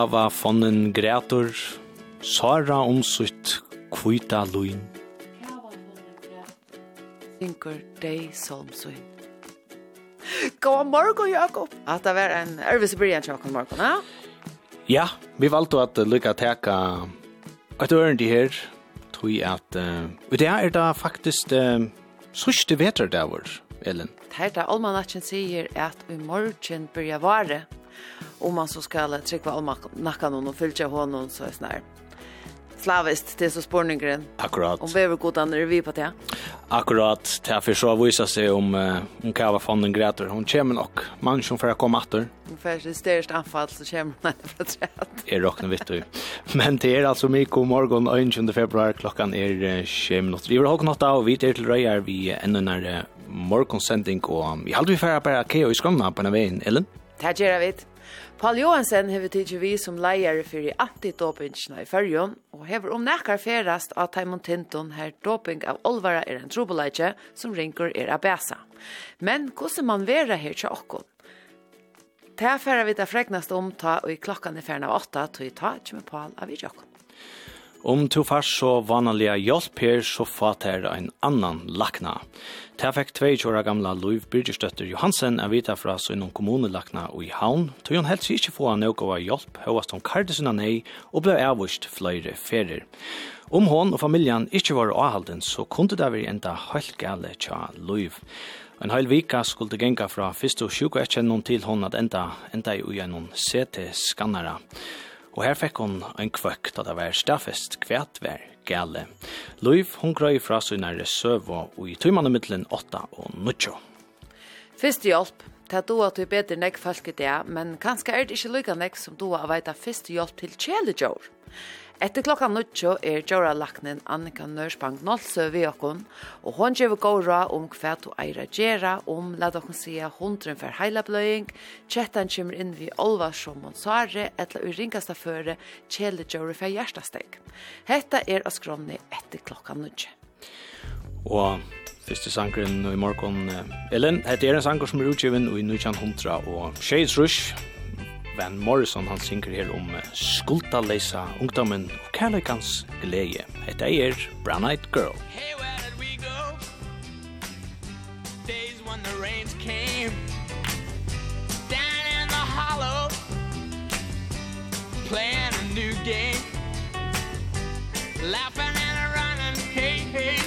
hava fonnen grætur, Sara om sitt kvita luin. Synker deg solmsøyn. God morgon, Jakob. At det var en ervis brygjant, Jakob morgon, ja? Ja, vi valgte at lykka teka et ørende her, tog at, uh, og det er da faktisk uh, sørste veterdavur, Ellen. Det er da allmannakken sier at i morgen byrja vare, om man så skal trycka all nackan och följa honom så är snär. Slavist till så spårningen. Akkurat. Om vi vill gå till vi på det. Akkurat. Det här för så visar sig om uh, om vara fonden en gräter. Hon kommer nog. Man som får komma efter. Hon får sitt största anfall så kommer hon efter Det Jag råknar vitt du. Men det är alltså Miko morgon 21. februari. Klockan är 20 minuter. Vi vill ha något av. Vi är till röjar vi ännu när morgonsending. Och vi har aldrig färre bara keo i skrumna på den vägen, Ellen. Tack gärna vitt. Paul Johansen hever tidsi vi som leier fyrir antidopingsna i fyrjon, og hever om nekkar ferast av Taimon Tinton her doping av olvara er en trobeleidje som ringer er abesa. Men hvordan man vera her til okkon? Det er færre vi da fregnast om ta og i klokkan er færre av åtta, tog i ta, kjemme Paul av i jokkon. Om to fars så vanliga hjelp her, så fatt her en annan lakna. Ta fikk tvei kjøra gamla Louis Birgerstøtter Johansen er vita fra så innom kommunelakna og i havn, tog hun helst ikke få han noe av hjelp, høyast hun kardi sinna nei, og ble avvist flere ferier. Om hon og familien ikke var avhalden, så kunne det være enda helt gale tja Louis. En heil vika skulle genga fra fyrst og sjuka etkjennom til hon at enda, enda i ugenom CT-skannara. Og her fikk hon en kvøk da det var stafest kvært vær gale. Luiv hon grøy fra sin nære søv og i tøymane mittlen 8 og 9. Fyrst hjelp. Det doa til bedre nekk folk i det, men kanskje er det ikke lykke nekk som du å veita fyrst hjelp til kjelegjord. Etter klokka nuttjo er Jora Laknen Annika Nørsbang Nolse vi okkon, og hon gjev gåra om hva du eira gjerra om, la dokken sia hundren for heila bløying, tjettan kommer inn vi olva som hon sare, etla ur ringasta føre, kjele Jora for hjertasteg. Hetta er av skromni etter klokka nuttjo. Og fyrste sangren i morgon, Ellen, hette er en sanger som er utgjevin i 1900 og Shades Rush, Van Morrison han synker her om skulda leisa ungdommen og kærleikans glede. Hetta er Brown Eyed Girl. Hey, where did we go? Days when the rains came Down in the hollow Playing a new game Laughing and a running Hey, hey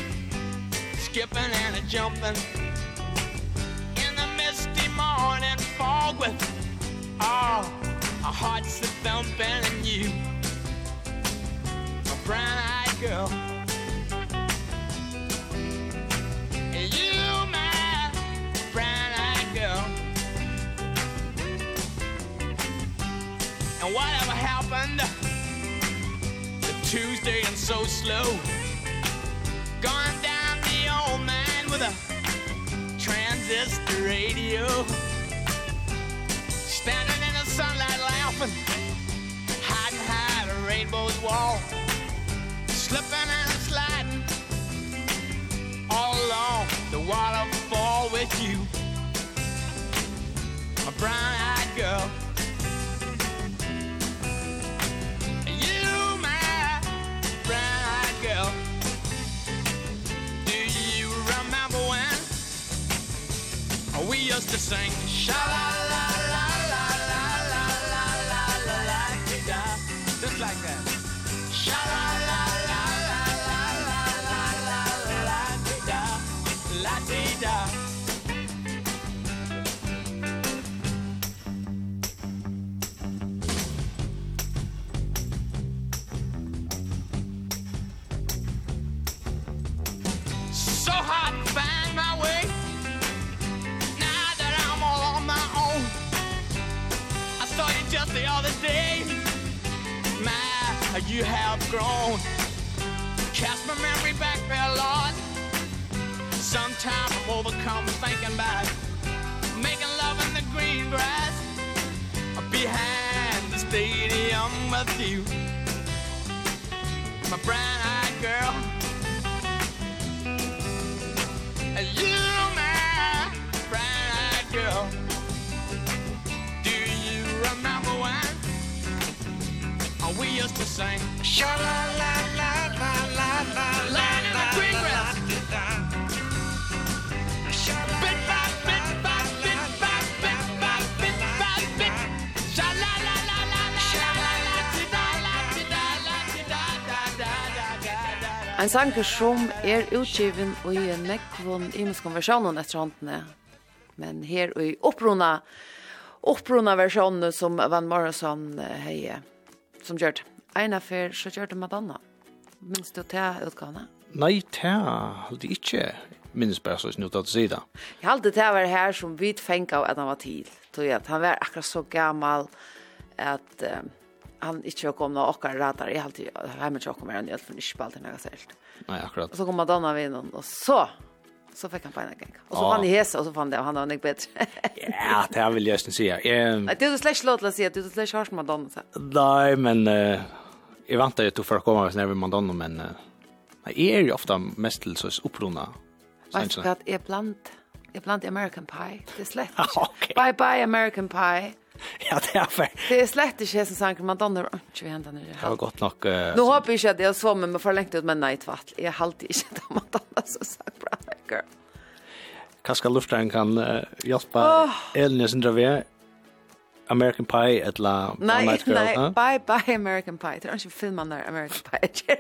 Skipping and a jumping In the misty morning fog with Oh, our hearts are thumping and you. A brown-eyed girl. And you, my brown-eyed girl. And whatever happened To Tuesday and so slow. Gone down the old man with a transistor radio. Standing in the sunlight laughing. Hiding high a rainbow's wall. Slipping and sliding. All along the waterfall with you. A brown-eyed girl. And you, my brown-eyed girl. Do you remember when We used to sing sha-la-la you have grown. Cast my memory back there, Lord. Sometimes I'm overcome thinking about Making love in the green grass Behind the stadium with you. My brown-eyed girl. used to sing sha la la la la la la la la la la bit by bit by bit by bit by bit by bit sha la la la la la la la la la Ein sanker som er utgiven og i en nekvon imenskonversjonen etter håndene, men her og i opprona, opprona versjonen som Van Morrison heie som gjør det. Eina fer, så gjør det Madonna. Minns du til utgavene? Nei, til halde ikke minns bare så snutt at sida. Jeg halde til var her som vi fengt av at han var til. Tog at han var akkurat så gammal at um, han ikke kom noen okkar radar. Jeg halde hjemme til okkar mer enn jeg, for ikke på alt han har Nei, akkurat. Og så kom Madonna vid og så så fick han på en gång. Och så vann i häsa och så fann det han var nog bättre. ja, det vill jag nästan säga. Ehm. Det är slash låt att säga att du slash har Madonna så. Nej, men eh jag väntar ju till för att komma när vi Madonna men eh är ju ofta mest till så upprona. Vet du att är bland är bland American Pie. Det är slett. Bye bye American Pie. Ja, det er fair. Det er slett ikke jeg som sanger, men danner var ikke vi hentet. Det var godt nok... Uh, Nå håper jeg ikke at jeg så med meg for lengt ut, med nei, tvart. Jeg halte ikke det, men danner så sagt bra girl. Kanska luftaren kan uh, hjälpa oh. Elin Sindra V. American Pie ett la Night Girl. Nej, nej, bye bye American Pie. Det är inte filmen där American Pie.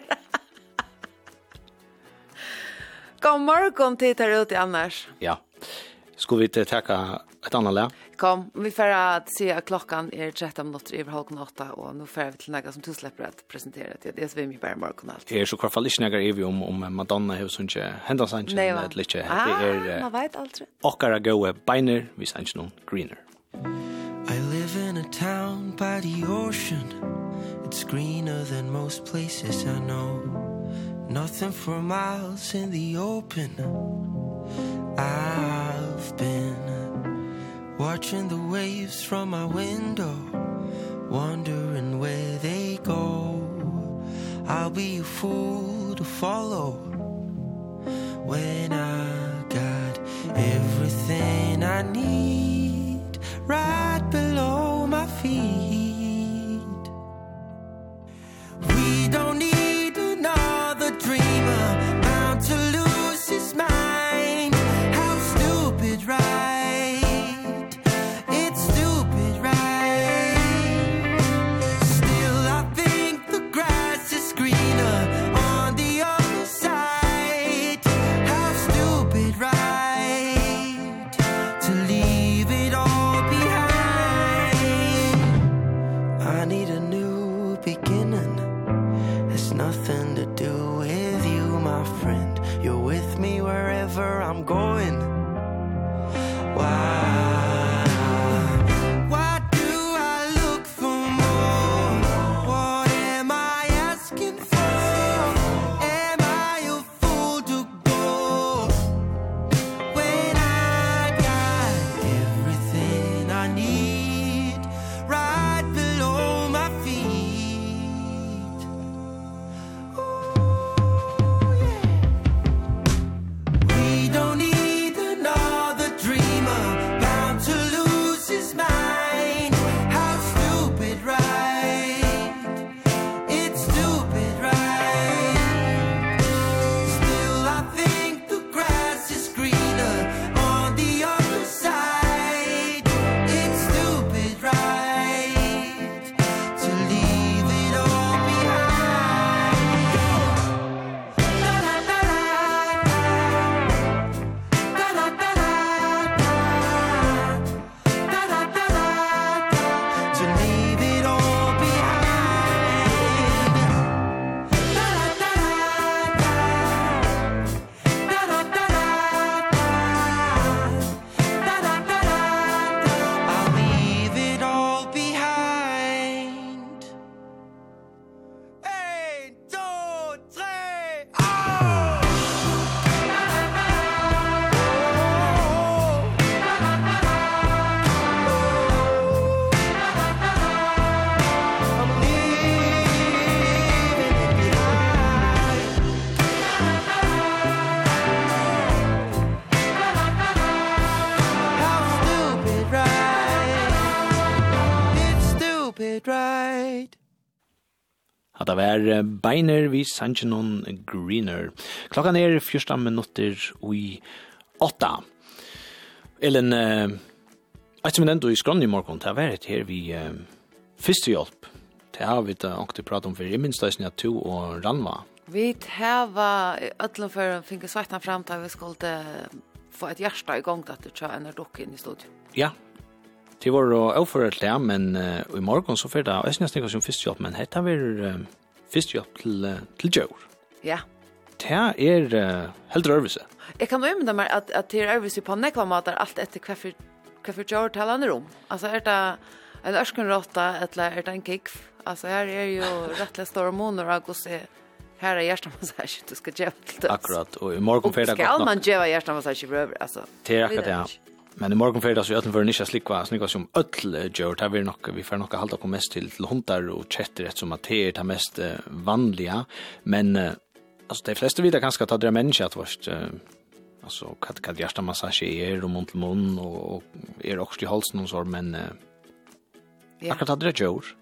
God morgon tittar ut ute annars. Ja. Ska vi inte tacka ett annat lä. Kom, vi får att se att klockan är 13 minuter över halv åtta och nu får vi till några som du släpper att presentera det. Det är så vi mycket bara morgon allt. Det är så kvarfall inte några evig om om Madonna har sånt händer sånt ett lite det är man vet aldrig. Och att gå vi sånt någon greener. I live in a town by the ocean. It's greener than most places I know. Nothing for miles in the open. I've been Watching the waves from my window Wondering where they go. I'll be a fool to follow When I got everything I need Right below my feet. We don't need to know Det var Beiner vi Sanchinon Greener. Klokkan er 14 minutter i 8. Ellen, et som enda i skrann i morgen, det var et her vi førstehjelp. Det har vi da åkte prate om for, i minst det at to og Ranva. Vi hava öllum för att finka svartan fram där vi skulle få ett hjärta igång att det kör en dock in i studion. Ja. Det var då det, men uh, i morgen så fyrir det og jeg är nästan som först jobb, men hetta vi fyrst jobb til, til djør. Ja. Det er uh, helt rørvise. Jeg kan jo imynda meg at, at det er rørelse på nekva matar alt etter hva for, hva for djør taler om. Altså er det en ørskenrotta, eller er det en kikv? Altså her er jo rettelig store måneder av gosse här är hjärtamassage du ska ge till det. Akkurat och i morgon fredag. Ska man ge hjärtamassage för över alltså. Det är akkurat det. Men i morgon fredag så är ötlen för nischa slikva, snikva som öll gjør, det er nok, vi får nok halda på mest til, til hundar og kätter, som at det er det mest uh, vanliga. Men uh, altså, de fleste vidar ganske at det er människa at vårt, uh, altså, hva, hva hjertamassasje er og munn til munn og, og er også i halsen og så, men uh, yeah. akkurat det er gjør.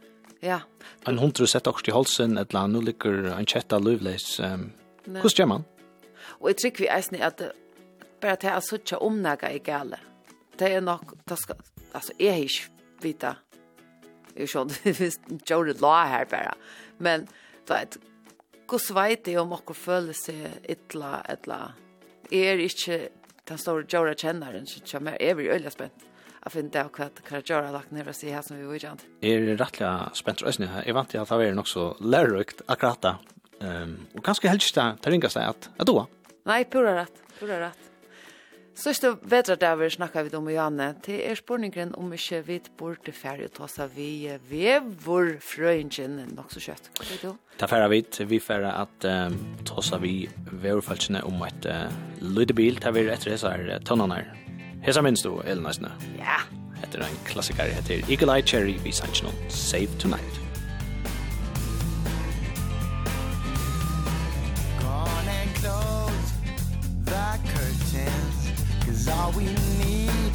Ja. En hund tror sett også i halsen, ett land, nå ligger en kätta lövleis. Eh, Hur gjør man? Og jeg tycker vi eisne at bara att jag har suttit om några i galen det er nok, det skal, altså, jeg har ikke vita, jeg skjønner, hvis Jory la her bare, men, du vet, hvordan vet jeg om dere føler seg ytla, ytla, jeg er ikke den store Jory kjenneren, så kommer jeg, jeg blir øyelig spent jeg finner det akkurat hva jeg gjør lagt ned og si her som vi var kjent. Jeg er rettelig spent og øsne her. Jeg vant til at det er nok så lærerøkt akkurat da. Um, og kanskje helst det ringeste at jeg doa. Nei, pura rett. Pura rett. Sørste vetra der vi snakka vi om i Janne, det er spurningren om ikke vi burde ferdig ta seg vi vevor frøyngen nok så kjøtt. Hva er det? du? Ta ferdig vi, vi ferdig at um, ta seg vi vevorfalskene om et uh, lydebil, ta vi etter hese her tønnene her. Hese minst du, Elinasne? Ja. Etter en klassiker heter Eagle Eye Cherry, vi sannsjonen Save Tonight. we need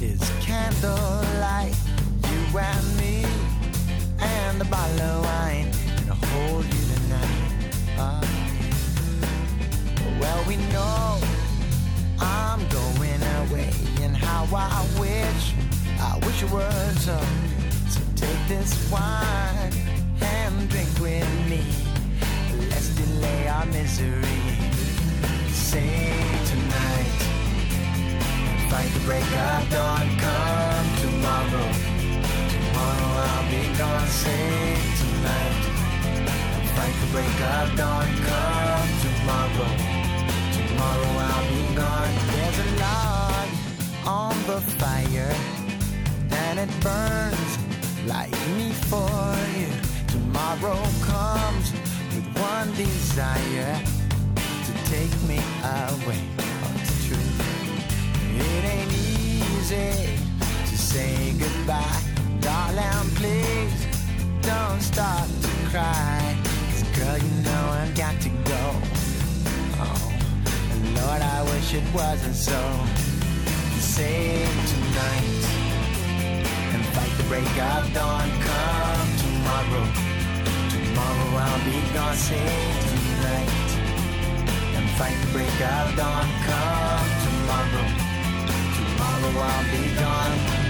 is candlelight. You and me And a bottle of wine. And I'll hold you tonight. Uh, Well we know I'm going away And how I wish I wish you were so. So take this wine And drink with me. Let's delay our misery. Say Fight the break of dawn Come tomorrow. Tomorrow I'll be gone. Save tonight. Fight the break of dawn Come tomorrow. Tomorrow I'll be gone. There's a log on the fire And it burns Like me for you. Tomorrow comes With one desire To take me away. It ain't easy to say goodbye. Darling, please don't start to cry. Cause girl, you know I've got to go. Oh, and Lord, I wish it wasn't so. Save tonight. And fight the break of dawn. Come tomorrow. Tomorrow I'll be gone. Save tonight. And fight the break of dawn. Come tomorrow will all be gone.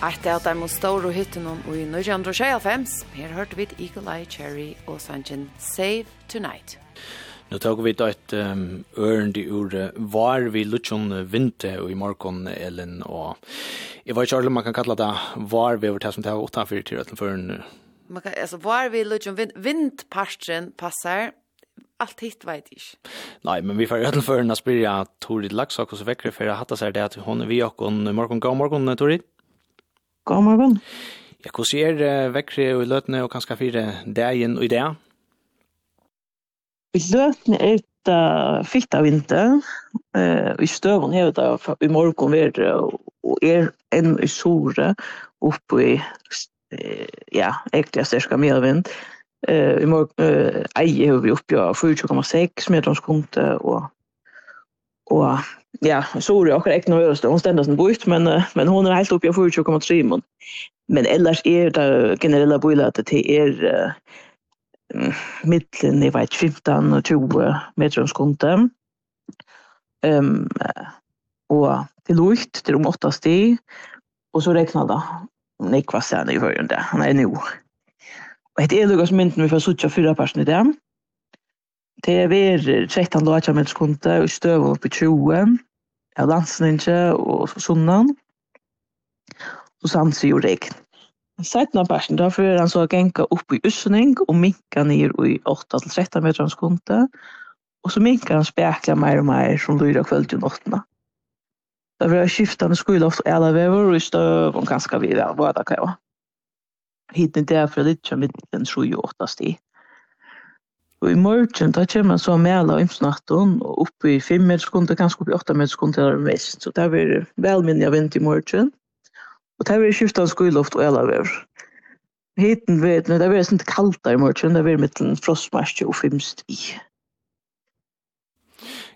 Et av de store hittene og i 1925, her hørte vi Eagle Eye Cherry og sangen Save Tonight. Nå tar vi et um, ørend i ure var vi lutsjon vinte og i morgen, Ellen, og jeg vet ikke alle man kan kalla det var vi over det som det var utenfor til retten før Man kan, altså, var vi lutsjon vind, vindparten passer, allt hitt vet ich. Nej, men vi får redan för en aspiria Torid Laxak och så veckre för att hata sig det att hon vi och hon morgon går morgon Torid. God morgen? Ja, hvordan er uh, vekkere i løtene og kanskje fire dagen og ideer? I løtene er det fitt av vinter. Uh, I støvn er det i morgen vært og er en i sore oppe i ja, egentlig sterska medvind. Uh, I morgen uh, eier vi oppe i 4,6 meter om skundet og og ja, sorry, akkurat ikke noe det. Hon stender som bort, men men hon er helt uppe i 4,3 mån. Men ellers är det generella boilat att det är mitten i vet 15 och 20 meter om. Ehm um, og det lukt til om 8 sti. och så rekna da, Nej, vad säger ni i förrän det? Han är nu. Och det är lukas mynden vi får sucha fyra personer där. Det er ver 13 låtja med skunde og støvun i 20 av landsninja og sunnan og samsi og regn. Sætna parsen da fyrir han så genka upp i ussning og minka nir i 8-13 meter av skunde og så minkar han spekla mer og mer som lyra kvöld i nottena. Da Det var skiftande skyloft og alla vever og i støv og ganske ganska vidare, vad det kan vara. Hitten där för lite som en 7-8 stig. Og i morgen, da kommer man så mela og imsnatten, og oppe i 5 meter sekunder, kanskje oppe i 8 meter sekunder er mest. Så det blir velminnig av vind i morgen. Og det blir skiftet skylluft og alle vever. Heten vet nu, det blir sånn kaldt i morgen, det blir mittelen frostmarsk og 5 sti.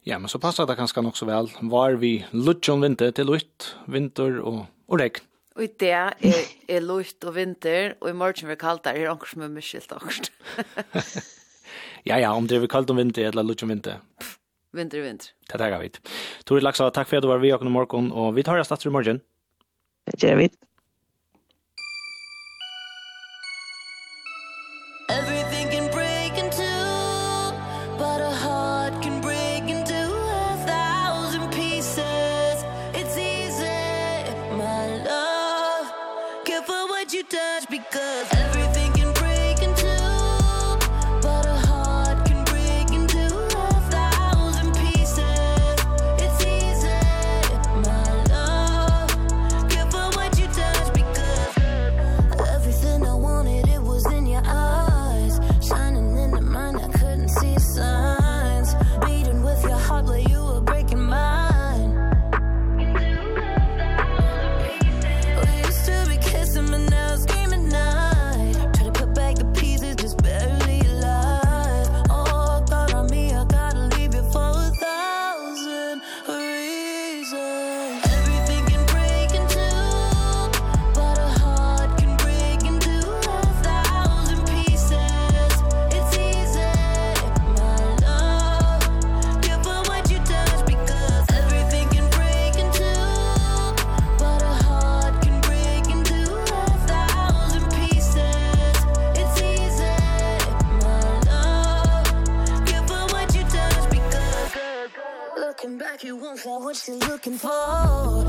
Ja, men så passar det ganske nok så vel. Var vi lutsjon vinter til lutt, vinter og, og regn. Og i det er, er lutt og vinter, og i morgen blir kaldt der, er anker som er mye skilt. Ja, ja, om det er kaldt om vinter eller lutt om vinter. Vinter, vinter. Det tar jeg vidt. Tori Laksa, takk for at du var vi og morgen, og vi tar oss datter i morgen. Det gjør vi. what you're looking for.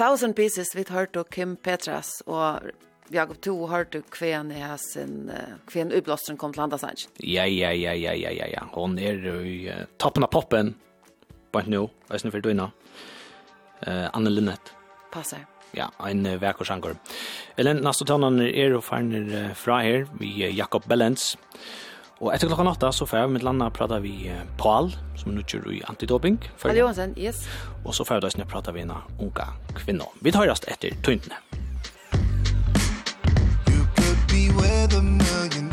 Thousand Pieces vi har hørt Kim Petras og Jakob to har du kven i sin kven uppblåsten kom til Anders Sanch. Ja ja ja ja ja ja ja. Hon er i uh, toppen av poppen. But no, vet ni för du inna. Eh uh, Anne Linnet. Passar. Ja, ein uh, verkorsangor. Ellen Nastotanen er og farner uh, fra her, vi uh, Jakob Bellens. Og etter klokka natta så får vi med landa prata vi Paul, som er nødgjør i antidoping. Hallo, Johansen, yes. Og så får vi da prata vi en unga kvinna. Vi tar rast etter tøyntene. You could be with a million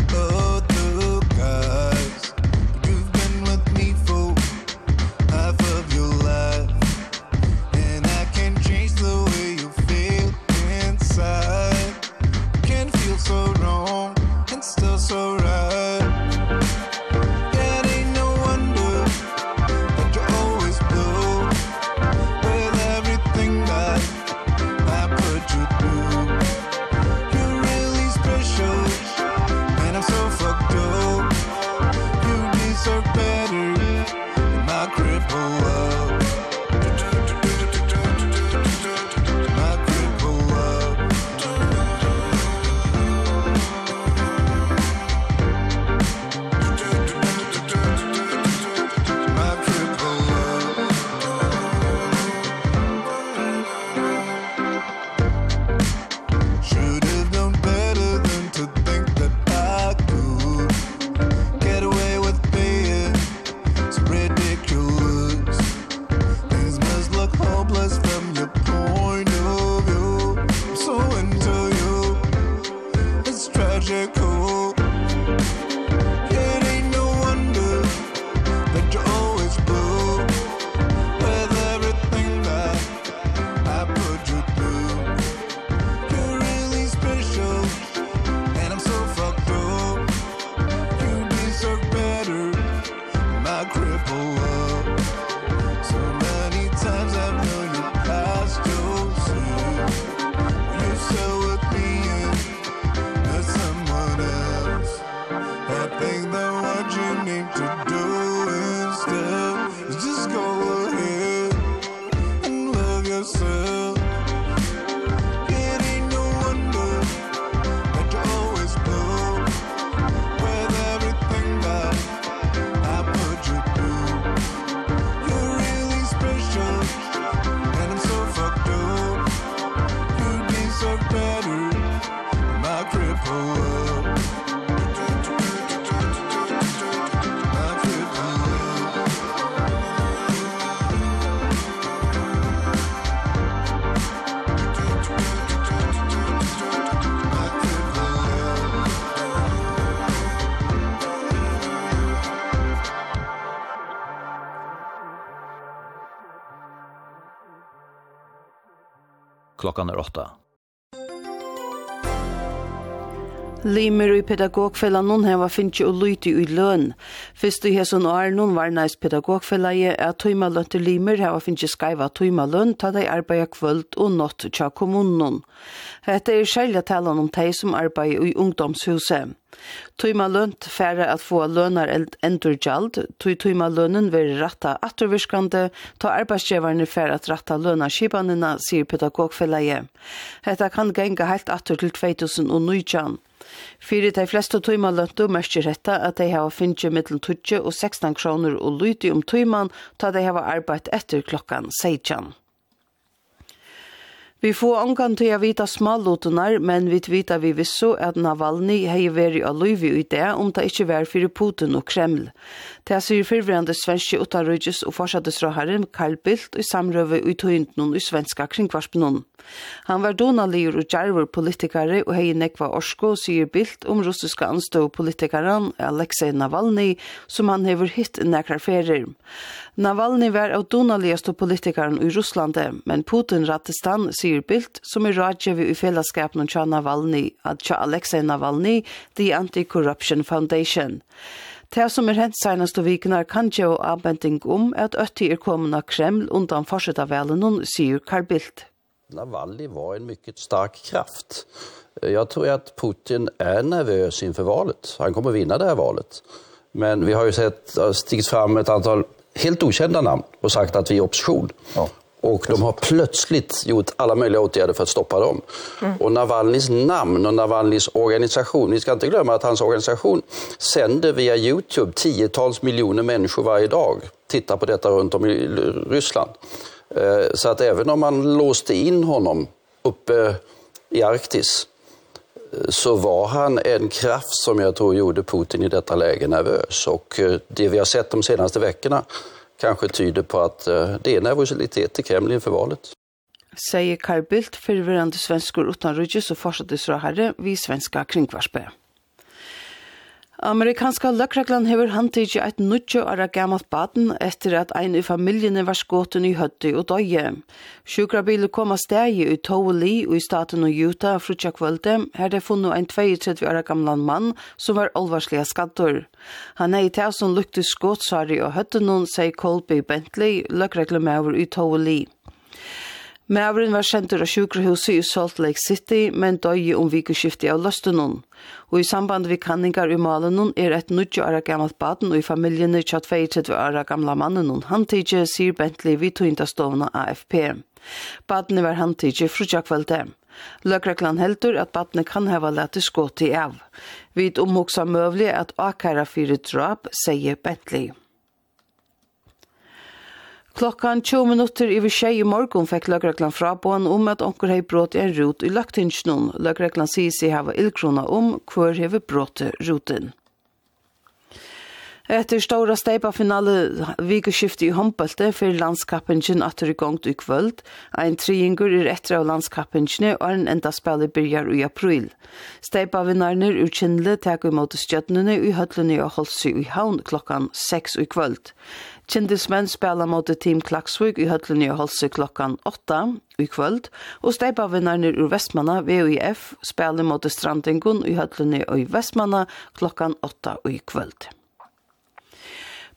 klokkan er åtta. Limer i pedagogfella nun heva finnki og luti i løn. Fyrst i hesson år nun var næs pedagogfella i at tøyma lønte limer heva finnki skaiva tøyma løn ta dei arbeida kvöld og nått tja kommunen. Hette er sjelja talan om tei som arbeid i ungdomshuset. Tøyma lønt færre at få lønar endur gjald, tøy tøyma lønnen veri ratta attervirskande, ta arbeidsgjevarne færre at ratta lønar skipanina, sier pedagogfella i. Hetta kan genga heilt atter til 2019. Fyrir dei fleste tøyma løntu mørkir hetta at dei hava finnje mittel 20 og 16 kroner og lyte om tøyman ta dei hava arbeidt etter klokkan 16. Vi får omgang til å vite smallotunar, men vi vita vi visso at Navalny hei veri av Luivi i det om det ikke var fyrir Putin og Kreml. Det sier fyrverande svenske utarrøyges og forsatesråharen Carl Bildt i samrøve i tøyndnån i svenska kringkvarspnån. Han var donaligur og djerver politikare og hei nekva orsko, sier Bildt om russiska anstå politikaren Alexei Navalny, som han hever hitt nekrar ferir. Navalny var av donaligaste politikaren i Russlande, men Putin rattes han, sier Bildt, som er rådgjøve i fellesskapen av Navalny, at tja Alexei Navalny, The Anti-Corruption Foundation. Det som er hent seneste vikene kan jo avventing om at Øtti er kommet av Kreml undan fortsatt av velen, sier Carl Bildt. Navalny var en mycket stark kraft. Jag tror att Putin är nervös inför valet. Han kommer vinna det här valet. Men vi har ju sett stigit fram ett antal helt okända namn och sagt att vi är opposition. Ja. Och de har plötsligt gjort alla möjliga åtgärder för att stoppa dem. Mm. Och Navalnys namn och Navalnys organisation, vi ska inte glömma att hans organisation sänder via Youtube tiotals miljoner människor varje dag. Titta på detta runt om i Ryssland. Så att även om man låste in honom uppe i Arktis så var han en kraft som jag tror gjorde Putin i detta läge nervös. Och det vi har sett de senaste veckorna kanske tyder på att det är nervositet i Kreml inför valet. Säger Carl Bildt, förvirrande svenskor utan rygg så fortsätter så här vid svenska kringvarspe. Amerikanska løkreglan hever handtidje eit nudje ara gammalt baden etter at ein i familjene var skåten i høtti og døye. Sjukrabiler kom av stegi i Toweli og i staten og Utah frutja kvölde, her det funnet ein 32 ara gamlan mann som var alvarslega skattor. Han er i teg som lukte skåtsari og høtti noen, sier Colby Bentley, løkreglan i Toweli. Mævren var sendur av sjukrehuset i Salt Lake City, men døye om vikeskiftet av løstenon. Og i samband vi kanningar i malenon er et 90 år gammalt baden og i familien i 22 år gamla mannen han tidje, sier Bentley vid togintastovna AFP. Badene var han tidje frutja kveldet. Løkreklan heldur at badene kan hava lete skåti av. Vid omhoksa møvlig at akara fyrir drap, sier Bentley. Klokkan 20 minutter i tjej i morgon fikk løgreglan frabån om at onker hei brått en rot i løgtingsnån. Løgreglan sier seg hava illkrona om hver hei brått roten. Etter stora steipa finale vikeskifte i håndbølte for landskappingen at det er gongt i kvöld. Ein triingur er etter av landskappingene og en enda spille byrjar i april. Steipa vinnarner ur Kindle tek imot stjøttene i høtlene og holdt seg i havn klokkan 6 i kvöld. Kjendismenn spela mot Team Klaksvig i høtlen i Holse klokkan 8 i kvöld, og steipavinnarnir ur Vestmanna, VUIF, spela mot Strandingun i høtlen i Vestmanna klokkan 8 i kvöld.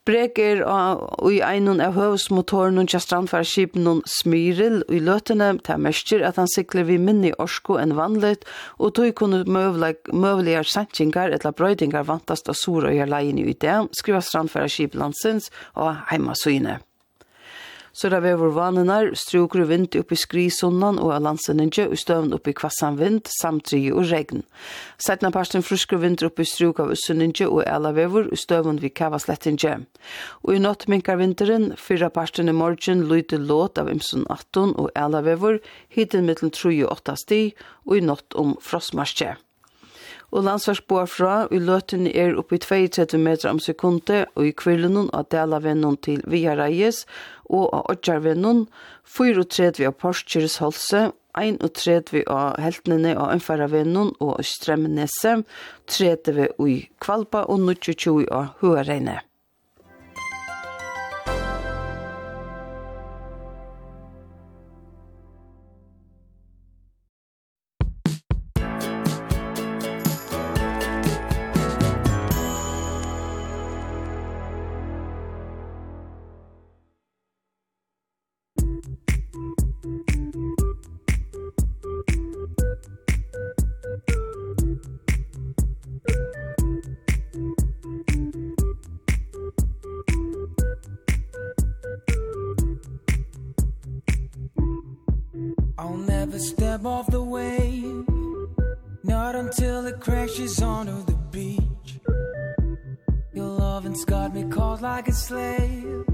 Breker og i einun av høvesmotoren og strandfærskipen og smyril og i løtene til mørker at han sikler vi minni orsko enn vanligt og tog kunne møvligar sankingar eller brøydingar vantast av sura og gjør leien i det skriver strandfærskipen landsins og heimasøyne. Så det vever vanenar, struker og vind oppe i skrisundan og alanseninje, og støvn oppe i kvassan vind, samtri og regn. Sætna parsten frusker vind oppe i struk av ussuninje og alavever, og støvn vi kavaslettinje. Og i natt minkar vinteren, fyra parsten i morgen, lyde låt av imsun 18 og alavever, hiten mittel 3 og 8 sti, og i natt om frostmarskje og landsvarsboar fra i løten er oppi 32 meter om sekunde, og i kvillen av delavennen til Viareies og av Odjarvennen, 34 av Porskjøres holse, 31 av heltnene av Ønfaravennen og Strømnese, 30 i Kvalpa og 22 av Høreine. never step off the wave Not until it crashes onto the beach. Your loving's got me caught like a slave.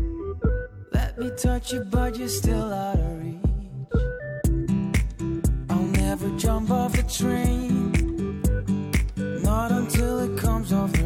Let me touch you but you're still out of reach. I'll never jump off a train. Not until it comes off the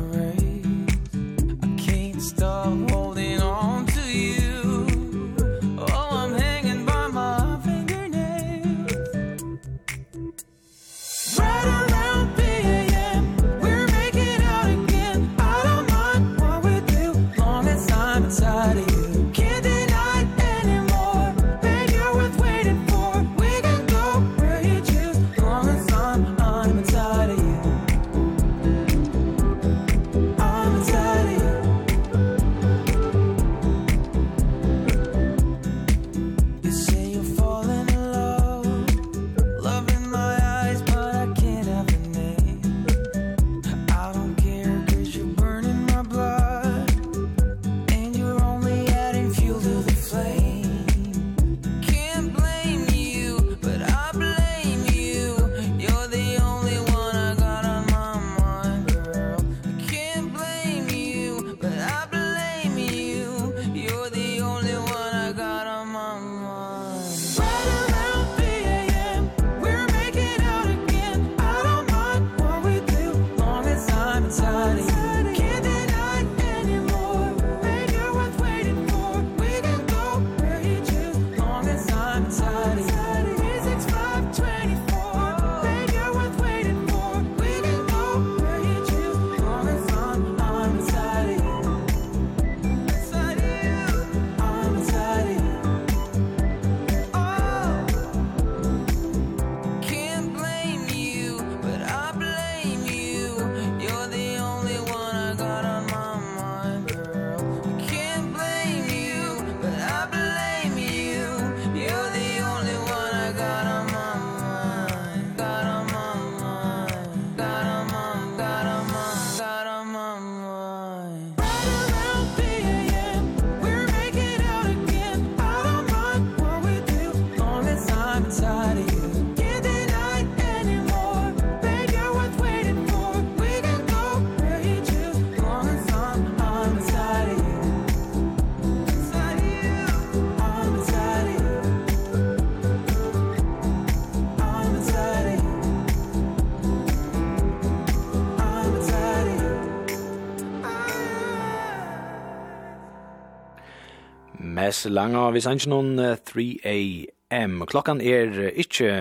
Nes langa, vi sanns noen 3am. Klokkan er ikkje,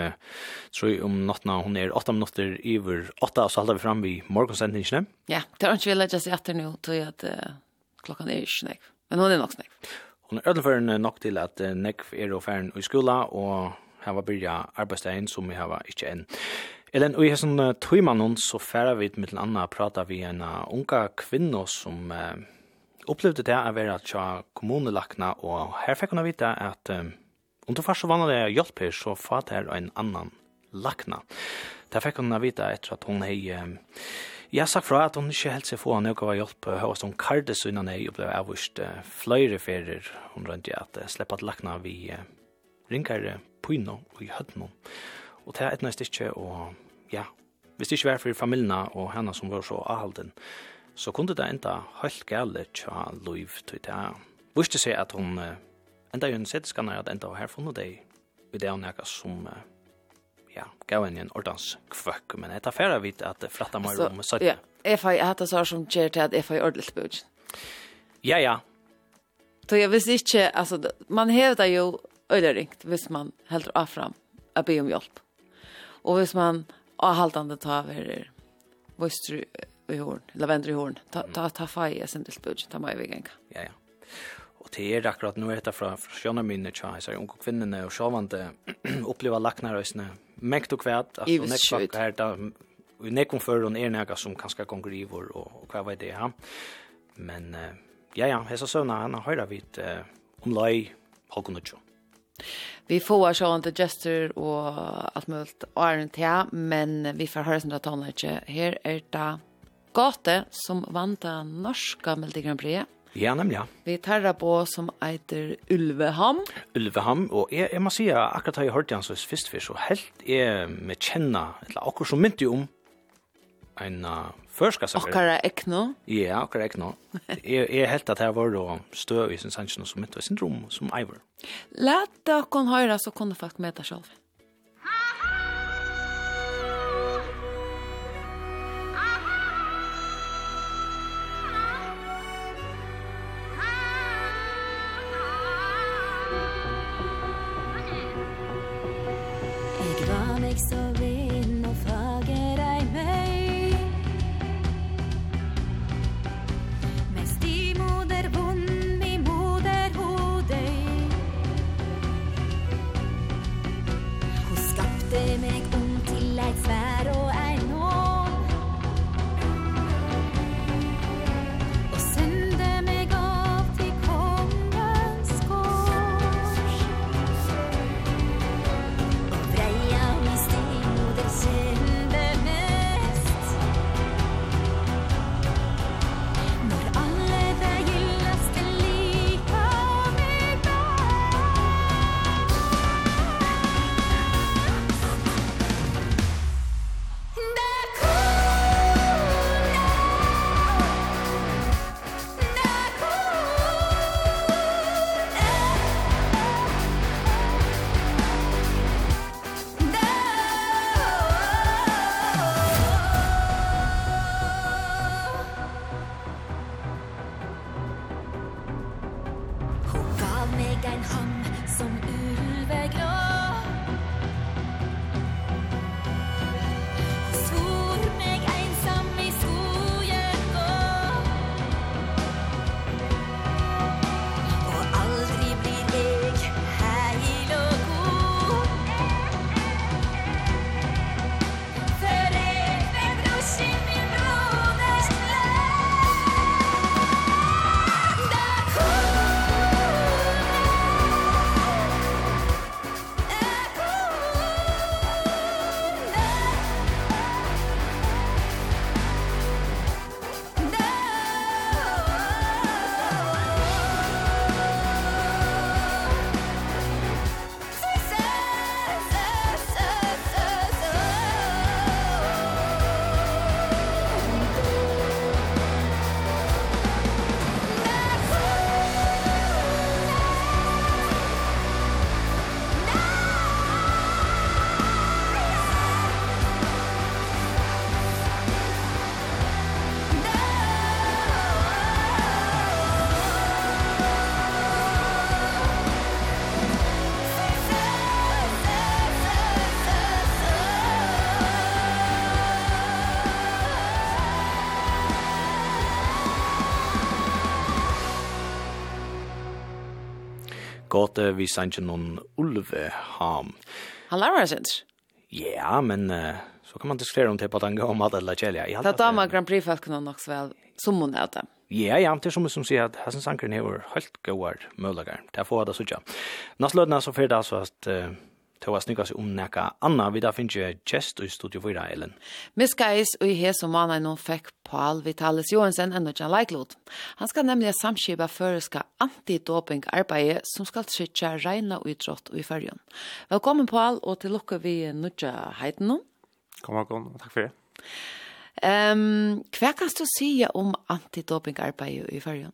tror jeg om nattna, hun er 8 minutter iver 8, og så halder vi fram vi morgonsendingene. Ja, det er ikke vi legger seg etter nå, tror jeg at uh, klokkan er ikke nek, men hun er nok nek. Hun er ødelføren nok til at uh, nek er og færen i skola, og her var byrja arbeidsdagen som vi har ikkje enn. Ellen, og i hessen uh, tøymannen så færa vi mitt anna prata vi en unga kvinno som... Uh, opplevde det å være tja kommunelakna, og her fikk hun vite at um, om du først så vanlig hjelp her, så fatt her en annan lakna. Det fikk hun vite etter at hun hei... Um, Jeg sagt fra at hun ikke helt seg få noe av hjelp hos hun kardes unna nei og ble avvist uh, flere ferier. Hun rønte at uh, slipp at lakna vi uh, ringer pyno og i høttene. Og det er et nøyst ikke, og ja, hvis det ikke var for familiene og henne som var så avhalden, uh, så kunde det enda helt gale tja loiv til det. Viste seg at hun enda jo en settskanner at enda her funnet deg i det hun nekka som ja, gav en en ordans kvøk, men etter færa vidt at flatta meg rom Så, Ja, jeg får hatt det som kjer til at jeg får ordentlig bud. Ja, ja. Så jeg visste ikke, altså, man hevda jo øylerringt hvis man heldur affram a be om hjelp. Og hvis man avhaldande ta over du i horn, lavendel i horn. Ta, ta, ta fai jeg sin tilspudg, ta meg i igen. Ja, ja. Og det er akkurat nå etter fra, fra sjønne minne, tja, jeg sier unge kvinnene og sjåvande oppleva laknarøysene. Mekt og kvæt, at hun ikke var her da, og nekon før hun er nega som kanskje konkurriver og, og hva var det, ja. Men, ja, ja, hesa søvna, han har høyra vidt uh, om lai halvkonutjo. Vi får så inte gesture och allt möjligt och är inte men vi får höra sådana tonläge. Här är det Gate som vanta norska Melodi Grand Prix. Ja, nemlig. Vi tar på som eiter Ulveham. Ulveham, og jeg, jeg må si at akkurat har jeg hørt hans først før, så helt er med kjenner, eller akkurat som mynte om, en uh, førska sanger. Akkara ekno? Ja, akkara ekno. jeg, jeg helt at jeg var det støv i sin sannsyn som mynte syndrom som eiver. Læt dere høre så kunne folk møte selv. gate vi sanns noen ulve ham. Han seg ikke. Ja, men uh, så kan man diskutera om det på den han går om att eller kälja. Det er damer Grand Prix-falkene nok så vel som hun er det. Ja, ja, det er som som sier at Hassan Sankren er helt gode møllager. Det er få av det suttet. Nast lødene så fyrt altså at uh, til å snikka seg om nekka anna, vi da finner gest i studio 4, Ellen. Miskais og i som og mannen hun fikk Paul Vitalis Johansen enn Jan Leiklod. Han skal nemlig samskipa føreska antidoping-arbeidet som skal trykja regna og og i fyrjon. Velkommen Paul, og til lukke vi nødja heiten nå. Kom og takk for det. Um, hva kan du si om antidoping-arbeidet i fyrjon?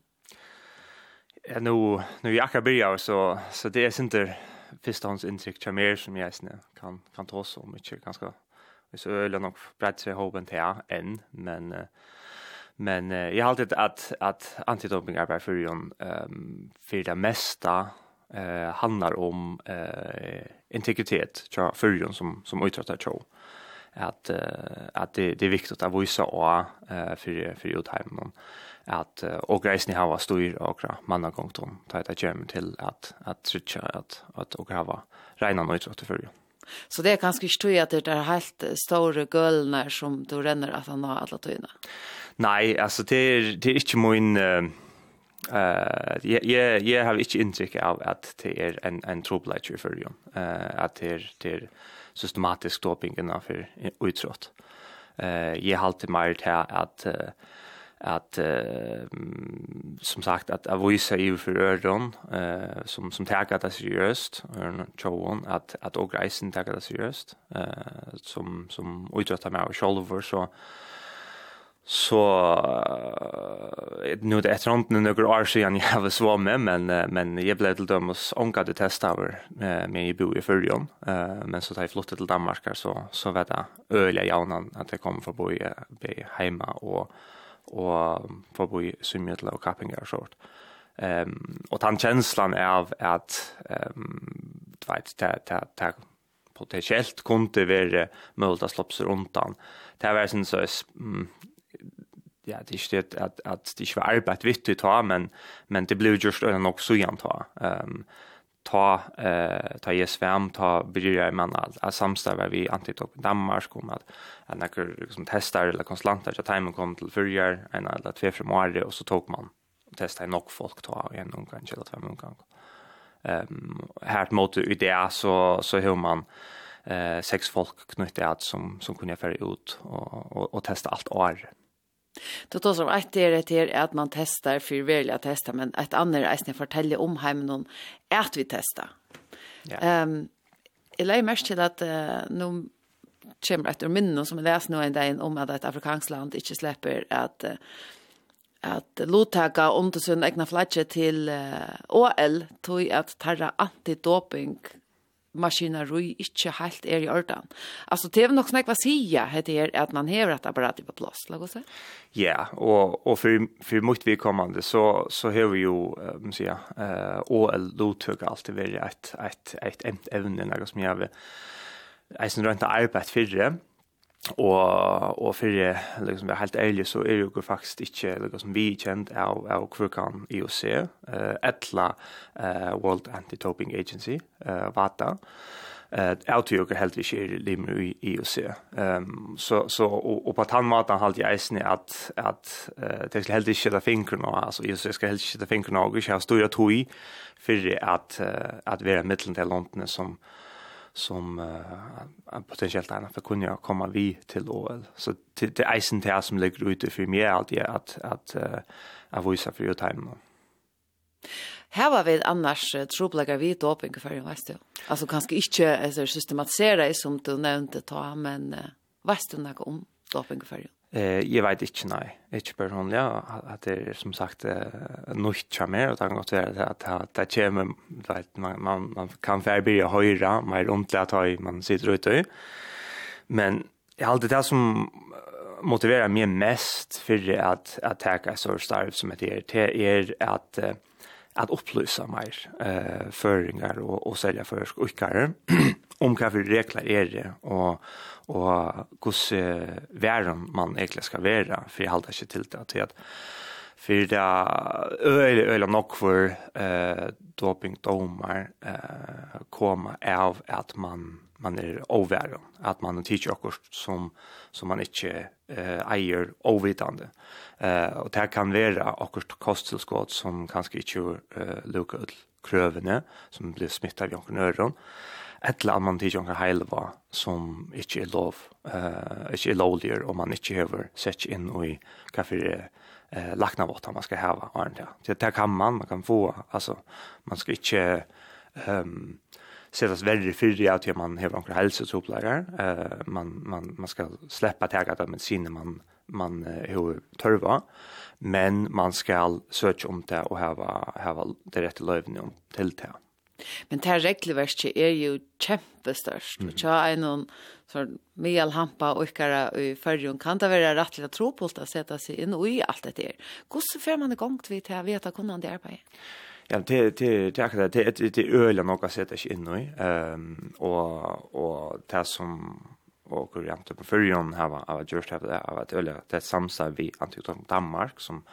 Ja, nu, nu er jeg akkurat börjar så, så det er sinter förstahåndsinntryck till mer som jag snä kan kan ta så mycket ganska så ölen nog brett sig hoben till än men men jag har alltid att att antidoping är för ju ehm för det mesta eh handlar om eh integritet tror jag för som som uträttar tror att uh, att det det är viktigt att visa och eh för för utheimen at och reisni hava styr och manna gångtom ta ett gem till att att trycka att att och hava reina nöjt til dig. Så det är kanske ikke tror att det är helt stora gølene som du renner att han har alla tyna. Nej, alltså det är det er inte min eh ja jeg, jeg har inte inntrykk av att det er en en trobladje för dig. Eh att det er, det er systematisk doping innanför utrott. Eh jag har alltid mer till att uh, att uh, som sagt att avoisa ju för öron eh, som som tar det seriöst och Johan att att och reisen tar det seriöst eh, som som uträttar med shoulder så så nu det är inte några år sedan jag har så med men men jag blev till dem och onkade testa över med med i bo i Fyrjon eh men så tar jag flyttat till Danmark så så vet jag öliga jaunan att jag kommer för bo i hemma och og i Symmetla og kappingar og sånt. Ehm och han känslan av att ehm vet ta ta ta potentiellt kunde vara möjligt att slå sig undan. Det var sen så ja, det steht att att det var arbet vittigt ta men men det blev just en också jant ta. Um, ta eh ta i svärm ta bryr man allt att samstäva vi antitop Danmark kom att att några liksom testar eller konsulenter så timen kom till förrjar en eller två fem år och så tog man testa nog folk ta en gång kanske eller två gånger. Ehm här mot idé så så hur man eh sex folk knytte att som som kunde föra ut och och, och testa allt år. Det tar som ett är det är att man testar för välja testa men ett annat är att fortälja om hemmen någon att vi testa. Ja. Ehm um, eller mest till att uh, nu kommer ett minne som jag läste nu en dag om att ett afrikanskt land inte släpper att uh, att lottaka om det sin egna flagge till uh, OL tog att tarra antidoping maskineri ikke helt er i ordan. Alltså det er nok snakk hva säga heter det at man har et apparat på plass, la oss se. Ja, og, og for, for mycket vi kommande så så har vi ju ähm si, eh OL då alltid vært et, et, et, et evne, noe som jeg vill Eisen rundt arbeid fyrre, og og fyrir liksom er helt ærlig så er jo faktisk ikke liksom vi kjent av av Krukan IOC eh uh, etla eh uh, World Anti Doping Agency eh uh, vata eh autoyoga helt ikke er i IOC. Ehm så så og, og på tann matan halt jeg eisne at at uh, det skal helt ikke ta nå altså IOC skal helt ikke ta nå og ikke ha stora tog for at uh, at være mittelen til landene som som uh, potentiellt annat för kunna komma vi till OL. Så till det isen till som ligger ute för mig allt är att att uh, att visa för time. Här var vi annars troplagar vi då för en vet. Alltså kanske inte alltså systematisera som du nämnde ta men uh, vet du något om dopingfärgen? Eh, jag vet inte nej. Inte personligen att det är som sagt något charmer och det kan gott vara att att det kommer vet man man man kan förbättra höra mer rundt det at man sitter ute. Men jag alltid det som motiverar mig mest för att att ta så starv som det är det är att att upplysa mer eh föringar och och sälja för skickare om hva for regler er det, og, og hvordan væren man egentlig skal være, for jeg holder ikke til det, til at for det er øyelig, øyelig nok for eh, dopingdommer eh, kommer av at man, man er overværen, at man er tidlig akkurat som, som man ikke eh, eier overvitende. Eh, og det kan være akkurat kosttilskott som kanskje ikke eh, lukker ut krøvene, som blir smittet av jonken et eller annet man tidlig kan som ikke er lov, uh, ikke er lovligere, og man ikke hever sett inn i hva for uh, laknavåta man skal heva. Ja. Det, det kan man, man kan få, altså, man skal ikke um, setas verre fyrir at man hever anker helsetroplærer, uh, man, man, man skal sleppa tega det medisiner man man hur törva men man skal söka om det och hava hava det rätta löven till det. Men det här regelverket är ju kämpestörst. Mm. Jag är någon som Mial hampa och yckare i förrjun kan det vara rättliga tropult att sätta sig in i allt det där. Hur får man igång till att veta kunnande arbete? Ja, det det det är det det det öle nog att sätta sig in i. Ehm och och det som och kurjant på förrjun har var just just det av att öle det samsar vi antikt Danmark som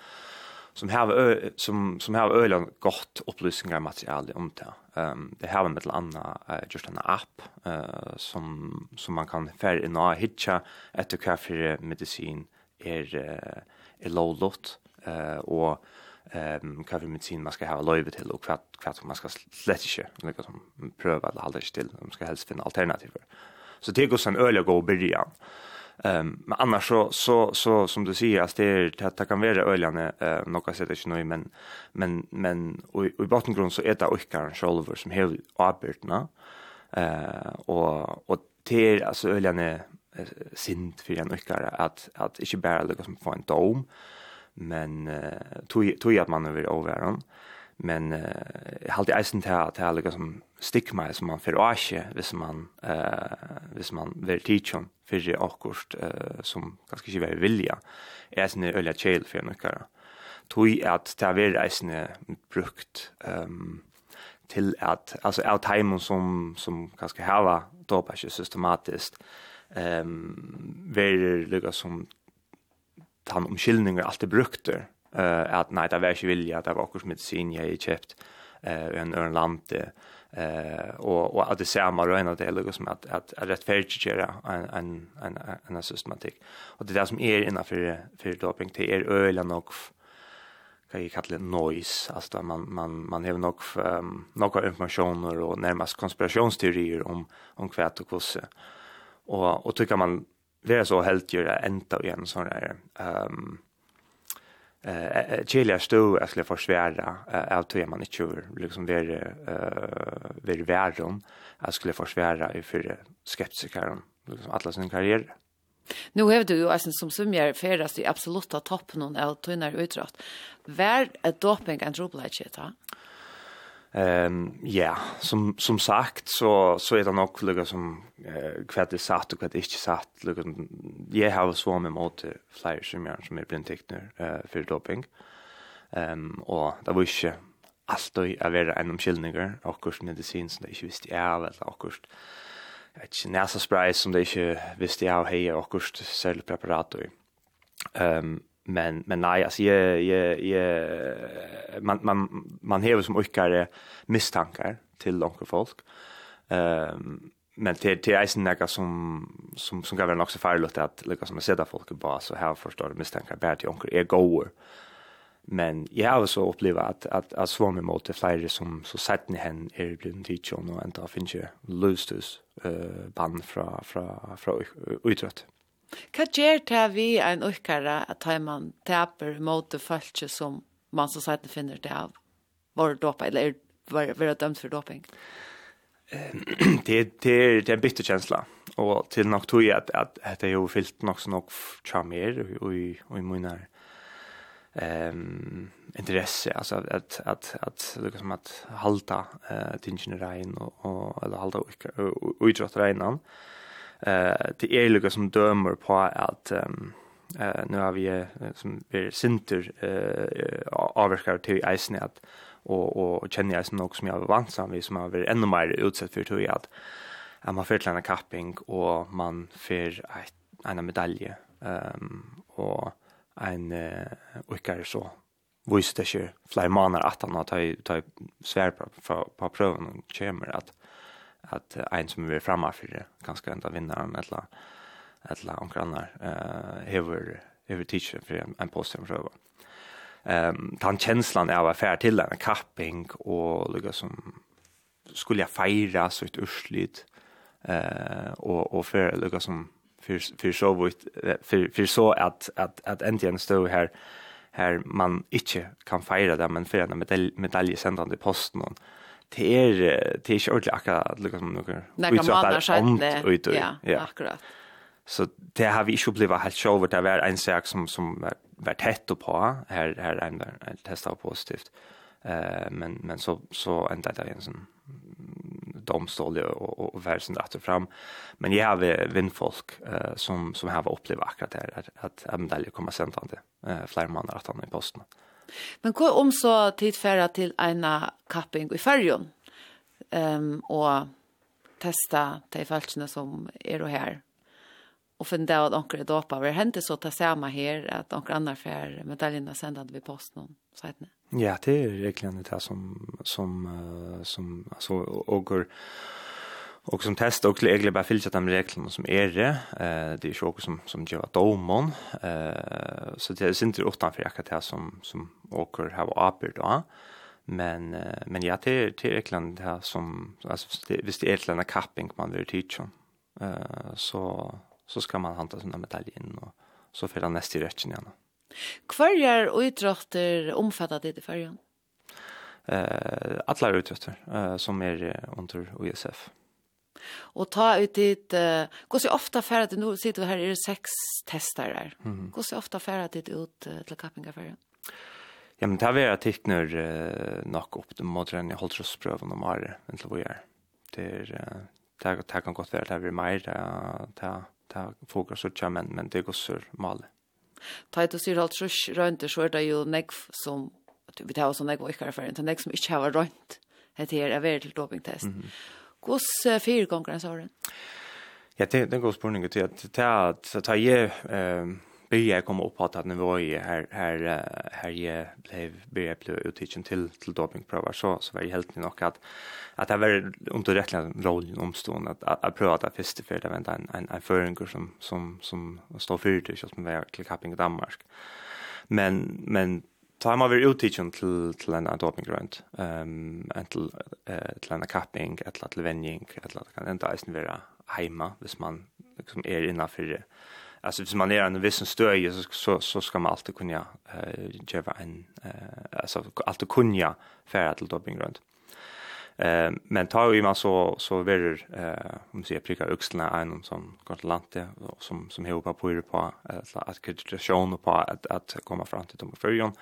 som har som som har öligen gott upplysningar material om det. Ehm um, det har en liten annan uh, just en app eh uh, som som man kan för in och hitcha efter kaffe medicin är uh, är lowlot eh uh, och ehm um, kaffe medicin man ska ha löve till och kvart kvart man ska slett inte liksom som pröva att hålla still man ska helst finna alternativ. Så det går sen öliga gå början. Ehm men annars så så så som du säger att det är att det kan vara öljande eh några sätt inte nu men men men och i bottengrund så är det och kan shoulder som helt arbetna. Eh och och till alltså öljande synd för en ökare att att inte bara lyckas få en dom men tog tog att man över över men eh uh, halt eisen till att det liksom stigma som man för asje hvis man eh uh, hvis man vill teacha för det akkurst eh som ganska inte vill vilja. Är sen öliga chill för några tui at ta ver eisen brukt ehm um, till att alltså out time som som kanske hava dopa systematiskt ehm um, ver lukka som tan omskillningar alltid brukter eh att nej det var ikke vilja, det var också medicin jag har köpt eh en ön land eh och och att det ser man röna det lukkar som att att at rettferdiggjera en en en en systematik. Och det där det som innan för för doping till er ölen och kan jag kalla det noise. Alltså man man man har nog um, några informationer och närmast konspirationsteorier om om kvätt och kosse. Och och tycker man det är så helt ju ända igen sån där ehm um, eh Chile stod att skulle försvara av tror man inte liksom det eh ver världen att skulle försvara i för skeptikern liksom alla sin karriär. Nu har du ju alltså som summer färdas i absoluta toppen av tunnar utdrag. Vär ett doping and trouble shit, va? Ehm ja, som som sagt så så är det nog lugga som eh kvätt det satt och kvätt inte satt lugga jag har så med mot flyers som jag som är blind tecknar eh för doping. Ehm och det var ju allt och är vara en omskillningar och kurs medicin som det inte visste jag eller och kurs ett näsa spray som det inte visste jag hej och kurs cellpreparat och ehm men men nej alltså jag jag jag man man man har som olika misstankar till långa folk. Ehm um, men till till isen där som som som kan vara också farligt att lika som att sätta folk på så här förstår du misstankar bär till onkel är goer. Men jag har så upplevt att att att svåra mig mot det flera som så sett ni hen är blind teacher och inte finns ju lustus eh band från från från utrött. Hva gjør det vi en ukkere at man taper mot følelse som man så sagt finner det av var dopet, eller var, var dømt for doping? det, det, er, det er en bitter känsla Og til nok tog jeg at, at det er jo fyllt nok så nok fra mer og, og, i min her um, interesse. Altså at, at, at, liksom at halta uh, tingene regn og, og, eller halta uidrott reinan Uh, eh det är lika som dömer på att eh nu har vi som vi synter eh avskar till isnät och och känner jag som något som jag var vansam vid som har varit ännu mer utsatt för tror jag att att man får en kapping och man får en medalje ehm och en och så visst det ju flymanar att han har tagit svär på på prövningen kommer att at en som er framme for det ganske enda vinner eller eller någon annan eh över över teacher för en, en post som. Ehm um, tant känslan är var färd till en kapping och lugga som skulle jag fira så ett urslit eh och och för lugga som för för så vitt för för så att att att äntligen stå här här man inte kan fira det men för en medalj medalj sändande posten och det er, det er ikke ordentlig akkurat liksom som noen utsatt er ånd ut. Ja, ja, akkurat. Så det har vi ikke opplevd helt sjov, det var en sak som, som var, var tett på, her, her er en en testet positivt. Uh, men, men så, så enda det en sånn domstol og, og, og være sånn rett og fram. Men jeg har vindfolk eh, som som har opplevd akkurat det at, at att Amdalje kommer sent han det eh, flere måneder at han er i posten. Eh, Men hva om så tid færa til eina kapping i färjon um, og testa de falskene som er og her og finne det at anker er dopa vi hente så ta samme her at anker andre fær medaljerna sendat vi posten noen sætne Ja, det är verkligen det som som som alltså og, Och som test og egentlig bare fylla de reglene som är det. Det är ikke också som som gör domon. Eh så det är inte utenfor akkurat det som som åker här och apel då. Men men jag till till Ekland här som alltså det visst det är kapping man vill teacha. Eh så så ska man hanta sånne medaljer och så för den nästa rätten igen. Kvarjar och idrotter omfattar det i färjan. Eh alla idrotter eh som är under OSF. Og ta ut dit, uh, gå så ofta färre till, nu sitter vi här, är det sex testar där. Mm. Gå så ofta färre dit ut uh, till Kappingafärgen. Ja, men det här är att titta när uh, nog upp till modern, jag håller oss pröven om året, inte vad jag är. Det är, uh, det, här, det här kan gott vara, det blir mer, det här, det det här fokuserar så tja, men, men det går så malet. Ta ut och syr allt rush runt så är det ju nekv som vi tar oss en nekv och ikkare det en nekv som inte har rönt det här är väldigt dopingtest. Mm -hmm uh, fire ganger har du? Ja, det, det er en god spørning til at det er at jeg jeg börjar komma upp på att nivå i här här här jag blev började bli utkiken till till dopingprover så så var det helt nog att att det var inte rätt rollen omstående att att, att pröva att först för det var en en en förenkling som som som står för det som var till Kapping i Danmark. Men men tar man väl utteachen till till en adopting grant ehm um, till uh, till en kappning eller till venjing eller kan inte ens vara hemma hvis man liksom är innanför det. Alltså hvis man är en viss stöje så så så ska man alltid kunna eh uh, ge en eh uh, alltså alltid kunna färra till doping. Eh men tar ju man så så blir eh om man ser pricka öxlarna en som kontrollant och som som hoppar på det på att kreditation på att att komma fram till dem förjon.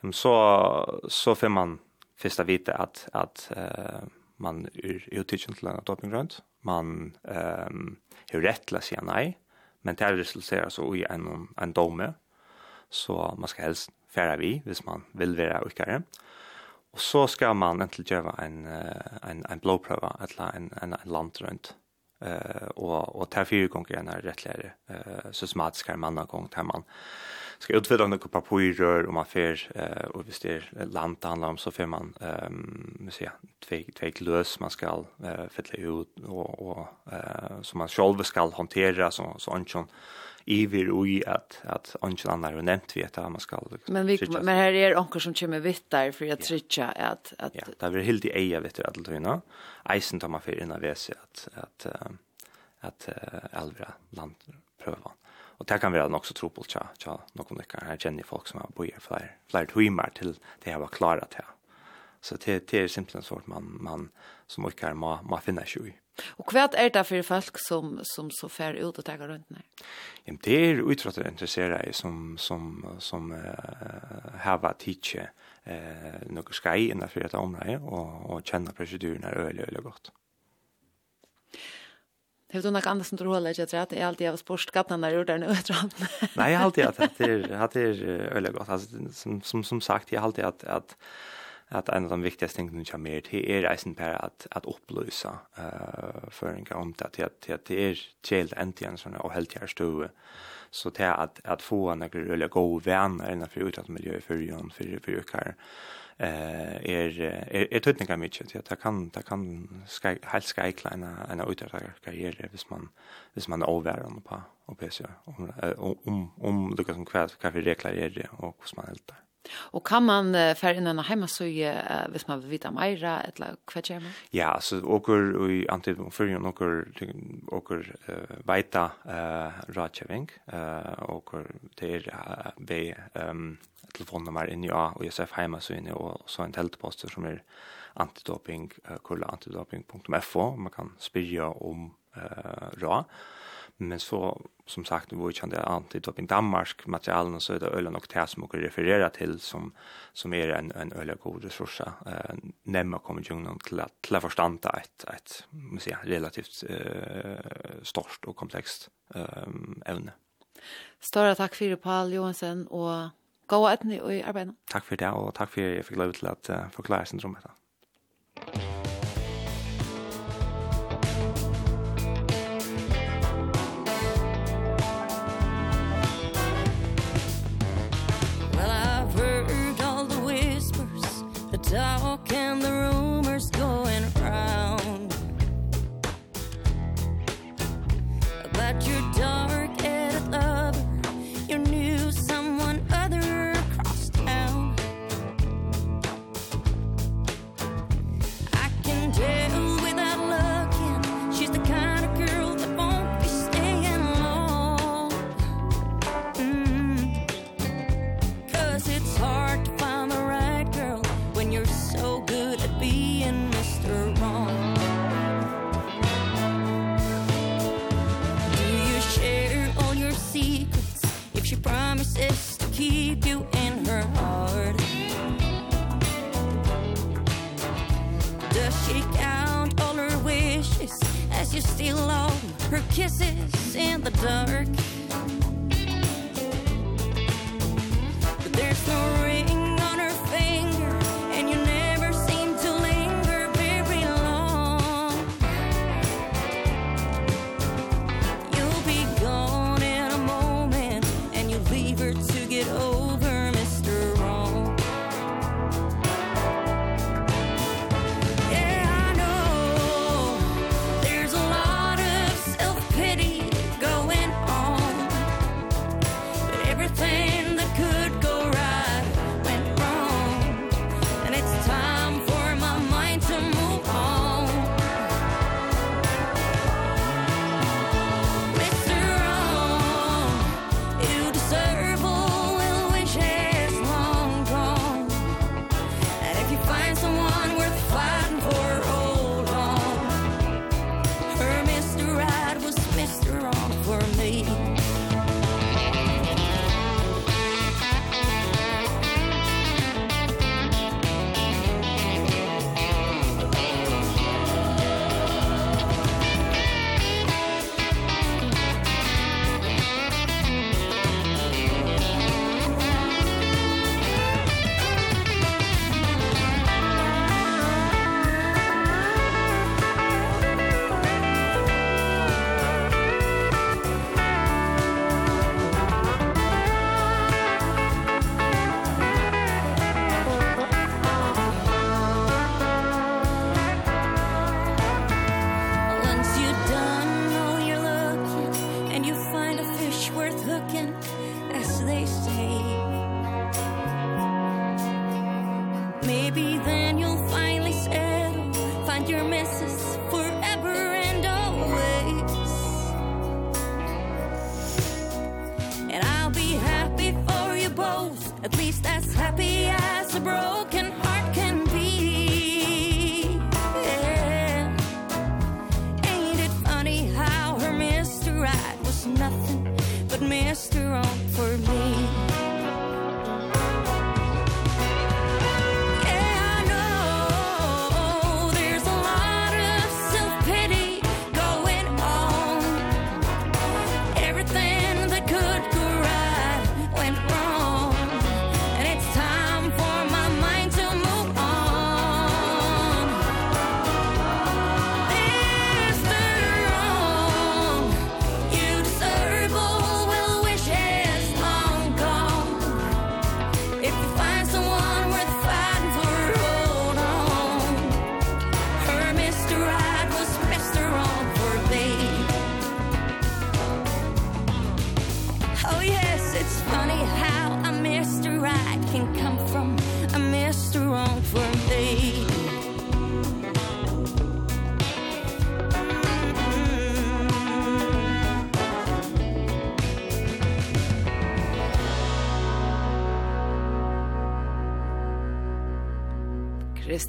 Men så så får man första vita att att eh man är utitchen till att topping runt. Man ehm hur rätt la sig nej, men det resulterar så i en en dome. Så man ska helst färra vi, hvis man vill vara ukare. Eh Og så skal man egentlig gjøre en, en, en blåprøve, eller en, en, en land rundt. Uh, og, og til fire ganger er det rettligere uh, systematisk her mann gang til man skal utvide noen papirer, og man fer, uh, og hvis det er land det handler om, så fer man um, sier, tve, tve løs, man skal uh, fylle ut, og, og, uh, som man selv skal håndtere, så, så ikke iver ui at, at ongen annar har nevnt vi at man skal Men, vi, men her er onker som kommer vitt der for at trytja at... at ja, det er helt i eia vitt der alt tøyna. Eisen tar man for inna vese at, at, at, at elvra land prøvan. Og det kan være nok så tro på tja, tja, noen lykker. Her kjenner folk som har bojer flere, flere timer til det her var klara til Så det, det er simpelthen sånn man, man som ikke må, må finne seg i. Og hva er det for folk som, som så fer ut og tar rundt ned? Ja, det er utfattet interesseret i som, som, som uh, hava tidsje uh, noe skei innenfor dette området og, og kjenner prosedurene øyelig, øyelig godt. Det är nok annars som tror jag tror att det är alltid av sportskatten när gjorde den utrand. Nej, jag har alltid att det är att det är öliga gott. Alltså som som som sagt jag har alltid att att att en av de viktigaste tingene som kommer till är reisen på att att upplysa eh uh, föringar om det att att det är child äntligen såna och helt här stå så till att att få några rulliga goda vänner innan för utåt miljö för Jon för för Jukar eh är är tutningar mycket så att kan det kan ska helt ska i kleina en utåt karriär hvis man hvis man över på och pc om om om Lucas som kväll kaffe reklamerar det och hur man helt där Og kan man uh, fære inn en heimasøye uh, hvis man vil vite mera eller hva gjør man? Ja, så åker i antingen för ju några åker uh, vita uh, rådkjøving, uh, åker til uh, be um, telefonnummer in ja och Josef hemma så inne och så en teltposter som er antidoping uh, kulla antidoping.fo man kan spyrja om uh, råd. Men så, som sagt, var ju kände antidoping Danmark, materialen så det ölen och det som jag refererar till som, som är en, en öliga god resurs. Eh, nämna konventionen till att, till att förstanda ett, måste säga, relativt eh, stort och komplext ehm ämne. Stora tack för Paul Johansen och gå att ni i arbetet. Tack för det och tack för att jag fick lov att uh, förklara syndromet. Tack.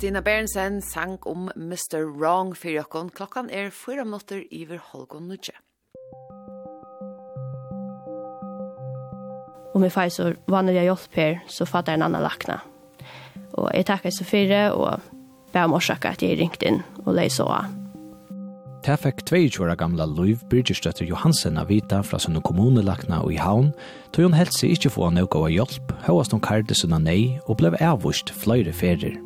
Stina Bernsen sang om Mr. Wrong for jokken. Klokkan er fyra minutter iver Holgon nødje. Om jeg feil så vanner jeg hjelp her, så fattar jeg en annan lakna. Og jeg takkar så fire, og ber om årsaka at jeg ringte inn og leis og av. Det fikk 22 år gamla Luiv Birgerstøtter Johansen av vita fra sin kommunelakna og i havn, tog hun helst ikke få noe av hjelp, høyast hun kardes unna nei og ble avvist flere ferier.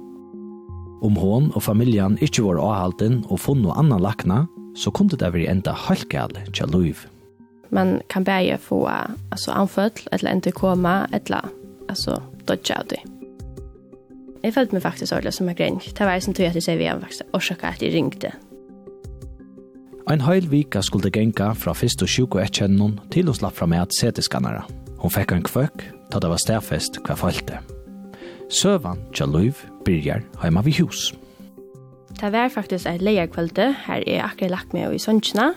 Om hon og familjan ikkje var avhalden og funn noe annan lakna, så kom det over i enda halvgal til liv. Man kan bæge få altså, anfødt, eller enda koma, eller altså, dodja av det. Jeg følte meg faktisk ordentlig som en grein. Det var jeg som tog at jeg sier vi er faktisk årsaka at jeg ringte. Ein heil vika skulle genka fra fyrst og sjuk og etkjennon til å slapp fra med at seteskannere. Hun fikk en kvøk, da det var stedfest hva falt det. Søvan tja løyv byrjar heima vi hus. Det var faktisk et leierkvölde, her er akkurat lagt meg i Søntsjena.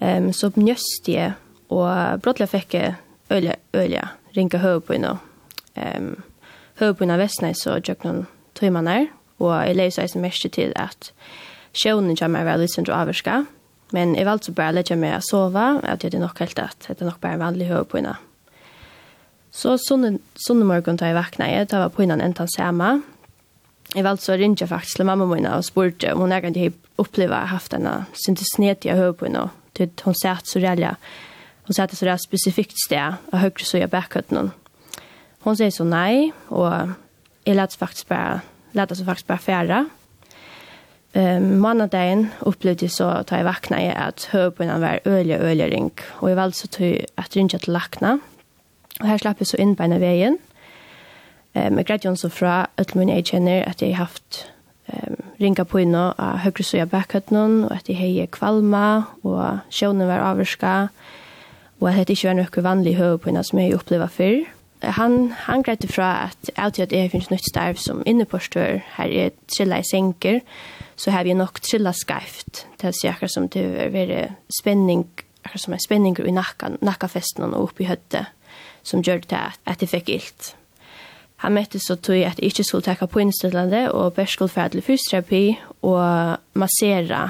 Um, så njøst jeg, og brottelig fikk jeg øye, øye, ringe høypøyne. Um, høypøyne av Vestnes og tjøk noen tøymaner, og jeg leir seg som mest til at sjøvnen kommer være litt sindro avvarska, men jeg valgte bare å legge meg å sove, at det er nok helt at det er nok bare en vanlig høypøyne. Mm Så sånne sånne morgen tar jeg vakna jeg, tar jeg på innan enten samme. Jeg valgte så ringe faktisk til mamma min og spurte om hun egentlig har opplevd oppleve at haft denne sin til jeg hører på henne. Til hun satt så reelle, Hun satt så reelle spesifikt sted og høyre så jeg bakhøtt noen. Hun sier så nei, og jeg lette faktisk bare, lette så faktisk bare fjerde. Um, Mandagen opplevde jeg så da jeg vakna jeg at høyre på henne var øyelig og øyelig ring. Og jeg valgte så til at ringe til lakna. Og her slapp jeg så inn beina veien. Um, jeg greit jo også fra alle mine jeg kjenner at jeg har haft um, ringa på inn og høyre søya bakhøttene, og at jeg har kvalma, og sjøvnen var avvarska, og at det ikke var noe vanlig høy på inn som jeg opplevde før. Han, han greit fra at alltid at jeg finnes nytt starv som innepåstør her er trilla i senker, så har vi nok trilla skarft. til å si akkurat som det er veldig spenning, akkurat som er spenninger i nakka, nakkafesten og oppe i høttet som gjør det at jeg fikk ilt. Han møtte så tog at jeg ikke skulle takke på innstillende, og bare skulle fære til fysioterapi og massere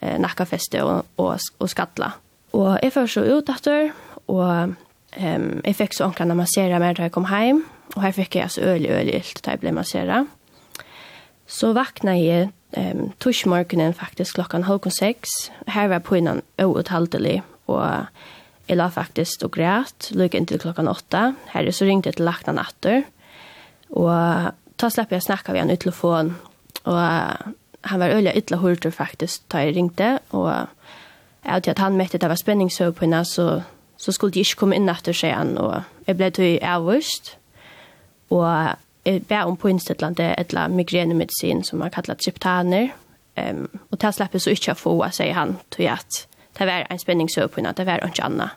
eh, nakkafeste og, og, og skattla. Og jeg først så ut etter, og um, jeg fikk så omkring å massere mer da jeg kom hjem, og her fikk jeg altså ølig, ølig ilt da jeg ble masseret. Så vakna jeg um, torsmorgenen faktisk klokkan halv seks. Her var på pøynen outhaldelig, og Jeg la faktisk og græt, lykke inntil klokken åtta. Herre så ringte jeg til lakna natter. Og ta slapp jeg snakka vi han i telefon. Og han var øyla ytla hurtur faktisk da jeg ringte. Og jeg til at han mette det var spenningshøy på henne, så, så skulle de ikke komme inn etter seg han. Og jeg ble til avvist. Og jeg ber om på innstillande annet migrenemedisin som man kallar triptaner. Um, og ta slapp jeg så ikke få, sier han, tøy at det var en spenningssøv på henne, det var ikke annet.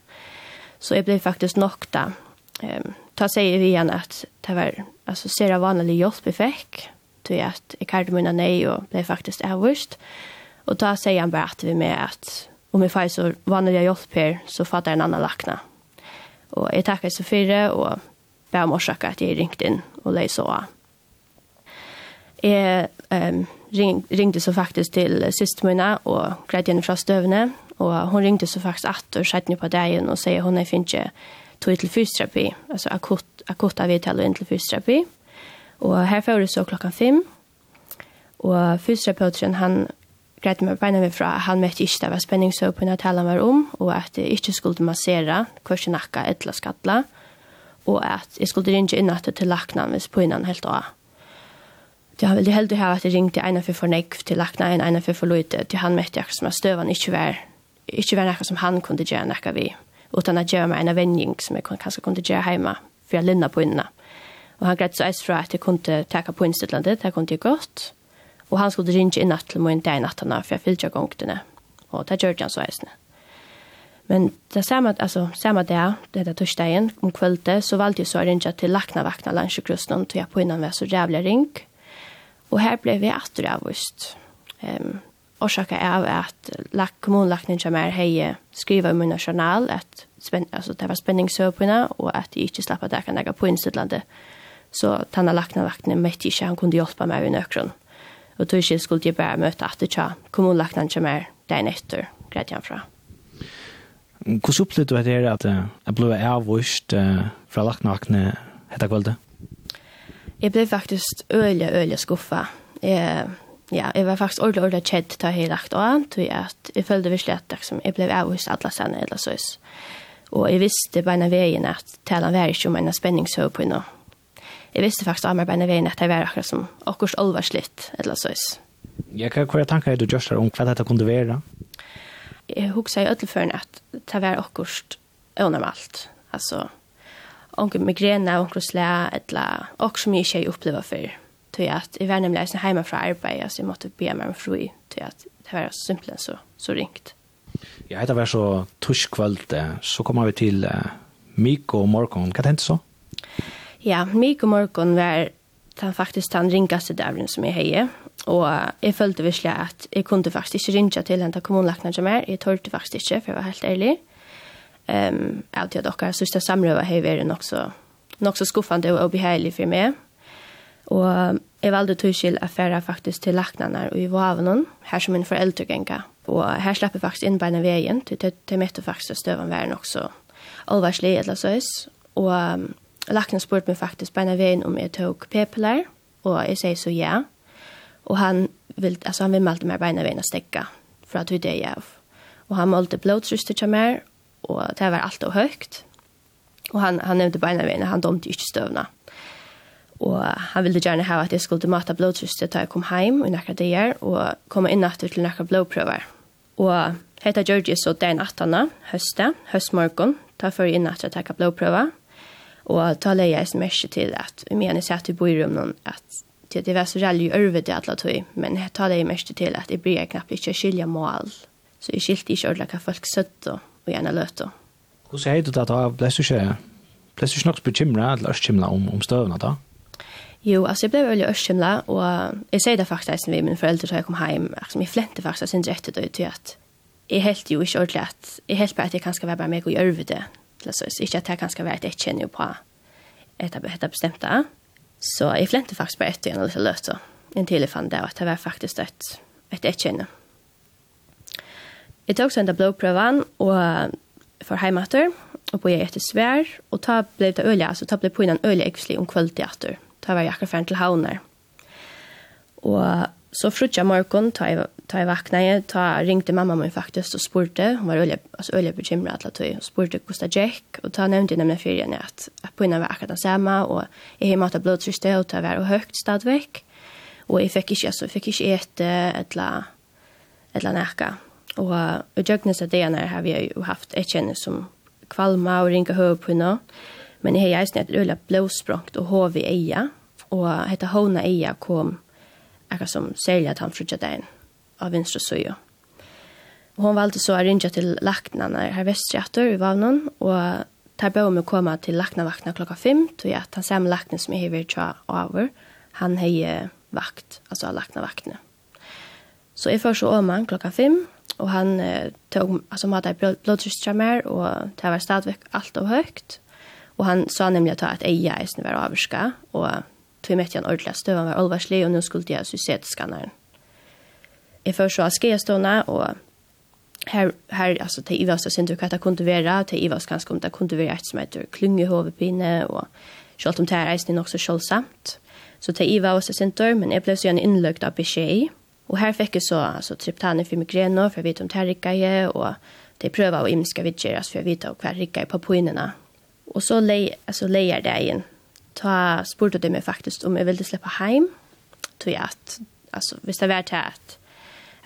Så jeg ble faktisk nok da. Um, ta sig vi igjen at det var altså, ser jeg vanlig hjelp jeg fikk, til at jeg kærte mine nei og ble faktisk avvist. Og da sier han bare at vi med at om jeg får så vanlig hjelp her, så fatter jeg en annen lakna. Og jeg takker så fire, og bare om årsaker at jeg ringte inn og løy så av. Jeg um, ring, ringte så faktisk til siste mine og greide henne fra støvne, Och hon ringde så faktiskt att och skjedde på dagen och säger hon är finnes inte tog til fysioterapi, alltså akutt, akutt av vidtale och in fysioterapi. Och här får det så klockan fem. Och fysioterapeuten han greit meg beina meg fra, han møtte ikke det var spenningsøpene at han var om, og at jeg ikke skulle massere kvørse nakka eller skadla, og at jeg skulle ringe inn at til lakna hvis innan helt av. Det har veldig heldig ha at jeg ringte av for fornegv til lakna en av for forløyde, til han møtte jeg som at støvan ikke var ikke være noe som han kunne gjøre noe vi, utan at gjøre meg en vending som jeg kanskje kunne gjøre hjemme, for jeg linda på innan. Og han greit så eis fra at jeg kunne teka på innstillende, det kunne jeg godt, og han skulle ringe inn til min dag i nattene, for jeg fyllte jeg gongtene, og det gjør han så eisne. Men det samme, altså, samme dag, det er torsdagen, om kvöldet, så valgte jeg så å ringe til lakna vakna landsjøkrusten, til jeg på innan var så rævlig ring, og her ble vi atter avvist. Um, orsaka av at lak kommunlaknen som er hei skriva i munna journal at spen, altså, det var spenningssøpina og at jeg ikke slapp at jeg kan legge på innstillande. Så tanna lakna laknen mette ikke han kunne hjelpa meg i nøkron. Og tog ikke skulle jeg bare møte at det tja kommunlaknen som er dagen etter, greit han fra. Hvordan opplevde du at det er at jeg ble avvist fra lakna lakne etter kvöldet? Jeg ble faktisk øyelig, øyelig skuffa. Jeg ja, jeg var faktisk ordentlig, ordentlig kjedd til jeg lagt av, til at jeg følte virkelig at liksom, jeg ble av alle sene eller så. Og jeg visste beina veien at talen var ikke om en spenningshøy på noe. Jeg visste faktisk av meg beina veien at jeg var akkurat som akkurat olvarslitt eller så. Ja, hva er tanker du gjør om hva dette kunne være? Jeg husker i ødelføren at det var akkurat unormalt. Altså, onkel migrena, onkel slæ, eller akkurat som jeg ikke har opplevd før till att i världen läsna hemma från arbete så jag måste be mig om fri till att det var simpelt så så ringt. Ja, det var så tuschkvalt så kommer vi till uh, Miko och Morgon. Vad hände så? Ja, Miko och Morgon var den faktiskt den ringaste dövren som jag hejer. Och jeg följde virkelig att jag kunde faktiskt inte ringa till den där kommunläkaren som är. Jeg tørte faktiskt inte, för jag var helt ärlig. Um, allt jag dock har sista samröva har så, också, också skuffande och behagelig för mig. Och Jeg valgte tøyskil å fære faktisk til laknene og i Vavnen, her som min foreldre ganger. Og her slapp jeg faktisk inn beina veien, til jeg møtte faktisk støven støve nok så. Alvarslig eller søys. Og um, laknen spurte meg faktisk beina veien om jeg tok pepeler, og jeg sier så ja. Og han, vil, altså, han vil vimmelte meg beina veien å stekke, for at hun det jeg av. Og han målte blodtrystet til meg, og det var alt og høyt. Og han, han nevnte beina veien, han domte ikke støvna. Og han ville gjerne ha at jeg skulle mata blodtrystet da jeg kom heim i nekka dager, og komme inn etter til nekka blodprøver. Og heta Georgie så den 18. høste, høstmorgon, ta før inn etter til nekka blodprøver. Og ta leie jeg som merke til at vi mener seg at vi bor i rummen, at det, det var så rally i i alle tog, men jeg ta leie mest til at jeg bryr knapt ikke skilja mål. Så jeg skilte ikke ordentlig hva folk søtt og gjerne løt. Hvordan er det da? Ble du ikke, ble du ikke nok bekymret eller ikke bekymret om, om støvene da? Jo, altså jeg ble veldig öskymla og jeg sier det faktisk när mine foreldre föräldrar så jag kom hjem, altså jeg flente faktisk sin rätt ut til at jeg helt jo ikke ordentlig at jeg helt bare at jeg kan skal være bare meg og gjøre det. Alltså inte att jag kanske var att jag känner på etter av bestemte. så jeg flente faktisk bare etter igen och så löst så. En till fan där att det var faktisk et, et ett känner Jag tog sen där blodprøven og for heimater og på jeg etter svær, og ta ble det øye, altså ta ble på innan øye exli om kvalitet ta var jeg akkurat ferdig til havner. Og så frutja morgon, ta jeg, ta jeg vakna ta ringte mamma min faktisk og spurte, hun var øye, altså øye bekymret alle tog, og spurte hvordan det gikk, og ta nevnte nämna nemlig fyrir henne at, at på var akkurat den samme, og jeg har måttet blodtryste, og ta var og høyt stadvekk, og jeg fikk ikke, altså, jeg fikk ikke ete eller, eller nekka. Og i døgnet av det har vi jo haft et kjenne som kvalma og ringa hög på nå. Men jeg har eisen et øyla blåsprångt og hov i eia, og hetta hona eia kom akka som særlig at han frutja dagen av vinstra søya. Og hon valgte så å rinja til lakna her vestreator i vavnen, og tar bøy om å komme til lakna vakna klokka fem, tog at han samme lakna som jeg hever tja over, han hei vakt, altså lakna vakna. Så jeg først så om han klokka fem, og han eh, tog, altså måtte jeg blodtrystra mer, og det var stadigvæk alt og høyt, Och han sa nämligen at att Eja är var avska och tog med en ordentlig stöv han var allvarslig och nu skulle jag suicid skannaren. Jag först så ska jag ståna och här här alltså till Ivas sen du kunne være, vara till Ivas kanske om det kunne være ett som heter klunge huvudpinne och självt om det er eisen nok också självsamt. Så till Ivas sen dör men jeg ble så en innløkt av beskjed. Och här fikk jeg så alltså triptaner för migrene, och å vite om tärrika och det pröva och imska vidgeras för å vita och kvar rika på poinene, Og så le, altså, leier det igjen. Ta spurte det meg faktisk om jeg ville slippe hjem. Tog jeg at, altså, hvis det var til at,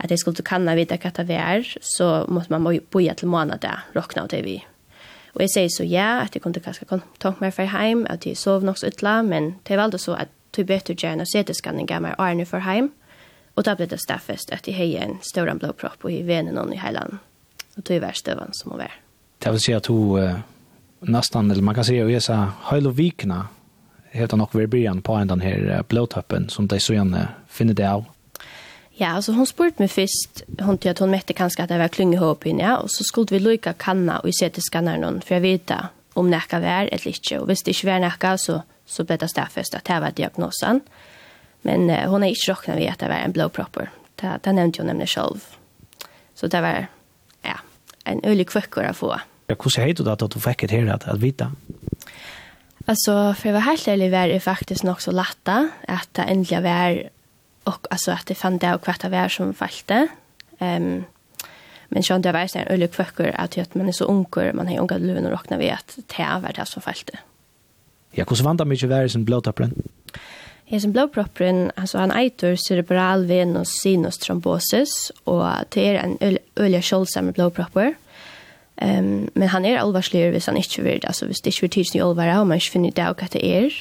at jeg skulle kanna vite hva det var, så måtte man bo i til måned der, råkna av det vi. Og jeg sier så ja, at jeg kunne kanskje ta meg for hjem, at jeg sov nok så ytla, men det var så at tog bedre gjerne og sette skanning gav meg årene for hjem. Og da ble det staffest at jeg heier en større blodpropp og i venen og i heiland. Og tog jeg var som må være. Det vil si at hun nästan, eller man kan säga att jag sa hela vikna heter nog Verbian på en den här blåtöppen som de så gärna finner det av. Ja, alltså hon spurt mig först, hon tyckte hon mätte kanske att det var klunga ihop in, ja, och så skulle vi lycka kanna och se till skannaren för jag vet om näka vär eller inte, och visst det inte var näka så, så blev det stäffest att det var diagnosen. Men eh, hon är inte rocknad vid att det var en blodpropper. det, det nämnde hon nämligen själv. Så det var, ja, en ölig kväckor att få. Ja, hvordan heter det at du fikk et her at, at vite? Alltså för vad helt ärligt var det faktiskt nog så latta att det ändliga var och alltså att det fann det och kvart var som fallte. Ehm um, men sjön det var en ölig kvöcker att att man är så onkel man har unga lön och räknar vi att det var det som fallte. Ja, hur vant det mycket var som blodtappren? Jag som blodproppen, alltså han äter cerebral venous sinus thrombosis och det är en ölle sköldsamma blodpropper. Um, men han er alvarslig hvis han ikke vil, altså hvis det ikke vil ni allvar om og man ikke finner det av hva det er,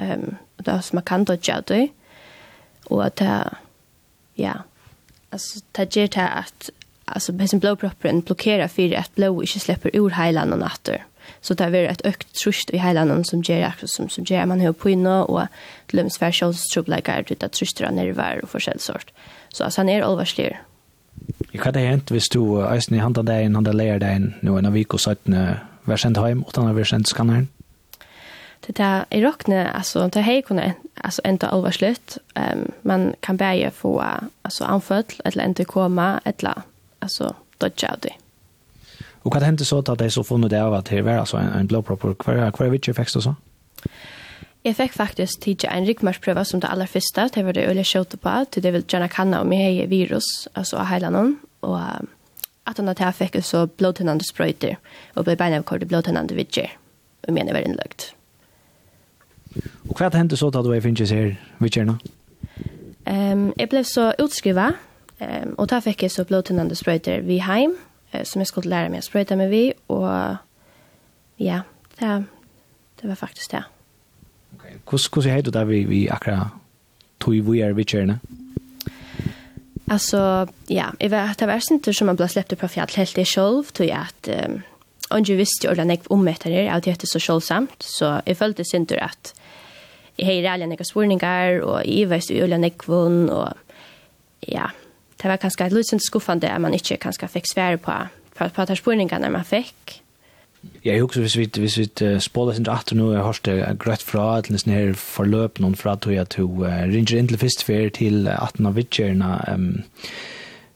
um, og det som man kan dodge av det, og at det, ja, altså det gjør det at, altså hessen blåproppen blokkerer for at blå ikke slipper ur heilene natter. Så det er et økt trusht i heilene som gjør också som, som gjør man har på inne, og til og med svært kjølstrubleikere, det er trusht av nerver og forskjellig sort. Så altså han er alvarslig, Jeg kan det hent hvis du eisen i handa deg, handa leir deg, nå en av vik og satt vær sendt heim, och den er vær sendt skanneren? Det där i rockne alltså det hej kunde alltså inte allvar slut. Ehm um, man kan bäja få alltså anfall eller inte komma eller alltså dodge out det. Och vad hände så att det så funnit det av att det var alltså en, en blå proper kvar kvar vilket effekt så? Jeg fikk faktisk tidsi en ryggmarsprøve som det aller første, det var det øyelig kjøte på, til det vil gjerne kanna om jeg har virus, altså av hele noen, og at han at jeg fikk så blodtennende sprøyter, og ble beina avkort blodtennende vidtjer, og mener var innløgt. Og hva hendte så da du er finnes her vidtjerna? Um, jeg ble så utskrivet, um, og da fikk jeg så blodtennende sprøyter vi heim, som jeg skulle lære meg å sprøyte med vi, og ja, det, det var faktisk det. Ja. Hvordan er det vi, vi akkurat tog vi er vidtjørende? Alltså, ja, jeg vet att det var inte som man ble släppt på fjall helt det selv, tog jeg at um, Og jeg visste jo hvordan jeg om det at det er så selvsamt, så jeg følte sin tur att jeg har alle nekka spurningar, og jeg visste jo i jeg nekvun, og ja, det var kanskje litt skuffande at man ikke kanskje fikk svære på, på, på at her man fikk, jeg husker hvis vi, hvis vi uh, spåler sin rett nå, jeg har det greit fra til nesten her forløp noen fra tog jeg uh, ringer inn til fyrstfer til 18 av vidtjørene. Um,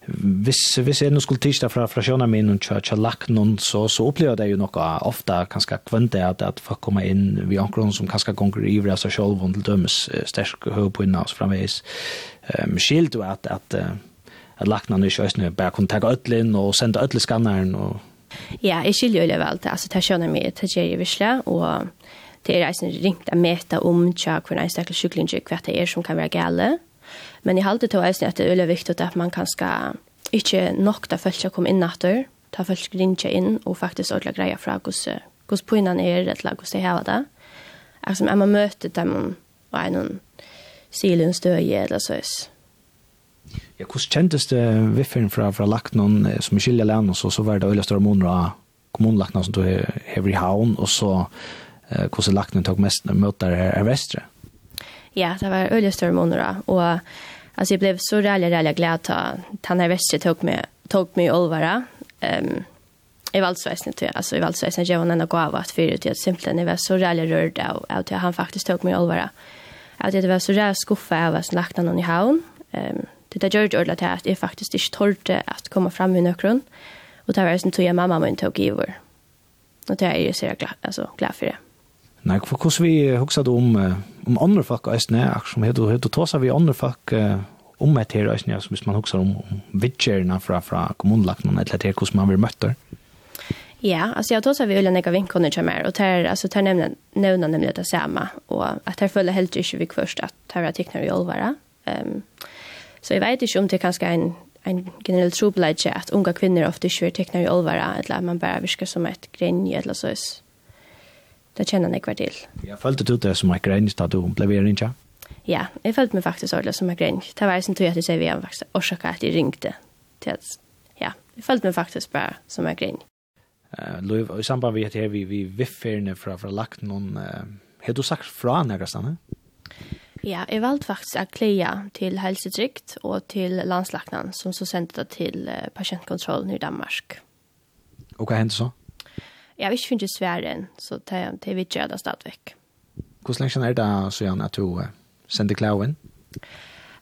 hvis hvis jeg nu skulle tista fra fra sjona min och chacha lagt noen, så så upplevde det ju noe ofte ganska kvante att att få komma in vi ankron som ganska konkurrerar alltså själv och till dömes sterk høy på innas framvis Um, skilt att att at lackna nu i nu bare kunne ta öll og och sända skanneren og och Ja, jeg skiljer jo vel det. Altså, det skjønner meg til Jerry Visla, og det er eisen ringt å meta om tja hver en stakkel syklinger hva det er som kan være gale. Men jeg halte til eisen at det er veldig viktig at man kan skal ikke nok da følge å komme inn etter, ta følge ringer inn og faktisk ordentlig greie fra hvordan hos poinan er eller hvordan hos det hava det. Altså, man møter dem og er noen silen støye eller sås. Ja, hvordan kjentes det vifferen fra, fra Laknon, som er skiljer land, og så, så var det øyla større måneder av kommunlaknon som du hever i havn, og så eh, hvordan Laknon tok mest møter her, her vestre? Ja, det var øyla større måneder, og altså, jeg ble så reilig, reilig glad til at han her vestre tok meg, tok meg i olvara. Um, i valsväsen till alltså i valsväsen jag var en gav at fyrir til at simpelthen jeg var så reilig rørd av at han faktisk tok meg i olvara. At jeg var så reilig skuffet av att lagt någon i havn um, det där gjorde ordla till att jag faktiskt inte torrte att komma fram med nökron. Och det var som tog jag mamma min tog i vår. Och det är ju så glad, alltså, glad för det. Nej, för hur vi huxade om om andra folk är snä, som heter heter Tåsa vi andra folk om ett här är som man huxar om vitcherna från från kommunlakten eller till hur man vill möta. Ja, alltså jag tror så vi vill lägga vinkorna till mer och tar alltså tar nämna nämna nämligen det samma och att här följer helt inte vi först att här tecknar ju allvara. Ehm um, Så jeg vet ikke om det er kanskje en, en generell trobelage at unga kvinner ofte ikke vil tekne i olvara, eller at man bare virker som et grenje eller så. Det kjenner jeg hver til. Jeg følte du det som et grenje da du ble ved ikke? Ja, jeg følte meg faktisk ordentlig som et grenje. Det var en tog at jeg sier vi har årsaker at jeg ringte til at, ja, jeg følte meg faktisk bare som et grenje. Uh, Løv, i samband med at vi, vi vifferne fra, fra lagt noen, uh, har du sagt fra nærkast, Anne? Ja, jeg valgte faktisk å klea til helsetrykt og til landslagnan, som så sendte det til uh, pasientkontrollen i Danmark. Og hva hendte så? Jeg har ikke finnet sværen, så det, det vet jeg det stadigvæk. Hvordan lenge er det så gjerne at du uh, sendte klauen?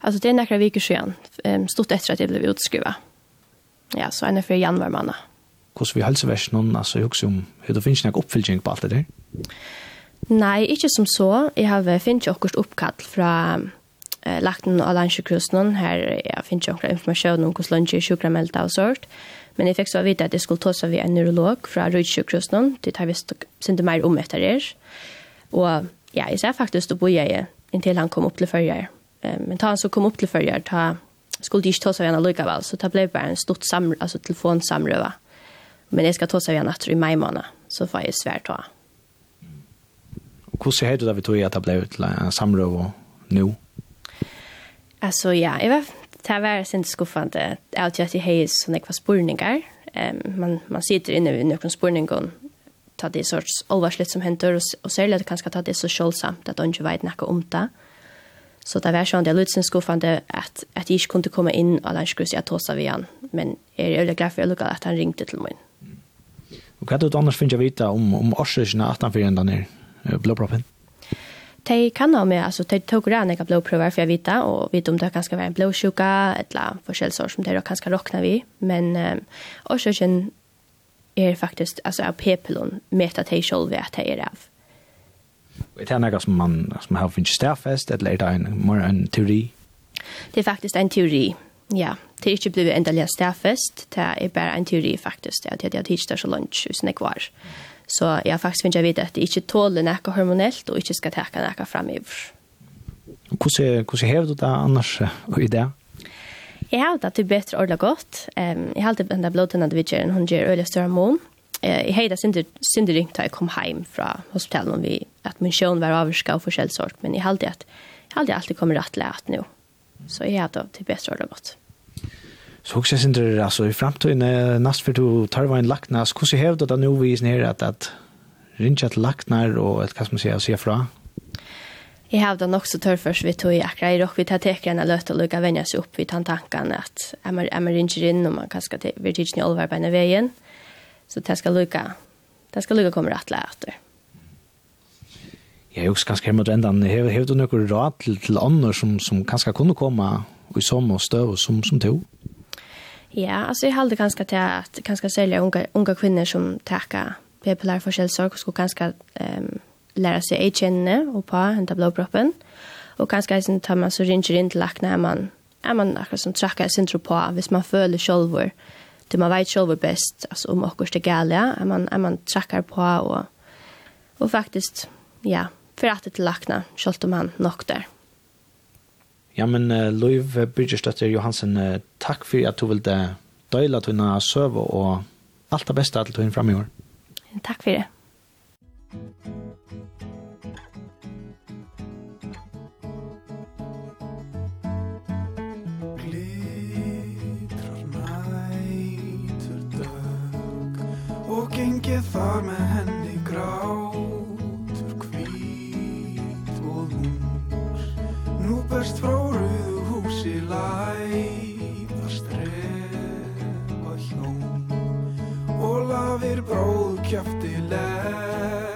Altså, det er nekker viker siden, um, stort etter at jeg ble utskrivet. Ja, så en det for januar måned. Hvordan vi helseversen, altså, jeg husker om, hvordan finnes det ikke oppfyllelse på alt det der? Ja. Nei, ikke som så. Jeg har finnet akkurat oppkall fra eh, lagten av landsjukhusen. Her jeg finner ikke akkurat informasjon om hvordan lunsje er sjukremeldet og sånt. Men jeg fikk så vite at jeg skulle ta seg ved en neurolog fra Rødsjukhusen. Det har visst sinde mer om etter det. Og ja, jeg ser faktisk å bo jeg inntil han kom opp til førjer. Men ta han så kom opp til førjer, ta skulle de ikke ta seg igjen allikevel, så det ble bare en stort samrøve, altså telefonsamrøve. Men jeg skal ta seg igjen etter i mai måned, så får jeg svært ta hur ser det da vi tog att det blev till en samråd og nå? Altså, ja, jag var, det var sent skuffende at jeg har sånne kva spurningar. Um, man, man sitter inne vid några spurningar ta det sorts allvarsligt som händer och, och särskilt att kanske ta det så självsamt att de inte vet något om det. Så det var sånn, det lød sin skuffande at, at jeg ikke kunne komme inn, og han skulle si at tåsa vi han. Men jeg er veldig glad for jeg lukket at han ringte til meg. Og hva er det annars finnes jeg vite om, om årsøkene at han fyrir enda nere? blodproppen? De kan ha med, altså de tog det ega blodprøver for jeg vet og vet om det kan være en blodsjuka, eller annet forskjellsår som de kan skal råkne vi, men um, årsøkjen er faktisk, altså av pepelon, med at de selv vet at de er av. Er det noe som man som har finnet stærfest, eller er det en, mer en teori? Det er faktisk en teori, ja. Det er ikke blevet endelig stærfest, det er bare en teori faktisk, det er at jeg har tidligere så langt, hvis det var. Mm Så jeg har faktisk finnet vite at det ikke tåler noe hormonelt og ikke skal teke noe fremover. Hvordan, hvordan hever du det annars i det? Jeg har det til bedre ordentlig godt. Um, jeg har alltid blant blodtene at vi gjør en hundre øyelig større mån. Uh, jeg heter synder ringt da jeg kom hjem fra hospitalet om vi, at min sjøen var avvarska og forskjellig sort, men jeg har alltid, at, jeg har alltid, alltid kommet rett lett nå. Så jeg har det til bedre ordentlig godt. Så också sen det alltså i framtiden näst för du tar var en lacknas hur ser hävdar det nu vis ner att att rinchat lacknar och ett kas man säger sig fra. Jag har nog så tör först vi tog i akra i rock vi tar teker en löt och lugga vänja sig upp vid han tanken att är man är man ringer in och man kan ska till vi tidigt ni allvar på en vägen. Så det ska lucka. Det ska lucka kommer att lära Jag er jo ganske hjemme til enden. Hev, hev du några råd till til andre som, som kanske kunde komma i sommar stöv som, som tog. Ja, alltså jag hade ganska till att ganska sälja unga unga kvinnor som täcka popular för självsorg skulle ganska ehm um, lära sig att känna och på hända blåproppen. Och ganska sen tar man så ringer in till lackna man är man akkurat som trackar sin på hvis man följer själv det man vet själv bäst alltså om och det gäller är man är man trackar på och och faktiskt ja för att det lackna själv om han där. Ja, men uh, Løyv Byrgestøtter Johansen, uh, takk for at du ville døyla tunna søv og alt det beste til tunna frem i år. Takk for det. Glitrar mig til Og gengið þar með Ferðast frá rauðu húsi læðast strefa hjón Og lafir bróð kjafti læð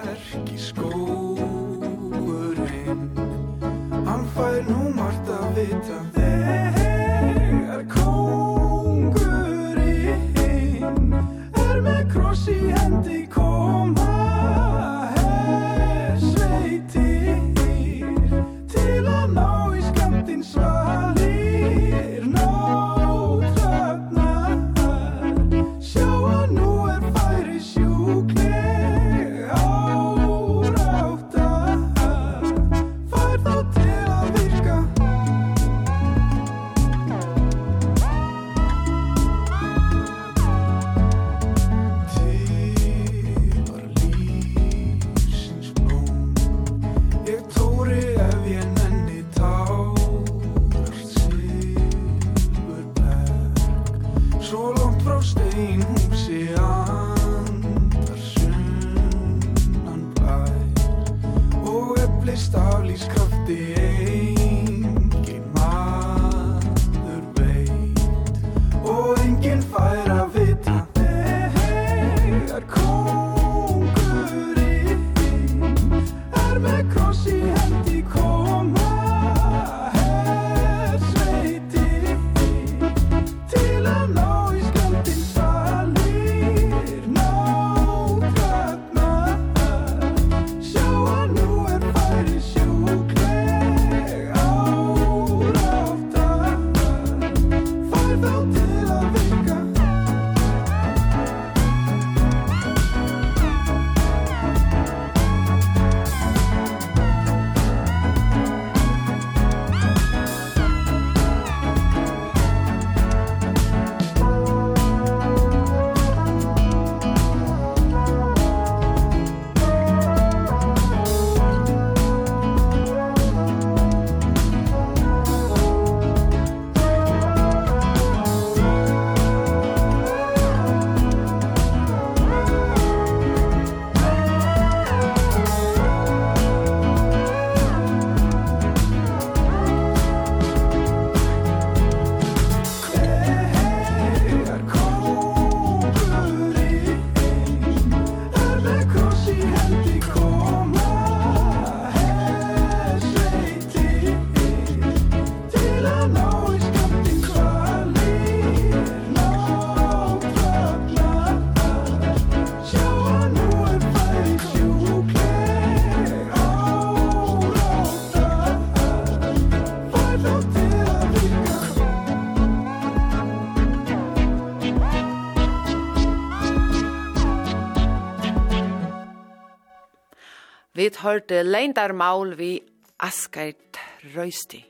Vi hørte Leindar Maul vi Asgard Røysti.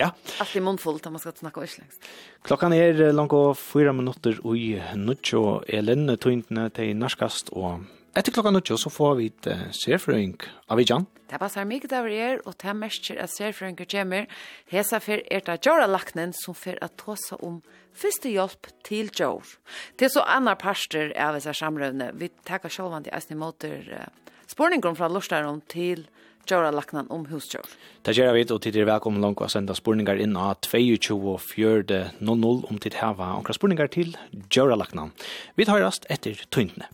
Ja. Alt i munnfullt, man skal snakke også lengst. Klokkan er langt og fyra minutter ui nuttjo Elen tøyntene til Narskast, og etter klokkan nuttjo så får vi et serfrøyng av Vidjan. Det passer mye der vi er, og det merker at serfrøynger kommer. Hesa fer er det Jora Laknen som fer at tåsa om første hjelp til Jor. Det er så annar parster av disse samrøvne. Vi takker sjåvandig eisen i måter uh, spurningar fra Lorsdaron til Jóra Laknan om husjord. Det gjør vi, og tid er velkommen langt å sende spurningar inn av 22.4.00 om tid hava omkra spurningar til Jóra Laknan. Vi tar rast etter tøyntene.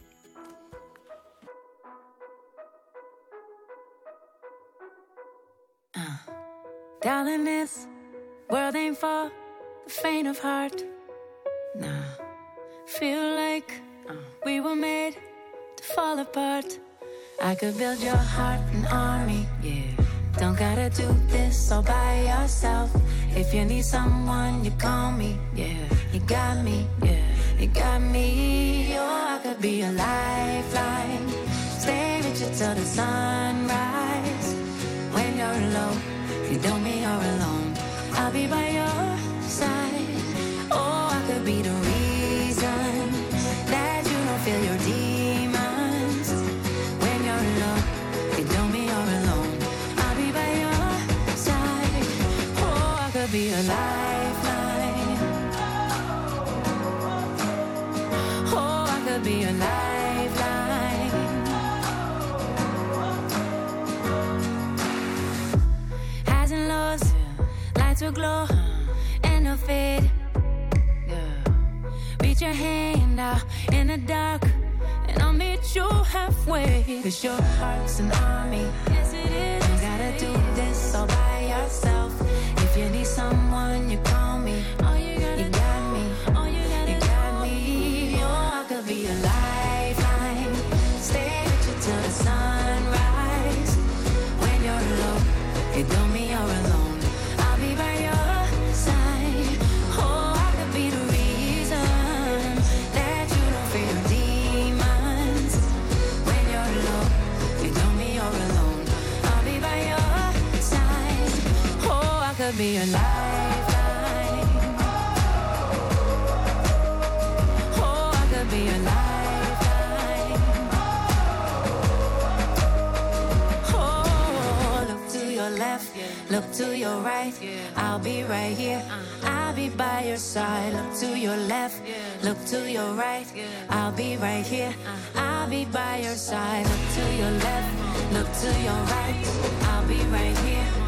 Uh, down this world ain't for the faint of heart Nah, feel like uh, we were made to fall apart I could build your heart an army, yeah. Don't gotta do this all by yourself. If you need someone, you call me, yeah. You got me, yeah. You got me, oh, I could be a lifeline. Stay with you till the sunrise. When you're alone, you don't mean you're alone. I'll be by your side. Oh, I could be the be a lifeline. Oh, I could be a lifeline. Highs and lows, lights will glow And they'll fade. Reach your hand out in the dark and I'll meet you halfway. Cause your heart's an army. Yes it is. You gotta do this all by yourself. If you need someone you call me. All you gotta you got me. All you gotta you got me. Oh I could be a lifeline. Stay with you till the sunrise. When you're alone It don't could be a lifeline. Oh, I could be a lifeline. Left look to your right. I'll be right here. I'll be by your side. Look to your left look to your right. I'll be right here. I'll be by your side. Look to your left look to your right. I'll be right here.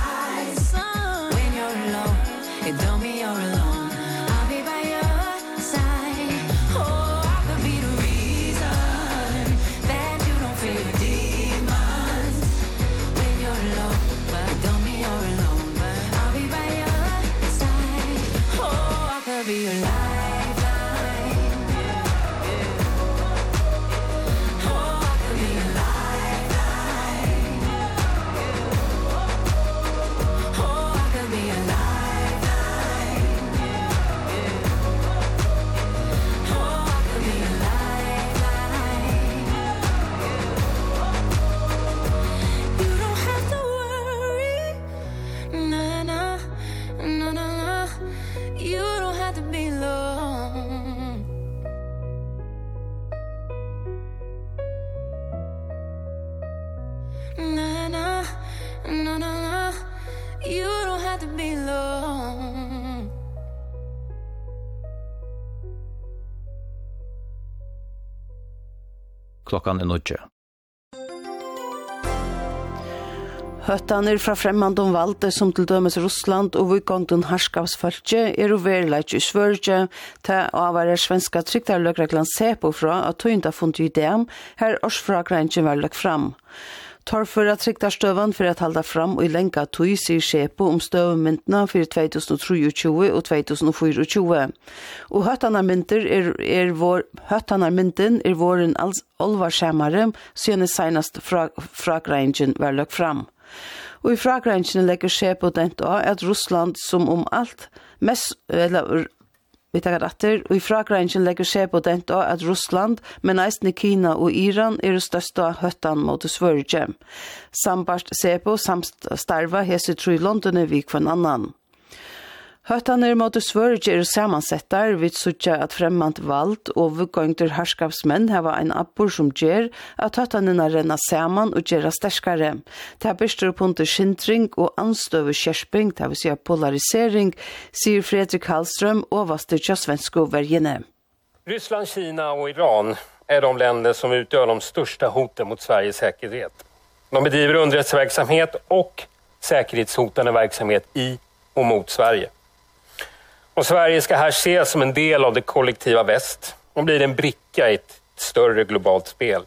klokkan er nødje. Høttaner fra fremmandom valde som til dømes Russland og vikongten herskapsfølge er overleit i Svørge til å være svenska trygtarløkreglan se fra at tøynda funnet i dem her årsfragrengen var løk fram. Tar för att trycka stövan for at halda fram og i lenka tøy sier om støvmyndene for 2023 og 2024. Og høttene mynter er, er vår, høttene mynten er våren alvarskjemmere, siden senast fra, fra var løk fram. Og i fragrensene legger Sjepo dent av at Russland som om alt mest, eller Vi tar atter, og i fragrengen legger seg på den da at Russland, men eisne Kina og Iran er det største høttan mot Svørge. Sambart ser på samstarva hese tru London er vi kvann annan. Høttaner måtte svørge er samansettar vid suttja at fremmant vald og vuggøyngter herskapsmenn heva ein appur som gjer at høttanina renna saman og gjerra sterskare. Ta bestur opp under skintring og anstøve kjersping, det vil si polarisering, sier Fredrik Hallström og vaster tja svensko vergene. Ryssland, Kina og Iran är de länder som utgör de största hoten mot Sveriges säkerhet. De bedriver underrättelseverksamhet och säkerhetshotande verksamhet i och mot Sverige. Och Sverige ska här ses som en del av det kollektiva väst och blir en bricka i ett större globalt spel.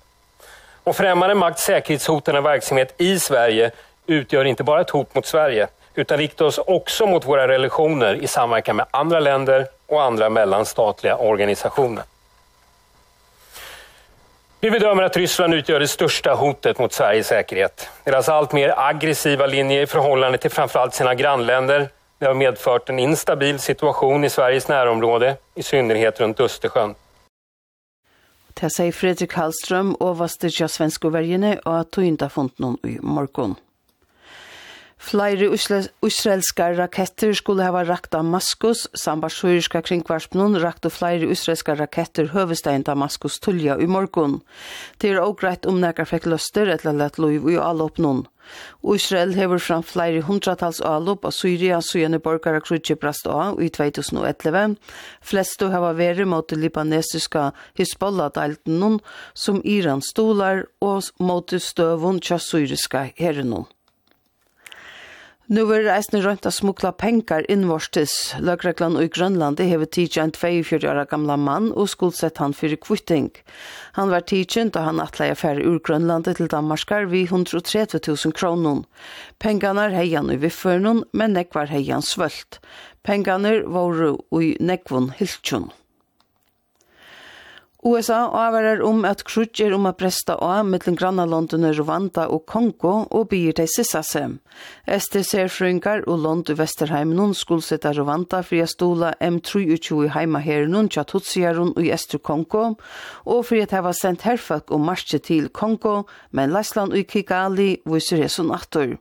Och främmande makt säkerhetshotande verksamhet i Sverige utgör inte bara ett hot mot Sverige utan riktar oss också mot våra relationer i samverkan med andra länder och andra mellanstatliga organisationer. Vi bedömer att Ryssland utgör det största hotet mot Sveriges säkerhet. Deras allt mer aggressiva linje i förhållande till framförallt sina grannländer Det har medfört en instabil situation i Sveriges närområde, i synnerhet runt Östersjön. Det säger Fredrik Hallström, överste till svenska värjene och tog någon i morgon. Flere israelska raketter skulle hava rakt Damaskus, sambar syriska kringvarspnun rakt flere israelska raketter høvestein Damaskus tullja i morgon. Det er også greit om nekar fekk løster eller lett loiv i oppnån. Og Israel hever fram flere hundratals alup av Syria søgjende borgere krutje brast av i 2011. Flesto hava vært mot det libanesiske Hezbollah-delten som Iran stolar og mot støvun tja syriska herren. Nu er eisne rønt å smukla penger innvorstis. Løgreglan i Grønland hever tidsen en 24 år gamla mann og skuldsett han fyrir kvitting. Han var tidsen da han atleie færre ur Grønland til Danmarskar vi 130 000 kronon. Pengene er heian i vifferen, men nekvar heian svølt. Pengene var i nekvun hiltjun. USA avvarar om at krutjer om at presta av mellom grannalondene Rwanda og Kongo og byr til sissase. STC-frøyngar og lond i Vesterheim nun skulsetta Rwanda for å stola M23 heima her nun tja tutsiarun i Ester Kongo og for at hava sendt herfak og marsje til Kongo, men Leisland og Kigali viser hesun attor.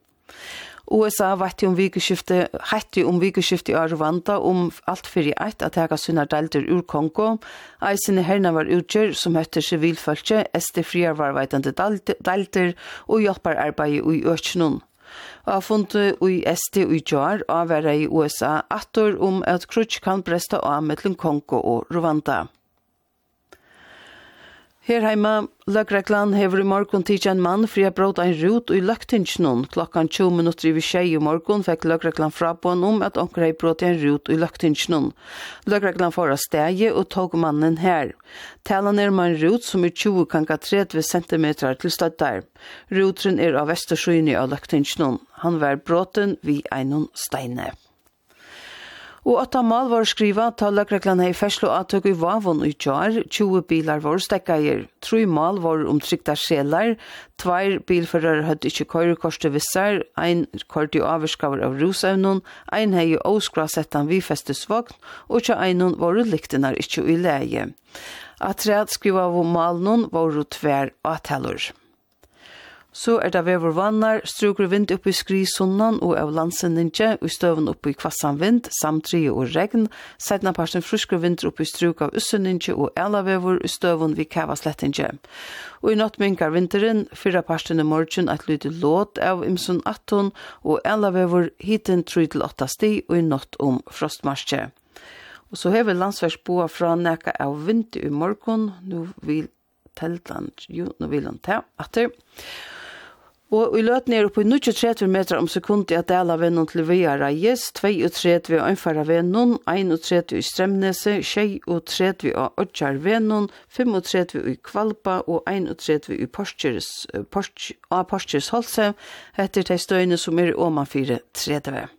USA vart om vikeskifte, hette om vikeskifte i Rwanda om alt fyrir eitt at hega sunnar delter ur Kongo. Eisene herna var utgjør som høtter sivilfølse, SD friar var veitande delter og hjelpar arbeid i økjennom. Og fundu i SD og i Jar avverra i USA attor om at krutsk kan bresta av mellom Kongo og Rwanda. Her heima, Løgreglan hever i morgon tidsi en mann fri a bråd ein rut i Løgtingsnån. Klokkan 20 minutter i vi tjei i morgon fikk Løgreglan frabån om at onker hei bråd ein rut i Løgtingsnån. Løgreglan får av stegi og tog mannen her. Talan er man rut som er 20 kanka 30 cm til støttar. Rutren er av vesterskyni av Løgtingsnån. Han var bråten vi einon steine. Og åtta mal var skriva ta løkreklan hei ferslo atøk i vavon i tjar, 20 bilar var stekkaier, Tru mal var omtrykta sjelar, 2 bilfører høyde ikkje køyre vissar, ein kort i av rusevnun, ein hei åskra settan vi festusvogn, og tja einun var liktinar ikkje i leie. Atreat skriva av malnun var tver atalur. Så er det vever vannar, struker vind oppe i skrisunnan og av landsendinje, og støven oppe i kvassan vind, samtri og regn, sedna parten frusker vind oppe i strug av ussendinje og elavevor og støven vi kava slettinje. Og i natt minkar vinteren, fyra parten i morgen et lyde låt av imsun 18 og elavevor hiten 3-8 sti og i natt om frostmarsje. Og så hever landsverksboa fra neka av vind i morgon, nu vil Teltland, jo, nu vil han ta, atter. Og i løten er oppe i 23 meter om sekund i at dela vennom til Via Reyes, 32 og Ønfara vennom, 31 i Stremnese, 32 og Ødjar vennom, 35 i Kvalpa og 31 i Porskjers, Porskjers Holse, etter de støyene som er i Åmanfire 30.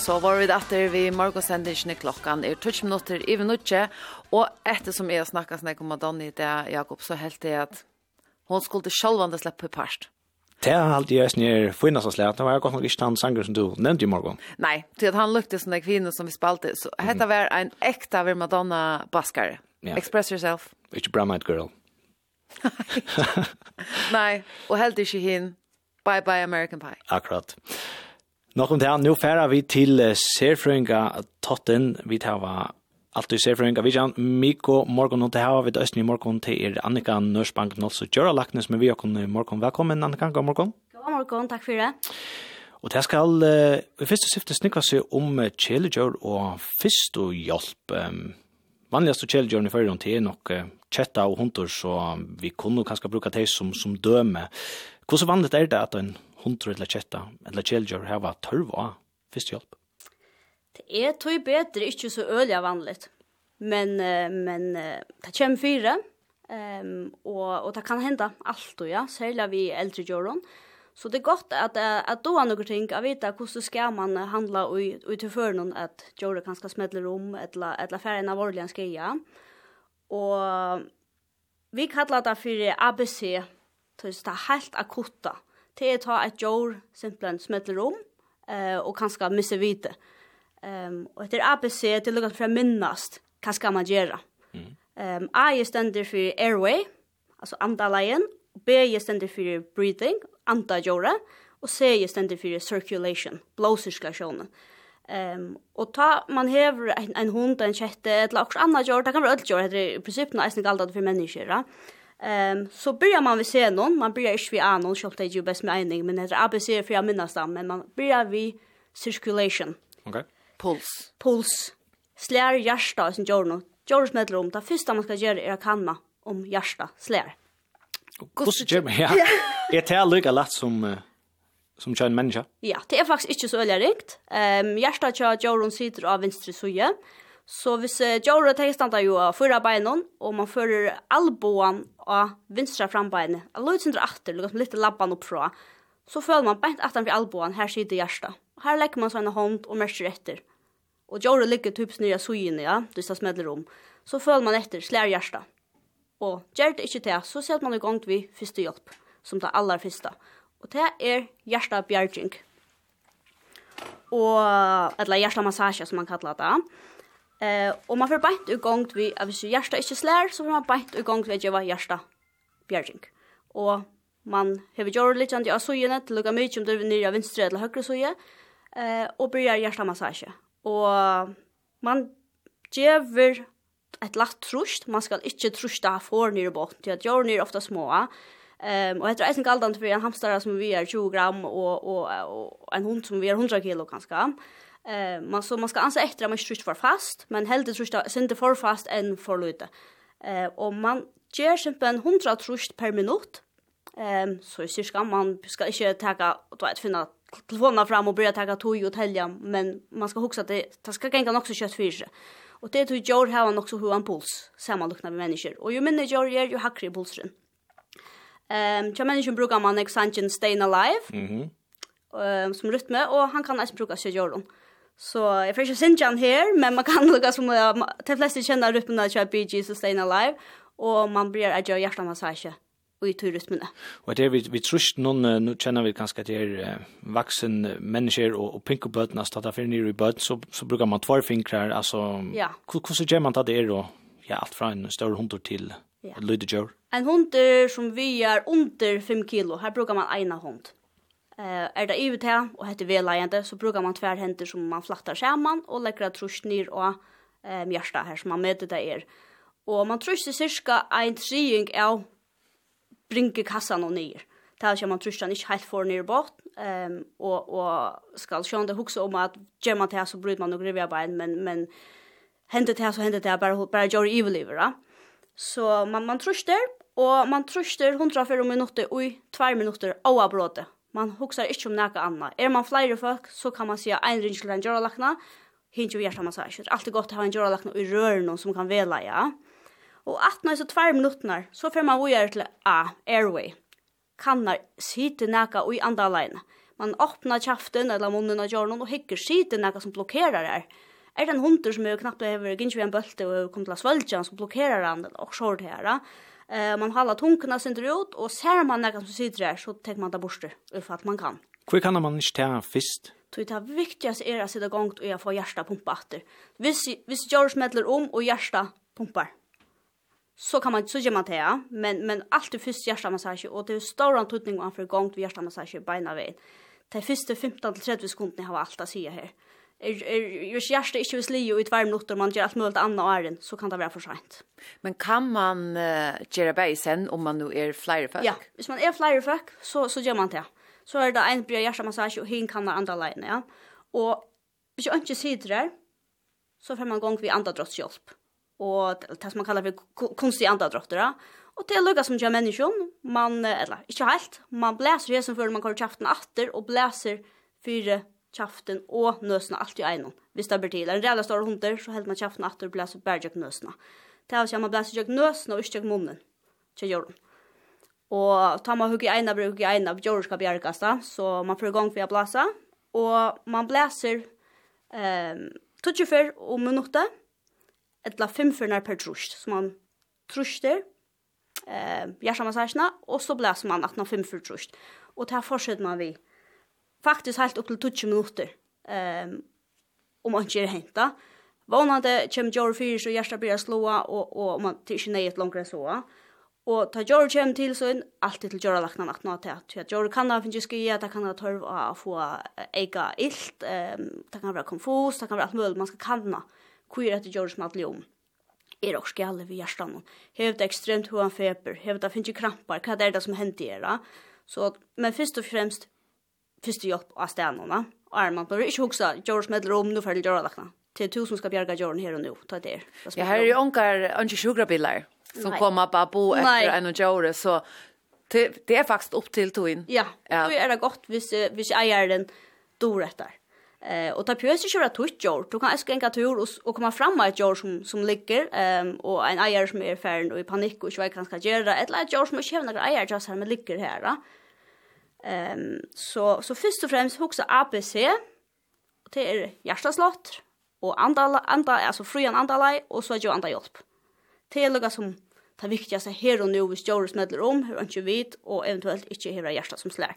Så var vi datter vi morgonsendingene klokkan er 20 minutter i minutter, og etter som jeg snakket snakket om Madonna i det, Jakob, så helt det at hun skulle sjølvande slippe parst. Det er alltid jeg snir finnes og slett. Det var godt nok ikke han sanger som du nevnte i morgen. Nei, til at han lukte som den kvinne som vi spalte. Så dette var en ekta av Madonna-baskare. Ja. Express yourself. Ikke Bramite Girl. Nei, og helt ikke hin. Bye bye American Pie. Akkurat. Akkurat. Nok om det nå færer vi til Serfrøynga Totten. Vi tar hva alt i Serfrøynga Vidjan. Mikko, Morgon, og det her, vi Østen i morgen til er Annika Nørsbank Nåls og Gjøra Laknes med vi og i morgen. Velkommen, Annika, god morgon. God morgen, takk for det. Og det skal uh, i første syfte snikva seg om kjelegjør og fyrst og hjelp. Um, vanligast og i førre til er nok uh, kjetta og hunter, så vi kunne kanskje bruka det som, som døme. Hvordan vanligt er det at en hundre eller kjetta, eller kjeldjør, hava tørv av førstehjelp? Det er tog bedre, ikke så ølig vanligt. Men, men det kommer fire, um, og, og det kan hende alt, ja, særlig vi eldre gjøren. Så det er godt at, at du har noen ting, å vite hvordan skal man handla ut til før noen at gjøren kan skal smedle rom, eller, eller færre enn av årlige skreia. Og vi kallar det for ABC, det er helt akutta. Mm det er ta et jord simpelthen smetter om, eh, og kanskje misse vite. Um, og etter ABC til lukket for å minnast hva skal man gjøre. Mm. Um, A er stender for airway, altså andaleien, B er stender for breathing, andajore, og C er stender for circulation, blåsirkulasjonen. Ehm um, och ta man häver en, en hund en kjette, eller också annat gör det kan vara allt gör det i princip när det är för människor. Ja? Ehm um, så börjar man vi se någon, man börjar inte vid anon, så det är ju bäst med ening, men det är ABC för jag minnas det, men man börjar vid circulation. Okej. Okay. Puls. Puls. Slär hjärsta som gör något. Gör oss med rum, det första man ska göra är att kanna om hjärsta, slär. Kost gör man, ja. Jag tar lika lätt som... Uh som kör en människa? Ja, det är faktiskt inte så öliga rikt. Um, hjärtat kör Jorun sitter av venstre suje, Så hvis uh, Jorra tar standa jo av fyra beinon, og man fører alboan av vinstra frambeinet, av løytsindra atter, lukkast med litt labban oppfra, så føler man beint atan for alboan, her sitter hjersta. Her legger man sånne hånd og merker etter. Og Jorra ligger typisk nye sugene, ja, du stas smedler om. Så føler man etter, slær hjersta. Og gjør det ikke til, så ser man i gang vi første hjelp, som det aller første. Og det er hjersta bjergjeng. Og, eller hjersta massasje, som man kallar det. Eh, og man får beint i gang vi, at hvis hjärsta ikke slær, så får man beint i gang vi at gjøre hjärsta bjergjeng. Og man hever gjort litt av søgjene til lukka mye om det er nere av vinstre eller høyre søgje, eh, og blir hjertemassasje. Og man gjør et lagt trusht, man skal ikke trushta for nere bort, til at gjør nere ofta små. Um, og etter eisen galdant til en hamstara som vi er 20 gram, og, og, og en hund som vi er 100 kilo kanskje. Eh, man så man ska anse efter att man inte för fast, men helt tror jag inte för fast än för lite. Eh, och man ger simpelthen 100 trust per minut. Ehm um, så i cirka man ska inte ta då att finna telefonen fram och börja ta tog och tälja, men man ska huxa att det, det ska gänga också kött för sig. Och det tror jag har han också hur han puls samma lukna med människor. Och ju mindre jag gör ju hackre pulsen. Ehm um, människor brukar man exangen stay alive. Mhm. Mm ehm um, som rytme och han kan också bruka sig göra. Så jeg får ikke synge han her, men man kan lukke som uh, de fleste kjenner rytmene til Bee Gees og Stayin' Alive, og man blir er gjør hjertemassasje i tur rytmene. Og det er vi, vi trust noen, nå kjenner vi kanskje at det er uh, vaksen mennesker og, og pink og bøtene, at det er nere i bøten, så, så bruker man tvær fingrar, altså, ja. hvordan gjør man det er, og ja, alt fra en større hundor til ja. lydgjør? En hund som vi er under 5 kilo, her bruker man ene hund. Eh er det ut här och heter velajande så brukar man tvär händer som man flattar skärman och legger det trusch ner och eh mjärsta här som man møter det er. Och man trusch cirka en triung av bringe kassan och ner. Där ska man truscha ikke helt för ner bort. Um, och och skall sjön det hukse om att gjør man det så bryter man och grejer bara men men händer det så händer det bara bara gjør evil iveliver. Da. Så man man trusch där och man trusch där 100 för minuter och 2 minuter avbrott Man hugsar ikkje om neka anna. Er man fleiri folk, så kan man sija ein ring til en joralakna, hinge og hjertamassasjer. Det er godt å ha en joralakna i røren som kan vela, ja. Og 18 så 2 minutter, så får man vore til A, airway. Kannar sitte neka og i andre alene. Man öppnar kjaften eller munnen av jornen og hikker sitte neka som blokkerar her. Er det en hunter som er knappt hever, gynns vi en bølte og kommer til å som blokkerar han, og sjår det her, ja Eh man håller tunkorna sönder ut och ser man något som sitter där så tar man det bort för att man kan. Hur kan man inte ta fisk? Tog det viktigaste är att sitta gångt och jag får hjärta pumpa efter. Hvis, hvis George medler om och hjärta pumpar så kan man så gör man det men men allt det första hjärtamassage och det är stor antydning om för gångt vid hjärtamassage beina vid. Det första 15 till 30 sekunder har allt att säga här er er ju sjärste inte vil leo i två minuter man gör allt möjligt annat æren så kan det vara for sent. Men kan man uh, göra bäsen om man nu är flyer fuck? Ja, hvis man är flyer fuck så så gör man det. Så är det en bra hjärtmassage och hin kan andra linjen, ja. Och hvis jag inte sitter der så får man gång vid andra drottshjälp. Och det som man kallar för konstiga andra drottar. Och det är lukka som gör menneskjon, man, eller inte helt, man blæser det som för man går kjaften kraften og och bläser kjaften og nøsene alt i egnom. Hvis det blir til. En reelle store hunder, så held man kjaften at og blæser bare jøk nøsene. Det er at man blæser jøk nøsene og ikke jøk munnen til jorden. Og tar man hugg i egnom, bruk i egnom, jorden skal bjergast da, så man får i gang for å blæse. Og man blæser eh, 24 om minuttet, etla 5 fyrner per trusht, så man trushter, eh, hjertamassasjene, og så blæser man 18 5 for trusht. Og det her fortsetter man vi faktisk helt opp til 20 minutter um, om man ikke er hentet. Vånande kommer Gjord fyrir så hjertet blir slåa, og, og man tar ikke nøyet langere så. Og ta Gjord kommer til så inn, alltid til Gjord lakna natt til at Gjord kan ha finnes skje, det kan ha tørv å få ega illt, um, det kan være konfus, det kan være alt mulig, man skal kanna hvor er det Gjord som alt om er også ska ved vi hjärtan. det ekstremt hur han feber, hävda det ju krampar, Hva er det som hender händer era? Så men først og fremst, første hjelp av stedene. Og er man bör inte huxa George Medler om nu gjøre det Det er Till som skal bjerge George her og nå, Ta det. Ja, her er jo unger, anki sugarbilar som kommer bare bo etter en og George så det, det er faktisk opp til to inn. Ja, ja. då är det gott hvis, hvis äger den dår etter. Eh och ta pjös köra tutt jord. Du kan äska en tur och, och komma fram med ett jord som som ligger ehm och en ägare som är färdig och i panik och inte vet vad han ska göra. Ett lätt jord som inte har några ägare just här med ligger här. Då. Ehm så så först och främst huxa ABC och det är hjärtaslott och andala andra alltså fruan andalai och så är ju andra hjälp. Det er lugga som det viktigaste här och nu vi stjör medler om hur inte vet och eventuellt inte hela hjärta som slår.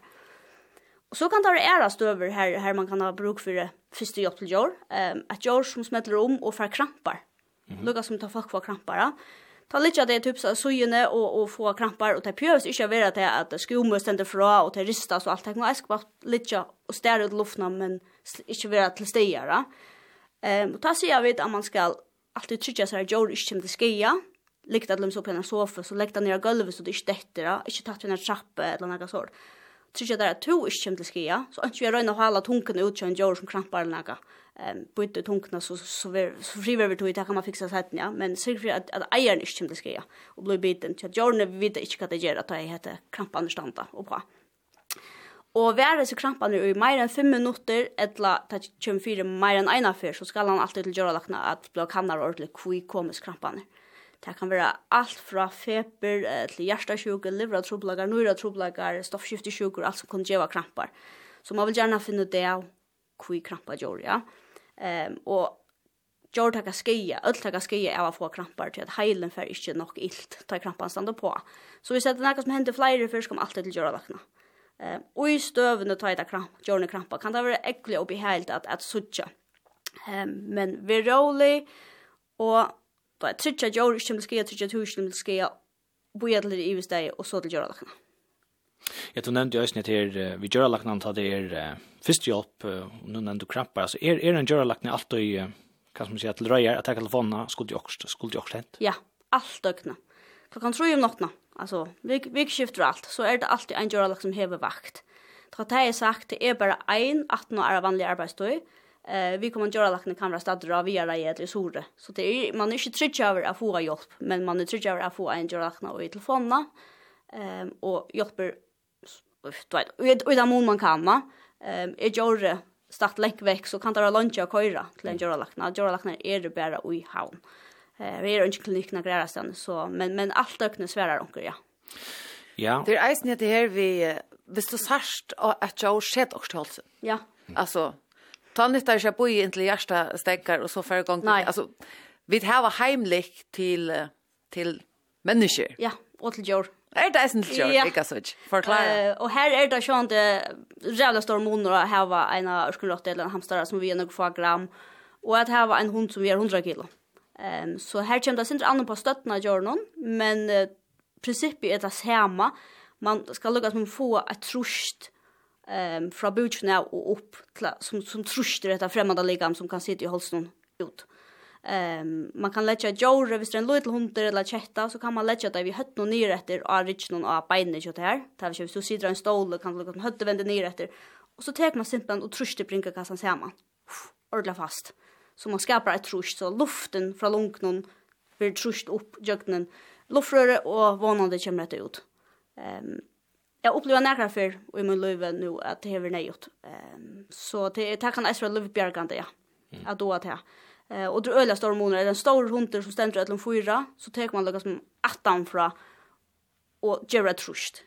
Och så kan det vara stöver här här man kan ha bruk för första hjälp till jor. Ehm att jor som smäller om och får krampar. Mm -hmm. Som tar folk får krampar. Ja? ta litt av det typ så sujene og, og få krampar, og det pjøves ikke å være til at skomer stender fra, og det ristas og alt, det kan jeg skal bare litt og stære ut luften men ikke være til steder. Um, og ta sier vi at man skal alltid trykke seg at jord ikke kommer til skia, likt at lumsa så på en sofa, så lägga ner ned gulvet så det ikke detter, ikke tatt en trappe eller noe sånt. Trykker der at to ikke kommer til skia, så ikke vi røyner å hala tunken ut til en jord som krampar eller noe ehm bytte tunkna så så så friver vi tog det kan man fixa så ja men sig för att att ejern inte kommer ska och blir biten så att jag vet inte vad det gör att jag heter krampan standa och bra Og være så krampan i mer enn 5 minutter, eller ta kjem fyra mer enn eina fyr, så skal han alltid til lackna at blå kannar ordentlig kvi komis krampan Det kan være alt fra feber til hjertasjuke, livratroblagar, nøyratroblagar, stoffskiftesjuker, alt som kan gjøre krampar. Så man vil gjerne finne det av hvor krampar gjør, ja. Ehm um, og Gjør takka skia, öll takka skia av å få krampar til at heilen fer ikke nok ilt ta krampan standa på. Så vi setter nekka som hender flere fyrst kom alltid til gjøra lakna. Um, og i støvene ta etter kramp, gjørne krampa kan det være ekkelig og beheilt at, at suttja. Um, men vi er rolig og da er trutja gjør ikke til skia, trutja tusen til skia, boja til det i vistegi og så til gjøre lakna. Jag tror nämnde jag snitt här vi gör lackna att det är först hjälp och nå när du krampar Altså, är är en gör lackna allt hva som man säga till röjer att ta telefonerna skulle jag også, skulle jag også hent? Ja, allt ökna. Klockan tro om nattna, Alltså vi vi skiftar allt så är det alltid en gör som hever vakt. Trots det är sagt det är bara en 18 år vanlig arbeidsdøy, Eh vi kommer göra lackna kan vara stad dra via det i sore. Så det är man är inte trygg över att få hjälp men man är trygg över att få en gör lackna och i telefonerna. Ehm och hjälper du vet, och i den mån man kan va. Ehm är gjorde start läck veck så kan det lunch och köra till en göra lackna. Göra lackna är det bara i havn. Eh vi är inte klinikna grejer sen så men men allt ökna svärar onker, ja. Ja. Det är isen det här vi visst du särst att jag sett och stolse. Ja. Alltså ta nytta i jag på i inte hjärsta stänkar och så för Nej. alltså vi har heimligt till till människor. Ja og til jord. Er det eisen til jord, ja. ikke så ikke? Forklare. Uh, og her er det sånn det rævla store måneder å hava en ørskunlotte eller en hamstare som vi er noen få gram, og at hava en hund som vi er 100 kilo. Um, så her kommer det sindre andre på støttene av jorden, men uh, prinsippet er det samme. Man skal lukka som få et trusht um, fra budskjene og opp, til, som, som trusht i dette fremmede ligam som kan sitte i holsen ut. Ehm um, man kan lägga jore hvis det er en liten hund eller kjetta så kan man lägga det vi hött någon ner efter och rich någon av benen så här. Tar vi så sitter en stol kan lucka hött vända ner efter. Och så tar man simpelt och trustar brinka kassan samman. Ordla fast. Så man skapar ett trust så luften från lungknon blir trust upp jöknen. Luftröre och vånande kommer det ut. Ehm um, jag upplever nära för och i min liv nu att det är nejot. Ehm um, så det, det kan jag vara livbjärgande ja. Att då att jag Eh och det öliga stora är den stora hunden som ständer ett lång fyra så tar man lucka som attan fra och ger ett trust.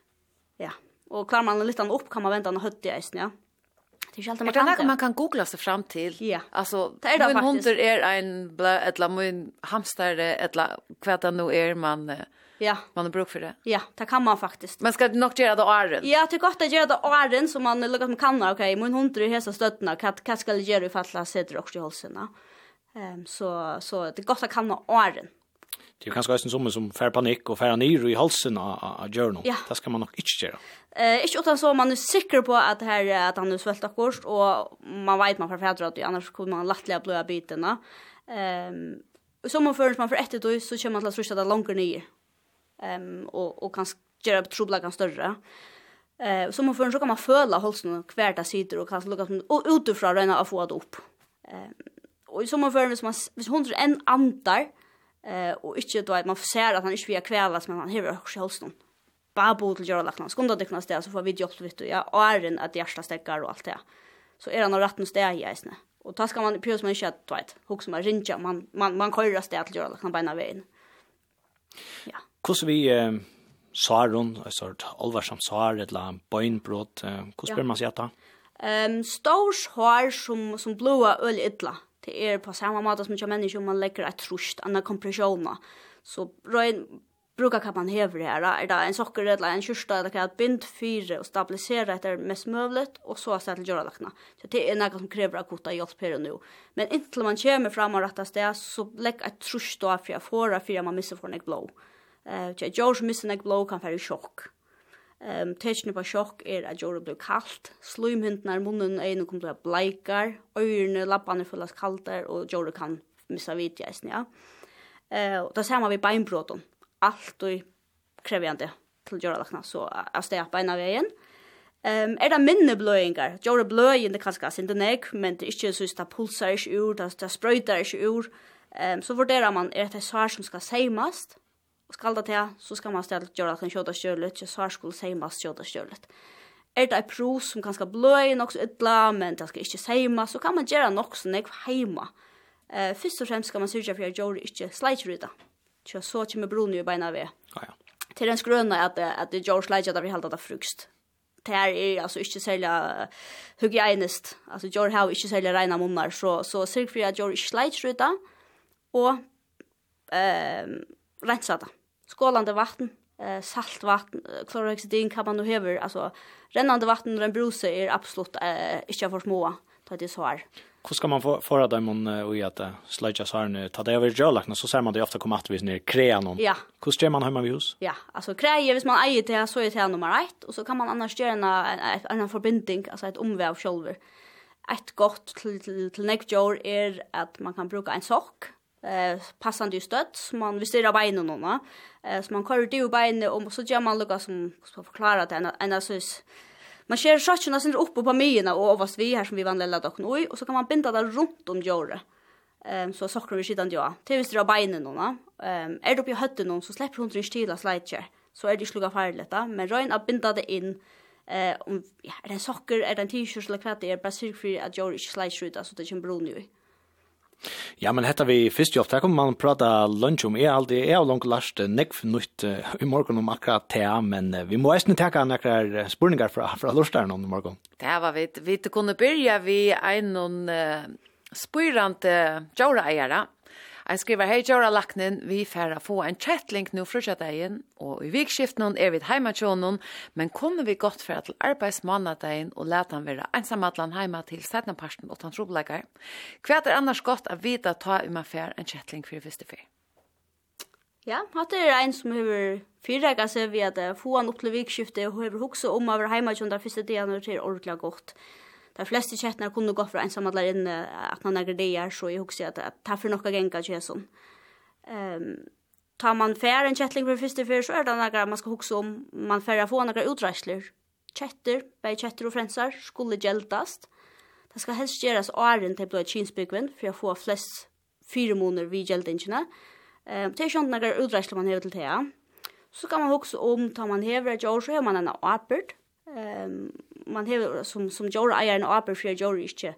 Ja. Och klarar man lite upp kan man vänta en hött i ja. Det är ju alltid man kan, Det man kan googla sig fram till. Ja. Alltså det är det faktiskt. Hund är en blä eller mun hamster ettla kvätta nu är man Ja. Man har bruk för det. Ja, det kan man faktiskt. Man ska nog göra det åren. Ja, det är gott att göra det åren så man lukkar som kan. Okej, okay, min hund är hesa stöttna. Vad ska jag göra ifall jag sätter också i halsen? Ja. Ehm så så det gott att kalla åren. Det är kanske en sommar som fär panik och fär ner i halsen av journal. Ja. Det ska man nog inte göra. Eh inte utan så man är säker på att det här att han är svälta akkurst och man vet man förfäder att annars kommer man lättliga blöda bitarna. Ehm um, som man för man för ett då så kör man till att rusta det långt ner. Ehm um, och och kan göra trubblagan större. Eh som man för så kan man föla halsen kvar där sitter och kan lukka ut utifrån rena att få det upp. Ehm um, og i sommerføren, hvis, man, hvis hundre en antar, eh, og ikke, du vet, man ser at han ikke vil kvelas, men han hever også i halsen. Bare bo til gjørelakna, skunda dykna sted, så får vi jobb, vitt du, ja, og er en at hjertet stekker og alt det. Så er han av retten sted i eisene. Og da skal man, pjøs man ikke, at, du vet, hok som er rinja, man, man, man køyrer sted til gjøre gjørelakna beina veien. Ja. Hvordan vi, eh, Saron, altså alvarsamt sar, et eller annet bøynbrot, hvordan spør man seg etter? Um, Stors har som, som blåa øl ytla det er på samme måte som ikke mennesker man legger et trusht, anna kompresjoner. Så røyen brukar kan man hever her, da. er det en sokker eller en kyrsta, eller kan bind fyre og stabilisere etter mest møvlet, og så sett til gjøradakna. Så det er noe som krever akuta hjelp her og nå. Men inntil man kommer fram og rett sted, så legg et trusht da for jeg får, for jeg man misser for en blå. Uh, George misser en blå kan være i sjokk. Ehm um, på sjokk er at jorda blir kalt, er munnen einu kommer til bleikar, øyrene, lappane fullas kaldar og jorda kan missa vitjeisen, ja. Eh, og ser man vi beinbrotum. Alt og krevjande til jorda lakna så jeg steg på ein vegin. Ehm um, er det minne bløyingar? Jorda bløin det kanskje sin den nek, men det er ikkje så sta pulsar ikke ur, det det sprøyter ikke ur. Ehm um, så vurderar man er det svar som skal seimast og skal det til, så skal man ställa göra att en skjuta stjärlet så här skulle säga man skjuta stjärlet er det pro som kanskje bløy nok så ytla, men det skal ikke seima, så kan man gjøre nok så nek heima. Eh, først og fremst skal man syrja for at gjør ikke sleitruta. Så så kommer brun i beina ved. Ah, ja. Til den skrøna at, at det gjør sleitruta vi halda det frukst. Det her er altså ikke særlig uh, hygienist. Altså gjør her ikke særlig reina munnar. Så, så syrja for at gjør ikke sleitruta og eh, rensa det skålande vatten, eh salt vatten, klorhexidin kan man nu hever, alltså rennande vatten och en bruse är absolut eh inte för små ta det så här. Hur ska man få föra dem om och att slöja så här nu ta det över jölakna så ser man det ofta komma att vi ner krea någon. Ja. Hur ska man hemma vid hus? Ja, alltså kreje hvis man äger det så är det nummer 1 och så kan man annars göra en en förbindning alltså ett omväv själver. Ett gott till till, till nästa är att man kan bruka en sock eh passande stöd som man vill styra benen nåna eh så man kör det ju benen och så gör man lucka som ska förklara det en en sås man kör shotsen sen upp på myna och ovast vi här som vi vanliga dock nu och så kan man binda det runt om jorden Ehm så saker vi sidan ja. Till visst dra benen nåna. Ehm är det uppe i hötten någon så släpper hon inte till att slide Så är det sluga farligt då, men rön att binda det in eh om ja, är det socker är det en t-shirt eller kvätt är bara cirkel för att jag inte slide så det kan brun ju. Ja, men hetta vi fyrst jobb, der kommer man prata lunch om, er aldri, er langt last, nekv nytt i morgon om akkurat te, men vi må eisne teka nekrar spurningar fra, fra lorstaren om i morgon. Det var vi, vi kunne byrja vi ein uh, spyrrande uh, jaura Jeg skriver, hei Jora Laknen, vi får få en chatlink nå fra kjøttdeien, og i vikskiften er vi heima tjånen, men kommer vi godt for til arbeidsmannadeien og lete han være ensamatlan heima til setnaparsten og tantrobeleggere. Hva er annars godt å vite ta i man færa en chatlink for første fyr? Ja, hatt er ein som hever fyrrega seg ved at få han opp til vikskiftet og hever hoksa om over heima tjånen der første delen til ordentlig godt de fleste kjettene kunne gå fra ensamhandler inn at man er greier, så jeg husker at det er for noe genga ikke sånn. Um, tar man fær en kjettling for første fyr, så er det noe man skal huske om man færre få noen utreisler. Kjetter, bare kjetter og frensar, skulle gjeldast. Det skal helst gjøres åren til blod kinsbygven, for å få flest fire måneder vid gjeldingene. Um, det er sånn noen utreisler man hever til det, Så kan man huske om, tar man hever et år, så har man en apert, Ehm man hevur sum sum jor eigar ein arbeiði fyrir jóra ikki.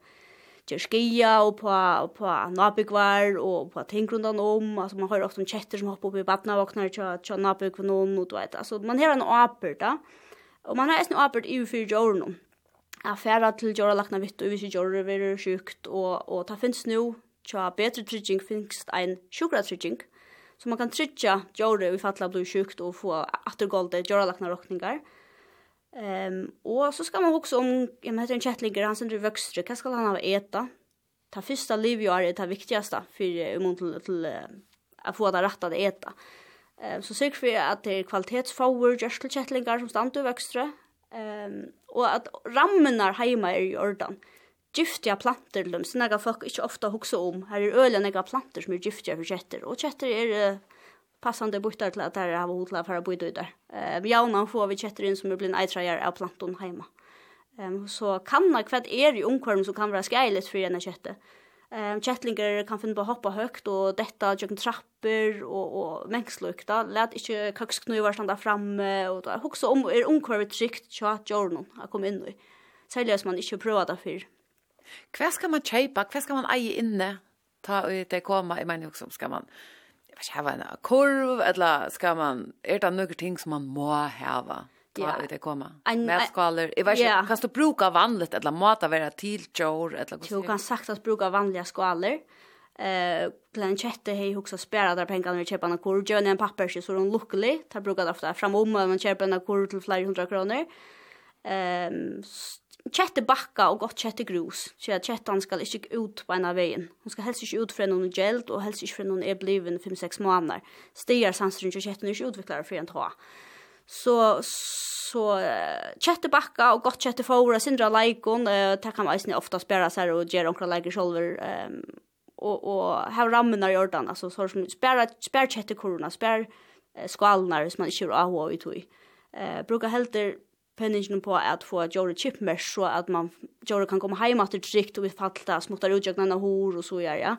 Ger skia og på på nabikvar og på tingrundan om, altså man har ofta chatter som hoppar upp i vattnet och vaknar tjá tjá nabik och någon och du vet. Man har en arbeiði da. Og man har ein arbeiði fyrir jóra nú. Ja, færa til jóra lakna vitt og við jóra verður sjukt og og ta finnst nú tja betri trygging finnst ein sjúkra trygging. Så man kan tryggja jóra við fatla blú sjukt og få attergolde jóra lakna rokningar. Ehm och så ska man också om jag heter en chatligger han sen vuxtre. Vad ska han ha äta? Ta första liv ju är det viktigaste för om till till att få det rätta att äta. Ehm så sök för att det är kvalitetsfawor just chatlingar som stannar vuxtre. Ehm och att rammarna hemma är i ordan. Giftiga planter, de snäga folk inte ofta huxa om. Här är ölen några planter som är giftiga för chatter Och chatter är passande buttar till att det har hotla för att bo ut där. Eh jauna får vi chatter in som blir en eitrajar av planton hemma. Ehm um, så kan man kvad är ju omkorm så kan vara skäligt för en chatte. Ehm um, chattlingar kan finna på hoppa högt och detta jag trapper trappor och och mängslukta. Lät inte kaxknuvar standa framme och då också om är omkorm tryckt chat journal. Jag kom in nu. Säljas man inte prova det för. Hva skal man kjøpe? Hva skal man eie inne? Ta ut det komma i meningen som ska man jag ska ha en kurv eller ska man är det några ting som man må ha Ja, det kommer. skaler. Jag vet inte, kan du bruka vanligt eller mata vara till jord eller så? Du kan sagt att bruka vanliga skaler. Eh, till chatte hej också spärra där pengarna vi köper en kurv, gör en papper så de luckily Ta brukar ofta fram om man köper en kurv till flera hundra kronor. Ehm Kjettebackar och gott kettegrus. Så att kettan ska inte ut på ena vägen. Hon ska helst inte ut för någon geld och helst inte för någon är bliven 5-6 månader. Stigar sanser inte kettan är utvecklar för en ta. Så så kjettebackar och gott kettefora sindra likon uh, ta kan man ofta spela så här och göra några läger ehm um, och och här rammen i ordan alltså så som spärra spärr corona spärr eh, skvalnar som man kör av och i tog. Eh uh, brukar helt penningen på att få Jory Chipmer så att man Jory kan komma hem att drikt och fatta smuttar ut jagna hor och så gör ja.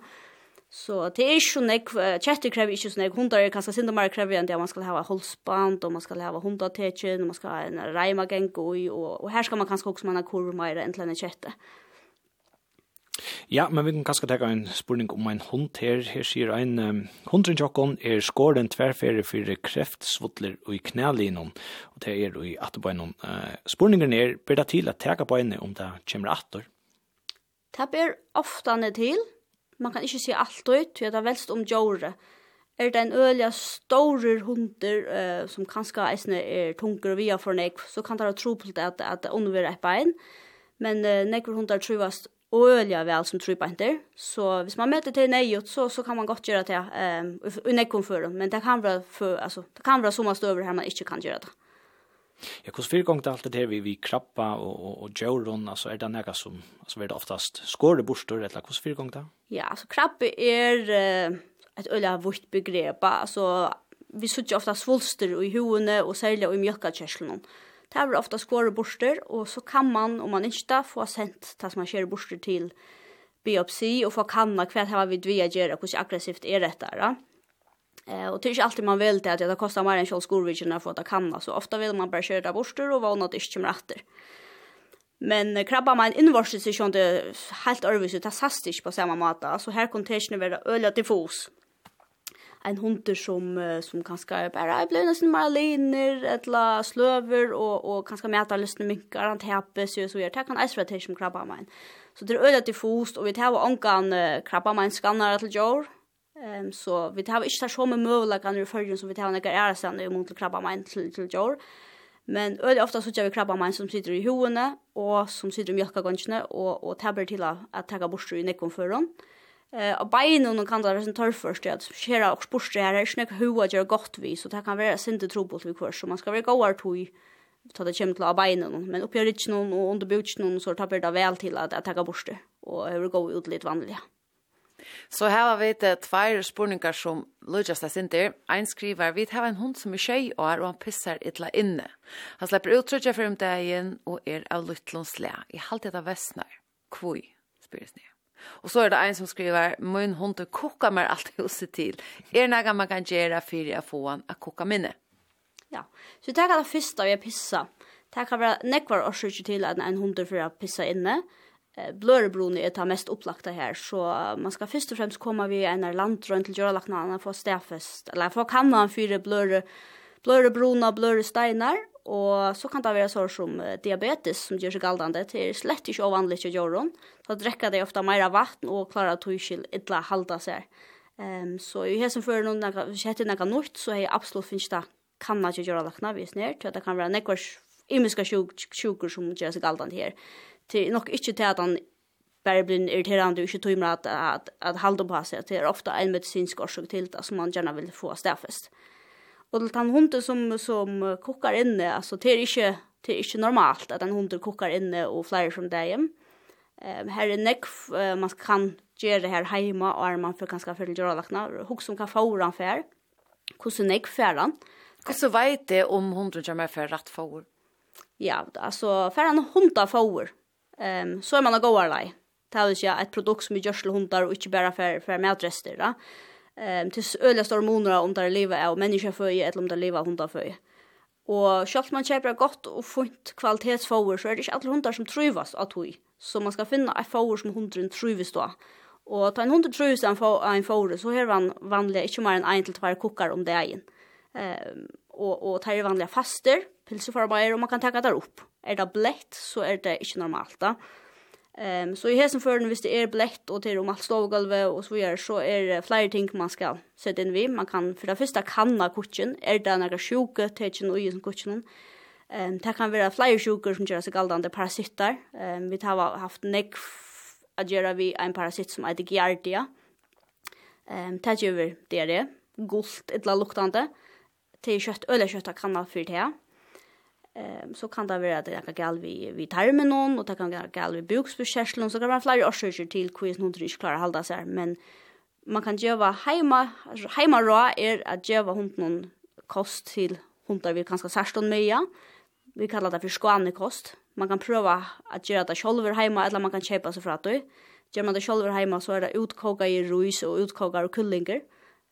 Så det är ju så nek chatte kräver ju så nek hundar kan så synda mer kräver än det man ska ha holsband och man ska ha hundar techen och man ska ha en rajma og, och och här ska man kanske också man ha kurva mer än lena chatte. Ja, men vi kan kanskje ta en spurning om en hund her. Her sier en um, hundrenjokken er skåren tverrferie for kreftsvotler og i knælinjen, og det er i atterbeinen. Uh, spurningen er, ber det til at teka beinet om det kommer atter? Det ber ofte til. Man kan ikke si alt ut, for det er velst om djåret. Er det en øyelig store hunder uh, som kanskje er tunger via for nek, så kan det være tro på det at, at det underverer et bein. Men uh, nekker hunder trivast øliga vel som inte. Så hvis man möter till nejot så så kan man gott göra det ehm um, i för men det kan vara för alltså det kan vara sommarst över här man inte kan göra det. Ja, hur fyra gånger allt det här vi vi krabba och och och joron alltså är det några som alltså är det oftast skåre borstor eller hur fyra gånger då? Ja, alltså krabbe är uh, ett öliga vart begrepp alltså vi sutter ofta svulster i huden och sälja i mjölkakärslorna. Det er ofta skåre borster, og så kan man, om man ikke få sendt det som man kjører borster til biopsi, og få kanna hva det har vi dvia gjøre, hvordan aggressivt er dette, da. Eh, og det er ikke alltid man vil til at det kostar mer enn kjøl skorvidgjene for å ta kanna, så ofta vil man bare kjøre det borster, og vana at det ikke kommer etter. Men krabba man innvorsis er ikke helt ærvis, det sast ikke på samme måte, så her kan det ikke være øyla diffus en hunter som som kanske bara blir nästan mer aliner eller slöver och och kanske mäta lyssna mycket han täpper så så gör tack ice rotation krabba mine. Så det är ödet fost och vi tar och ankan krabba mine skannar till jord. Ehm um, så vi tar inte så med möjlighet kan refergen som vi tar några är sen i mot krabba mine till till jord. Men öde ofta så gör vi krabba mine som sitter i hoene och som sitter i mjölkagångarna och och täpper till att ta bort i nekon förron. Ehm Eh och benen och kan det som tar först att skära och sporta här är snäck hur vad gör gott vi så det kan vara synte trubbel vi kör så man ska vara goar toj ta det kämt la benen men uppe rich någon och under butch någon så tar det väl till att att ta borste och över gå ut lite vanliga. Så här har vi det två spurningar som Lucas er sinter. En skriver vi har en hund som är tjej och han pissar illa inne. Han släpper ut tröja för om dagen och är av luttlons le. I halte det vestnar. Kvoi, spyrir ni. Och så er det en som skriver, min hund kokar mer allt huset till. Är något man kan gjøre för å få han att koka minne? Ja, så det er det første vi pissa. Det kan vara nekvar årsøkje til at en hund for å pissa inne. Blørebrone er det mest opplagte her, så man skal først og fremst komme vi en landrønn til Gjøralaknene for stedfest, eller for kannan fyre bløre, blørebrone og bløre steinar, Og så kan det være sår som diabetes som gjør seg galdande. Det er slett ikke ovanlig å gjøre den. Så drekker det ofte mer vatten og klarer at hun ikke halda seg. Um, så i hessen før noen, hvis jeg heter noe nytt, så er jeg absolutt finnes det kan man ikke gjøre lakna vis ned, til at det kan være nekvars imiska sjuker som gjør seg galdande her. Til nok ikke til at han bare blir irriterende og ikke tøymer at, at, at halda på seg. Det er ofte en medisinsk årsak til det som man gjerne vil få stedfest. Og til den hunden som, som kokkar inne, altså det er ikke, det er ikke normalt at en hund kokkar inne og flere som det er Um, her er nekv uh, man kan gjøre her heima, og er man for kanskje fyrir djøralakna, hok som kan fåra han fær, hvordan nekv fær han. Hvordan vet det om hunden kommer for rett for Ja, altså fær han hundar for Ehm så är man a gåarlai. Det är ju ett produkt som vi gör till hundar, och inte bara för för medrester, da ehm till öliga stora månader om där leva av människor för eller om där leva hundar för. Och självt man köper gott och fint kvalitetsfoder så är det inte alla hundar som trivas att hoj. Så man ska finna ett foder som hunden trivs då. Och ta en hund trivs en en foder så här van vanliga inte mer än en till två kokar om dagen. Ehm och och tar vanliga faster, pilsfarbar och man kan ta det upp. Är det blett, så är det inte normalt då. Ehm um, så i hesen förden visst det är blätt och till om allt stågolvet och så vidare så är det flera ting man ska sätta in vid. Man kan för det första kanna kutchen, är det några sjuka tecken och i som kutchen. Ehm um, det kan vara flera sjuka som gör sig galdande parasitter. Ehm um, vi har haft neck att göra vi en parasitt som heter giardia. Ehm um, det gör det det gult eller luktande. Det är kött eller kött kan för det. Ehm så kan det vara att det kan gal vi vi tarmen och det kan gal gal vi buksbeskärseln så kan man flera orsaker till quiz nu inte klarar hålla sig men man kan göra hemma hemma rå är att göra någon kost till hundar vi kanske särskilt med vi kallar det för skånekost. Man kan prova att göra det själv hemma eller man kan köpa sig för att det. Gör man det själv hemma så är det utkoka i ris och utkoka och kullingar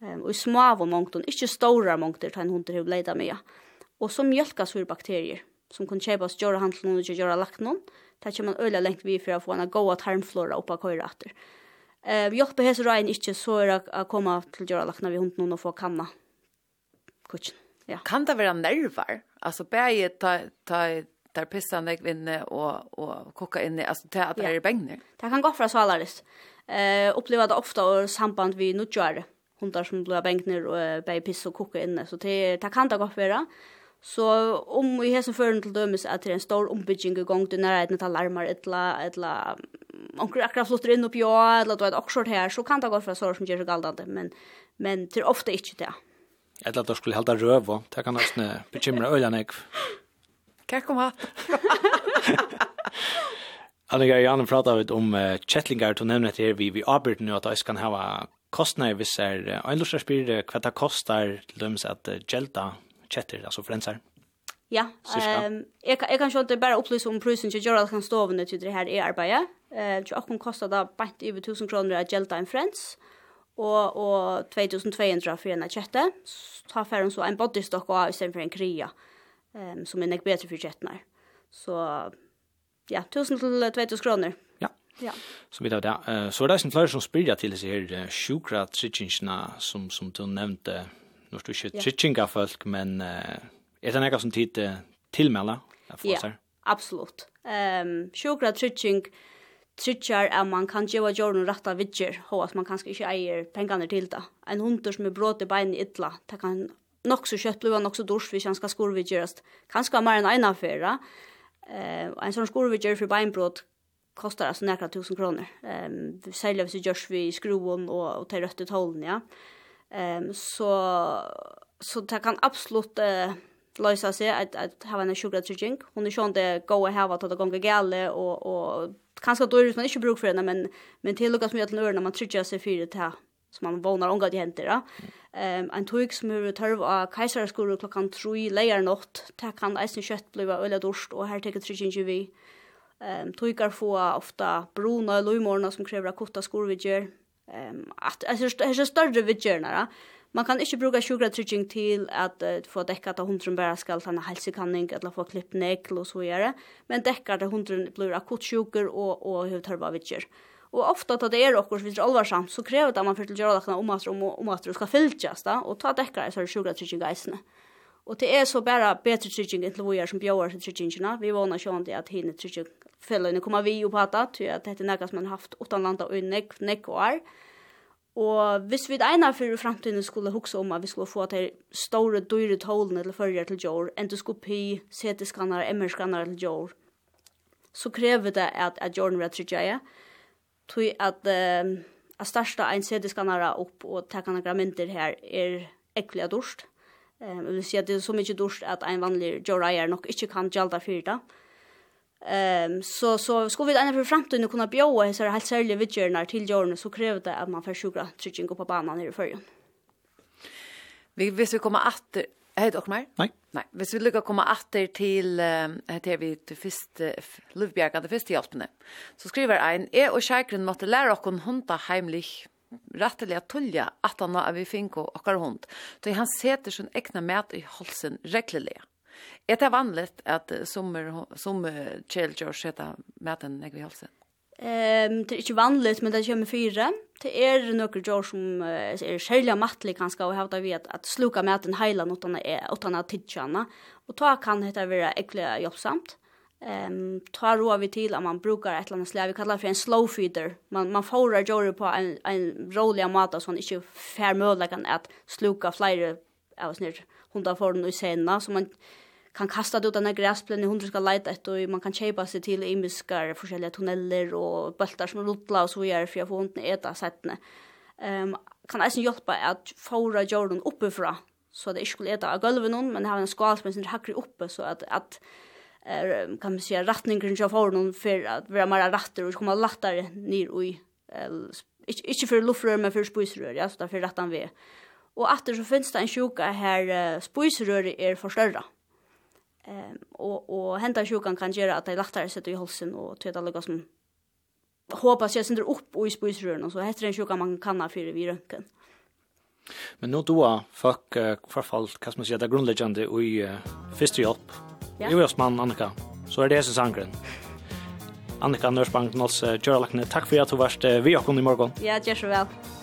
ehm och små av mångton inte stora mångton en hund hur leda med og så mjölkasur bakterier som kan kjepas gjøre handelen og gjøre laknen. Det kommer man øyla lengt vi for å få en god tarmflora oppe av køyre etter. Eh, hjelper hese regn ikke, så er det å komme til gjøre laknen ved hunden og få kanna kutsen. Ja. Kan det være nerver? Altså, bare ta, ta, där pissar nek vinne och och koka in alltså det att det är bängner. Det kan gå för svalaris. Eh uppleva det ofta och samband vi nu gör hundar som blir bängner och bäj piss och koka inne så det det kan det gå för Så om vi har som føren til dømes at det er en stor ombygging i gang, du nær at det larmar eller om du akkurat flutter inn oppi ja, eller du vet akkurat her, så kan det gå fra sår som gjør seg galdande, men, men det er ofte ikke det. Eller at du skulle halda røv, det kan nesten bekymra øyla nek. Hva kom hatt? Annika og Janne pratar om uh, kjettlingar, du nevner det her, vi, vi avbryter nu at jeg kan ha kostnader hvis er uh, spyr hva det kostar til dømes at uh, gjelda chatter alltså frensar. Ja, ehm jag jag kan inte bara upplysa om prisen till Gerald kan stå över till det här är arbete. Eh jag kan kosta då bant över 1000 kr att gelta en friends och och 2200 för en chatte. Ta för en så en body stock och istället för en kria. Ehm som är näck bättre för chattar. Så ja, 1000 till 2000 kr. Ja. Ja. Så vi tar det. Eh så där är det en flyer som sprider till sig här sjukra sitchingsna som som du nämnde nu du ikke trickinga folk, men uh, er det noe som tid uh, tilmelde? Ja, absolutt. Um, Sjokra tricking tricking er man kan gjøre jorden rett av vidger, og at man kanskje ikke eier pengene til det. En hunter som er brått i beinet ytla, det kan nok så kjøtt blod, nok så dors hvis han skal skorvidgerast. Kanskje mer enn en fyrra. Uh, en sånn skorvidger for beinbrott kostar alltså nära 1000 kroner. Ehm um, hvis vi så vi skroven og, og tar rött ut hållen ja. Ehm um, så så det kan absolut uh, lösa sig att att ha en sjukgradstryckning. Hon är sjön det gå och ha att det gånger gälle och och kanske då är det man inte bruk för henne men men till Lucas med att när man trycker sig för det här som man vånar omgått i händer. Ja. Um, en tog som er tørv av kajsarskole klokkan 3 leier nått, det kan eisen kjøtt bliva øyla dorst, og her teker trykker vi. Um, togar få ofta bruna lumorna som krever akutta skorvidger, ehm att alltså är så större vidgärna. Man kan inte bruka sjukratrygging til at uh, få täcka att hunden bara skall han helsekanning eller få klipp nekl og så vidare. Men dekka at hunden blir akutt sjuker og, og hur tørva vidger. Og ofta at det er okkur, hvis det er alvarsamt, så krever det at man för till göra om att om att du ska fyllas där och ta er så sjukratrygging guysne. Mm Og det er så bare bedre trygging enn vi er som bjør til tryggingene. Vi vana sjån til at henne trygging fellene kommer vi jo på at til at dette er noe som man har haft utan landa og nek, nek og er. Og hvis vi egnar for framtiden skulle hukse om at vi skulle få til store, dyre tålene til førjer til jord, endoskopi, CT-skanner, MR-skanner til jord, så krever det at, at jorden rett trygging er. Tui at, uh, at starta ein CT-skanner opp og takka noen mynter her er ekkelig. Mm Ehm um, vill säga det är så mycket dåst att en vanlig Joraya nog inte kan gjalda för det. Ehm um, så så ska vi ändå för framtiden kunna bjåa så här helt särliga vidgerna till Jorna så kräver det att man får sjukra trycking på banan i förrjun. Vi visst vi kommer att Hej och mer? Nej. Nej, hvis vi lykkar komma atter til uh, til vi til fyrst uh, Luvbjerga, det fyrste hjelpene, så skriver ein, «Jeg og kjærkren måtte lære okken hunta heimlich rettelig at tullja at han av vi finko okkar hund, så han seter sin egna mät i halsen reglelig. Er det vanligt at sommer, som kjeldjør seter maten mäten i halsen? Ehm um, det är inte vanligt men det kommer fyra. Det är några jor som är själva mattlig kanske och hävdar vi att att sluka med hela något annat är åt annat tidcharna och ta kan det vara äckliga jobbsamt. Ehm ta roa vi till att man brukar ett annat slag vi kallar det för en slow feeder. Man man fårar jore på en en rolig mat så man inte fär möjligheten att sluka flyger av snir hundar för den i sena så man kan kasta ut den här i hundra ska leta ett och man kan köpa sig till imiskar olika tunneller och bultar som rullar och så vidare för att få hunden äta sättne. Ehm um, kan alltså hjälpa att fåra jorden uppifrån så att det inte skulle äta av golvet någon men ha en skal som är högre uppe så att att er, kan man säga riktningen av honom för att vara mer rätter och komma lättare ner i inte inte för luftrör men för spisrör ja så därför att han vi och åter så finns det en sjuka här spisrör är förstörda ehm och och hända sjukan kan göra att det lättare sätter i halsen och tvätta lugga som hoppas jag sänder upp och i spisrören och så heter den sjuka man kan ha för vid röntgen Men nu då fuck för fall kan man säga det grundläggande och i första hjälp Ja. Jonas Mann, Annika. Så er det som sangren. Annika Nørsbank, Nåls Gjøralakne, takk for at du varst vi og i morgen. Ja, gjør så vel.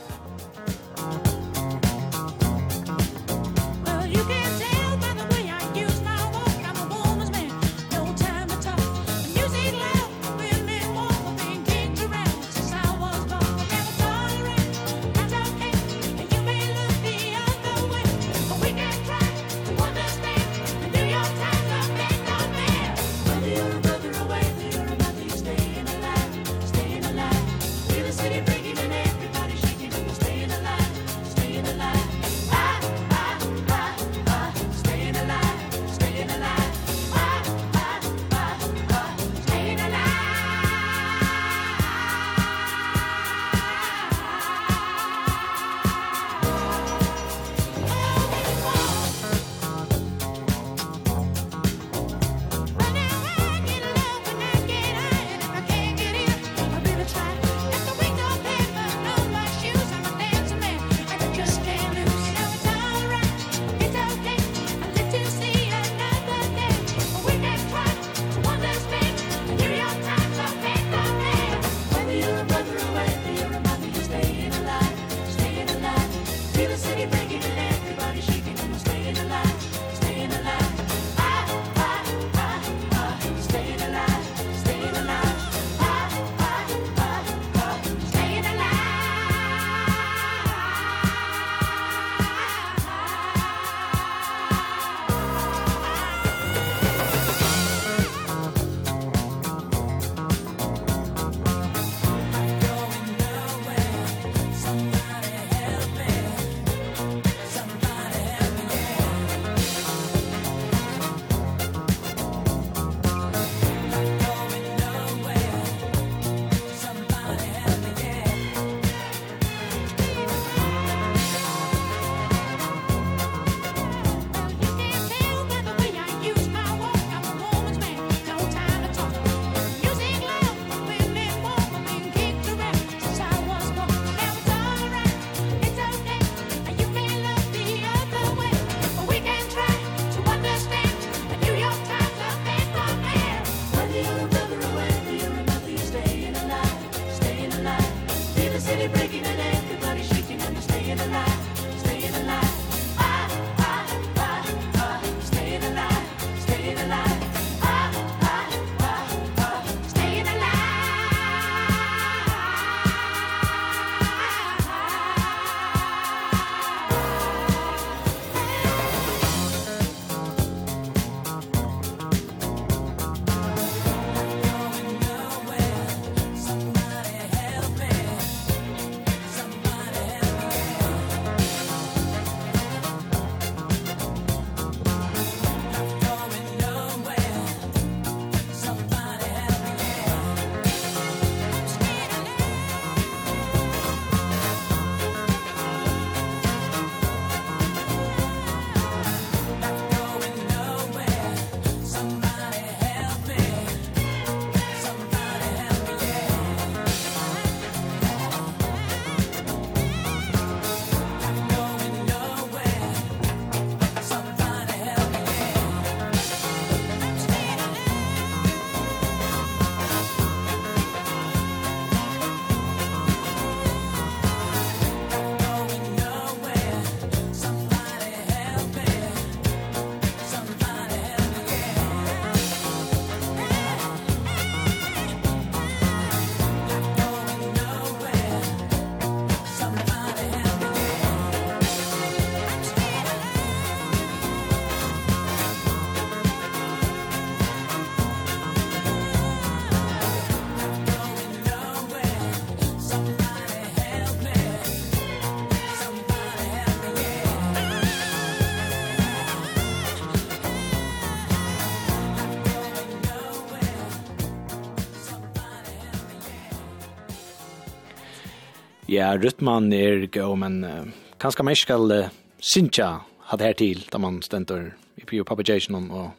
Ja, rytman er gå, men uh, kanskje man ikke skal uh, synja hatt her til, da man stender i Pio Papajationen og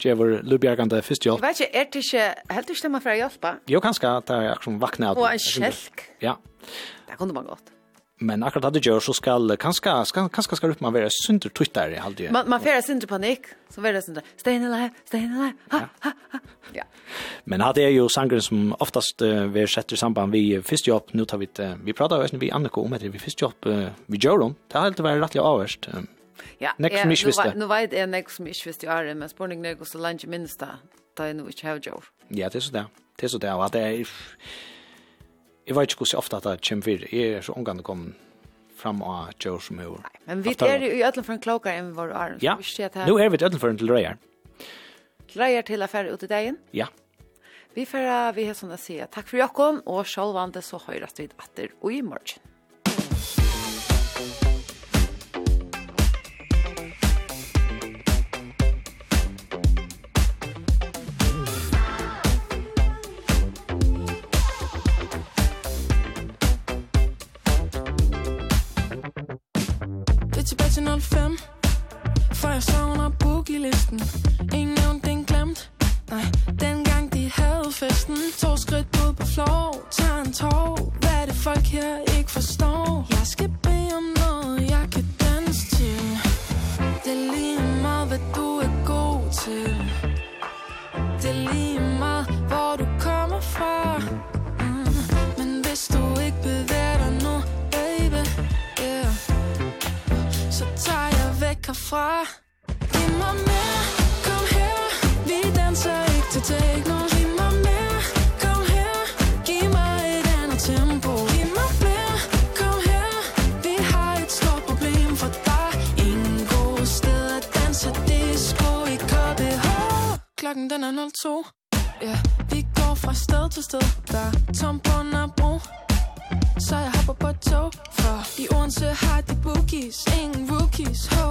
Tjevor Lubjarkande fyrst hjelp. Vet ikke, er det ikke helt du stemmer for å hjelpe? Jo, kanskje, det er akkurat vakna. Og en kjelk. Ja. Det kunne man godt. Men akkurat hade gjør, så skal kanskje, skal, kanskje skal upp man vara synder twittare i ju. Man man får synder panik så vara synder. Sten eller sten Ha, Ja. Men det er jo sangren som oftast uh, vi setter samband vi fyrst jobb nu tar vi uh, vi pratar jo vi Annika om etter, vi fyrst jobb uh, vi gjør dem. Det har alltid vært rettelig avst. Um, ja. Next ja, som ich visste. Nu vet jeg nek som ikke visste är men spårning när går så lunch minsta. da, är nog inte hur gör. Ja, det er så det. Det er så det, og at Det är Jeg vet ikke hvordan ofte at det kommer videre. Jeg er så omgang kom fram av Joe som er. Men vi er jo i ødelen for en klokere enn vår år. Ja, nå er vi i ødelen til røyer. Til røyer til affære ut i dagen? Ja. Vi får vi har sånn å si takk for Jakob, og sjølvande så høyrast vi atter og i morgen. listen. Ingen nævnt den glemt. Nej, dengang de havde festen. To skridt ud på floor Tag en tår. Hvad er det folk her ikke forstår? Jeg skal bede om noget jeg kan danse til. Det er lige meget hvad du er god til. Det er lige meget hvor du kommer fra. Mm. Men hvis du ikke bevæger dig nu baby yeah. Så tager jeg væk herfra. den er 02 Ja, vi går fra sted til sted. Der er tom på Nørrebro. Så jeg hopper på et tog. For i Odense har de bookies. Ingen rookies, ho